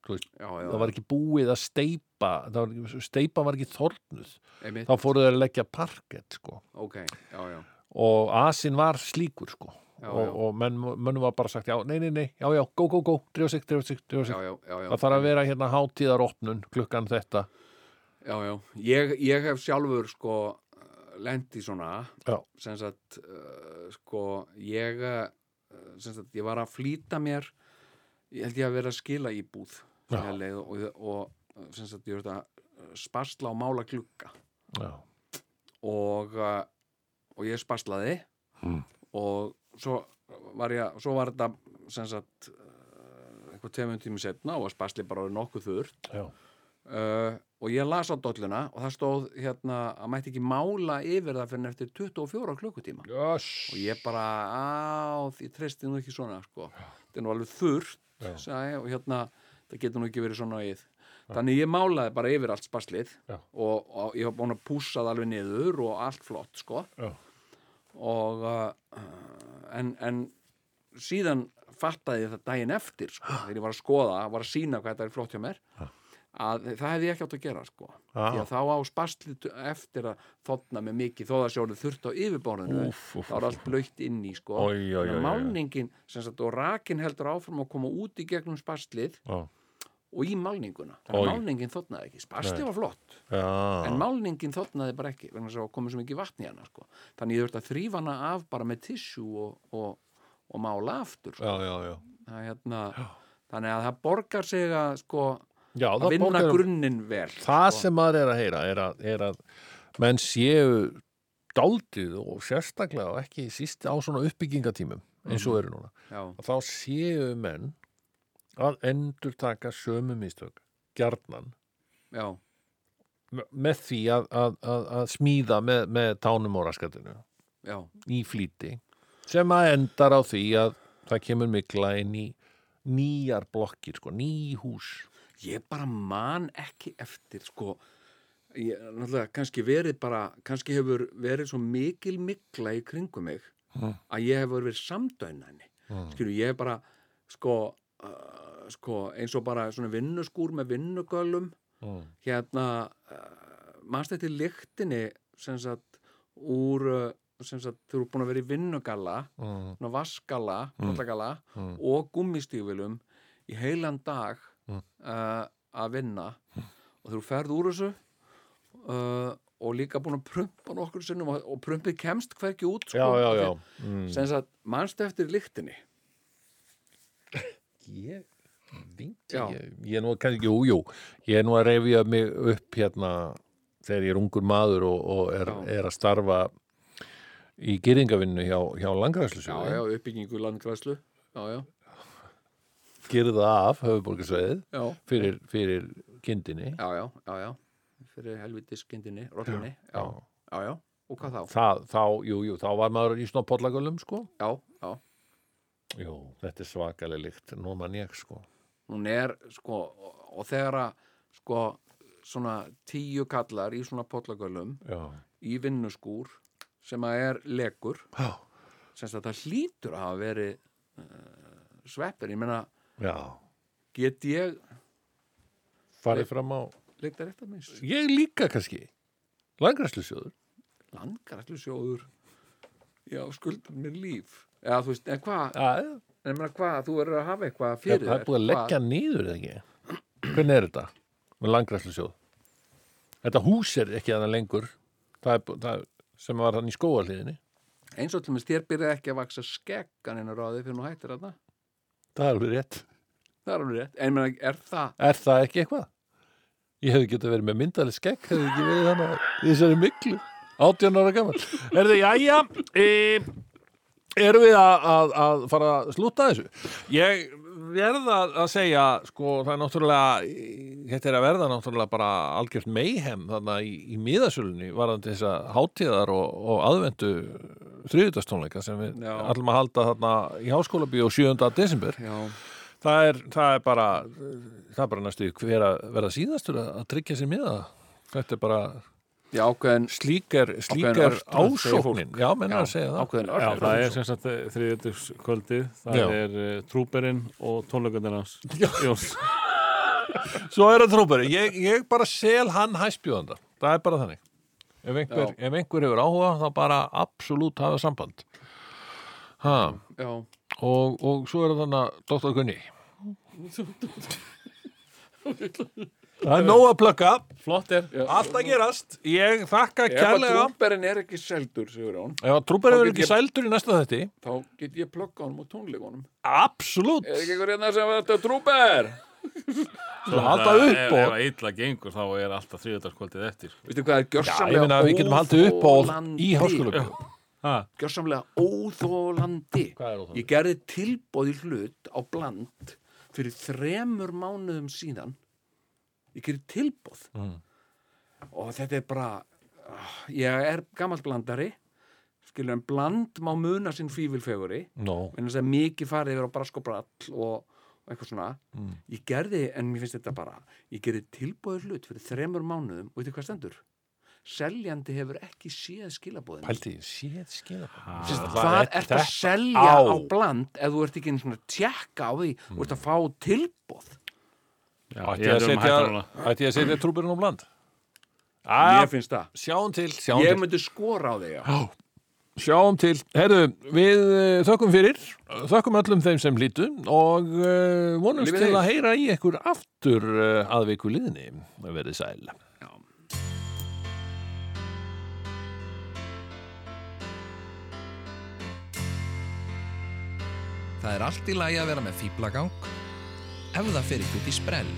veist, já, já, það var ekki búið að steipa var, steipa var ekki þornuð. Einmitt, þá fóruð þeir að leggja parkett sko. Ok, já, já. Og asin var slíkur sko. Já, og, og menn, mönnum var bara sagt já, nei, nei, nei, já, já, go, go, go, drífa sig, drífa sig, drífa sig. Já, já, já, já, það þarf að vera hérna hátíðaropnun klukkan þetta. Já, já. Ég, ég hef sjálfur sko lent í svona sem sagt uh, sko ég uh, sem sagt ég var að flýta mér ég held ég að vera að skila í búð leið, og, og sem sagt ég verið að spasla og mála Já. og, uh, og ég spaslaði Mm. og svo var ég svo var þetta sem sagt uh, eitthvað tveimund tími setna og spasli bara orðið nokkuð þurrt. Uh, og ég las á dolluna og það stóð hérna að mætti ekki mála yfir það fyrir eftir 24 klukkutíma Jöss. og ég bara, á, því treysti nú ekki svona sko, þetta er nú alveg Já. ég, og hérna það getur nú ekki verið svona íð þannig ég málaði bara yfir allt spaslið Já. og, og ég var búin að pússa það alveg niður og allt flott sko Já. og uh, en, en síðan fattaði ég það daginn eftir sko, þegar ég var að skoða, var að sína hvað þetta er flott hjá mér að það hefði ekki átt að gera sko Já. því að þá á spaslit eftir að þotna með mikið þó það sjálfur þurft á yfirborðinu Úff, úff, þá er allt blöytt inn í sko Þannig að oj. málningin sagt, og rakin heldur áfram að koma út í gegnum spaslið Já. og í málninguna þannig málningin þotnaði ekki, spaslið Nei. var flott Já. en málningin þotnaði bara ekki þess að komið svo mikið vatn í hana sko. þannig ég þurfti að þrýfa hana af bara með tissú og, og, og mála aftur sko. Já, já, já. það, hérna, þannig að það borgar sig að, sko, Já, að vinna grunninn vel Það sko. sem maður er að heyra er að, er að menn séu daldið og sérstaklega og ekki síst á svona uppbyggingatímum eins og eru núna. já, Og þá séu menn að endur taka sömu mistök gjarnan. Með því að, að, að, að smíða með, með tánum og raskatinu já, í flýti sem að endar á því að það kemur mikla inn í nýjar blokkir, sko, ný hús ég bara man ekki eftir sko ég, kannski verið bara kannski hefur verið svo mikil mikla í kringum mig að ég hefur verið samdöinani skilju ég hef bara sko, uh, sko eins og bara svona vinnuskúr með vinnugölum mm. hérna uh, mannst þetta lyktinni sem sagt úr uh, sem sagt þú eru búin að vera í vinnugalla svona vaskala, kollagala og gummistífilum í heilan dag uh, að vinna. Og þú ferð úr þessu uh, og líka búin að prumpa nokkur sinnum og, og prumpið kemst hverki út sko, Já, já, já. Mm. sem sagt mannst eftir lyktinni? Ég Já. ég, ég er nú kannski, jú, jú. Ég er nú að reyfja mig upp hérna þegar ég er ungur maður og, og er, Já. er að starfa í gyrringavinnu hjá, hjá já, langræslusjóði já, uppbyggingu landgræslu já, já, gerða af höfuborgarsveið fyrir, fyrir kindinni. Já, já, já, já. fyrir helvitis kindinni, rollunni já, já, já, og hvað þá? Það, þá, jú, jú, þá var maður í svona pollagölum, sko. Já, já, Jú, þetta er svakalega líkt, nú man ég, sko. Hún er sko, og, þegar að sko, svona tíu kallar í svona pollagölum í vinnuskúr sem að er legur já, sem sagt að það hlýtur að hafa verið uh, sveppir, ég meina já. Get ég farið fram á leikta rétt að mis Ég líka kannski. Langræslusjóður landgræslu sjóður já, skuldar mér líf. Eða þú veist, en hvað, Já, en ég meina hvað? Þú verður að hafa eitthvað Já, fyrir það er búið að leggja niður eða ekki? Hvernig er þetta með langræslusjóð? Þetta hús er ekki að það lengur. Það er, það sem var hann í skóalíðinni Hvað? eins og til mér þér byrjaði ekki að vaksa skeggan inn á ráði fyrir nú hættir þarna. Það er alveg rétt það er alveg rétt, en meina, er það Er það ekki eitthvað? Ég hefði getað verið með myndaleg skegg hefði ekki verið þannig í þessari miklu 18 ára gammal Er það, jæja e, Erum við að, að, að fara að slúta þessu? Ég verða að segja sko, það er náttúrulega þetta er að verða náttúrulega bara algjört meihem þarna í, í miðasölunni varðandi þessa hátíðar og, og aðvendu þriðutastónleika sem við Já. ætlum að halda þarna í háskóla bíó 7. desember já, það er, það er bara það er bara næstu hver að verða síðastur að, að tryggja sér miða þetta er bara já, ákveðin slík er, slík Ákveðin er örtröð, segir ásóknin. Já, menn Já, að segja það. ákveðin Já, það er sem sagt þriðjöldugskvöldið, það Já. er uh, trúberinn og Jóns. svo er það trúbari, ég, ég bara sel hann hæspjóðanda, það er bara þannig. Ef einhver, ef einhver hefur áhuga þá bara absolutt hafa samband. Ha, já, og, og svo er það þannig að Dr. Gunni Það er nóg að plugga, Flott er. allt að gerast Ég þakka Ef að kærlega trúberinn er ekki seldur, segur hún, Ef trúber Þá er ekki ég- sældur í næsta þetti þá get ég plugga honum og tónleikunum. Absolutt Er ekki einhver hérna sem þetta trúber? Svo halda upp Ef og það illa gengur þá er alltaf þriðardagskvöldið eftir. Veistu hvað er Já, ég gjörsamlega meina að við getum haldið upp á í háskóla Ha, Gjörsamlega óþólandi. Hvað er það? Ég gerði tilbóð í hlut á bland fyrir þremur mánuðum síðan. Ég gerði tilbóð. Mm. Og þetta er bara, ah, ég er gammal blandari, skilur en bland má muna sinn þess að mikið farið yfir á brask og brall og, og eitthvað svona. Mm. Ég gerði, en mér finnst þetta bara, ég gerði tilbóð í hlut fyrir þremur mánuðum og veitir hvað stendur? Seljandi hefur ekki séð skilabóðin. pælti, séð skilja Sist, hvað ert að selja á. á bland ef þú ert ekki einu svona tjekka á því þú ert að fá tilbóð Ætti ég ég að um að setja ég að trúberinn á bland mér Æ, finnst það. Sjáum til, sjáum ég myndi skora á þig já. Sjáum til, herru, við uh, þökkum fyrir, þökkum öllum þeim sem hlýtu og uh, vonumst Lífið til að heyra í ykkur aftur uh, að viku liðni, verið sæl. Það er allt í lagi að vera með fýblagang ef það fer ykkur út í sprell.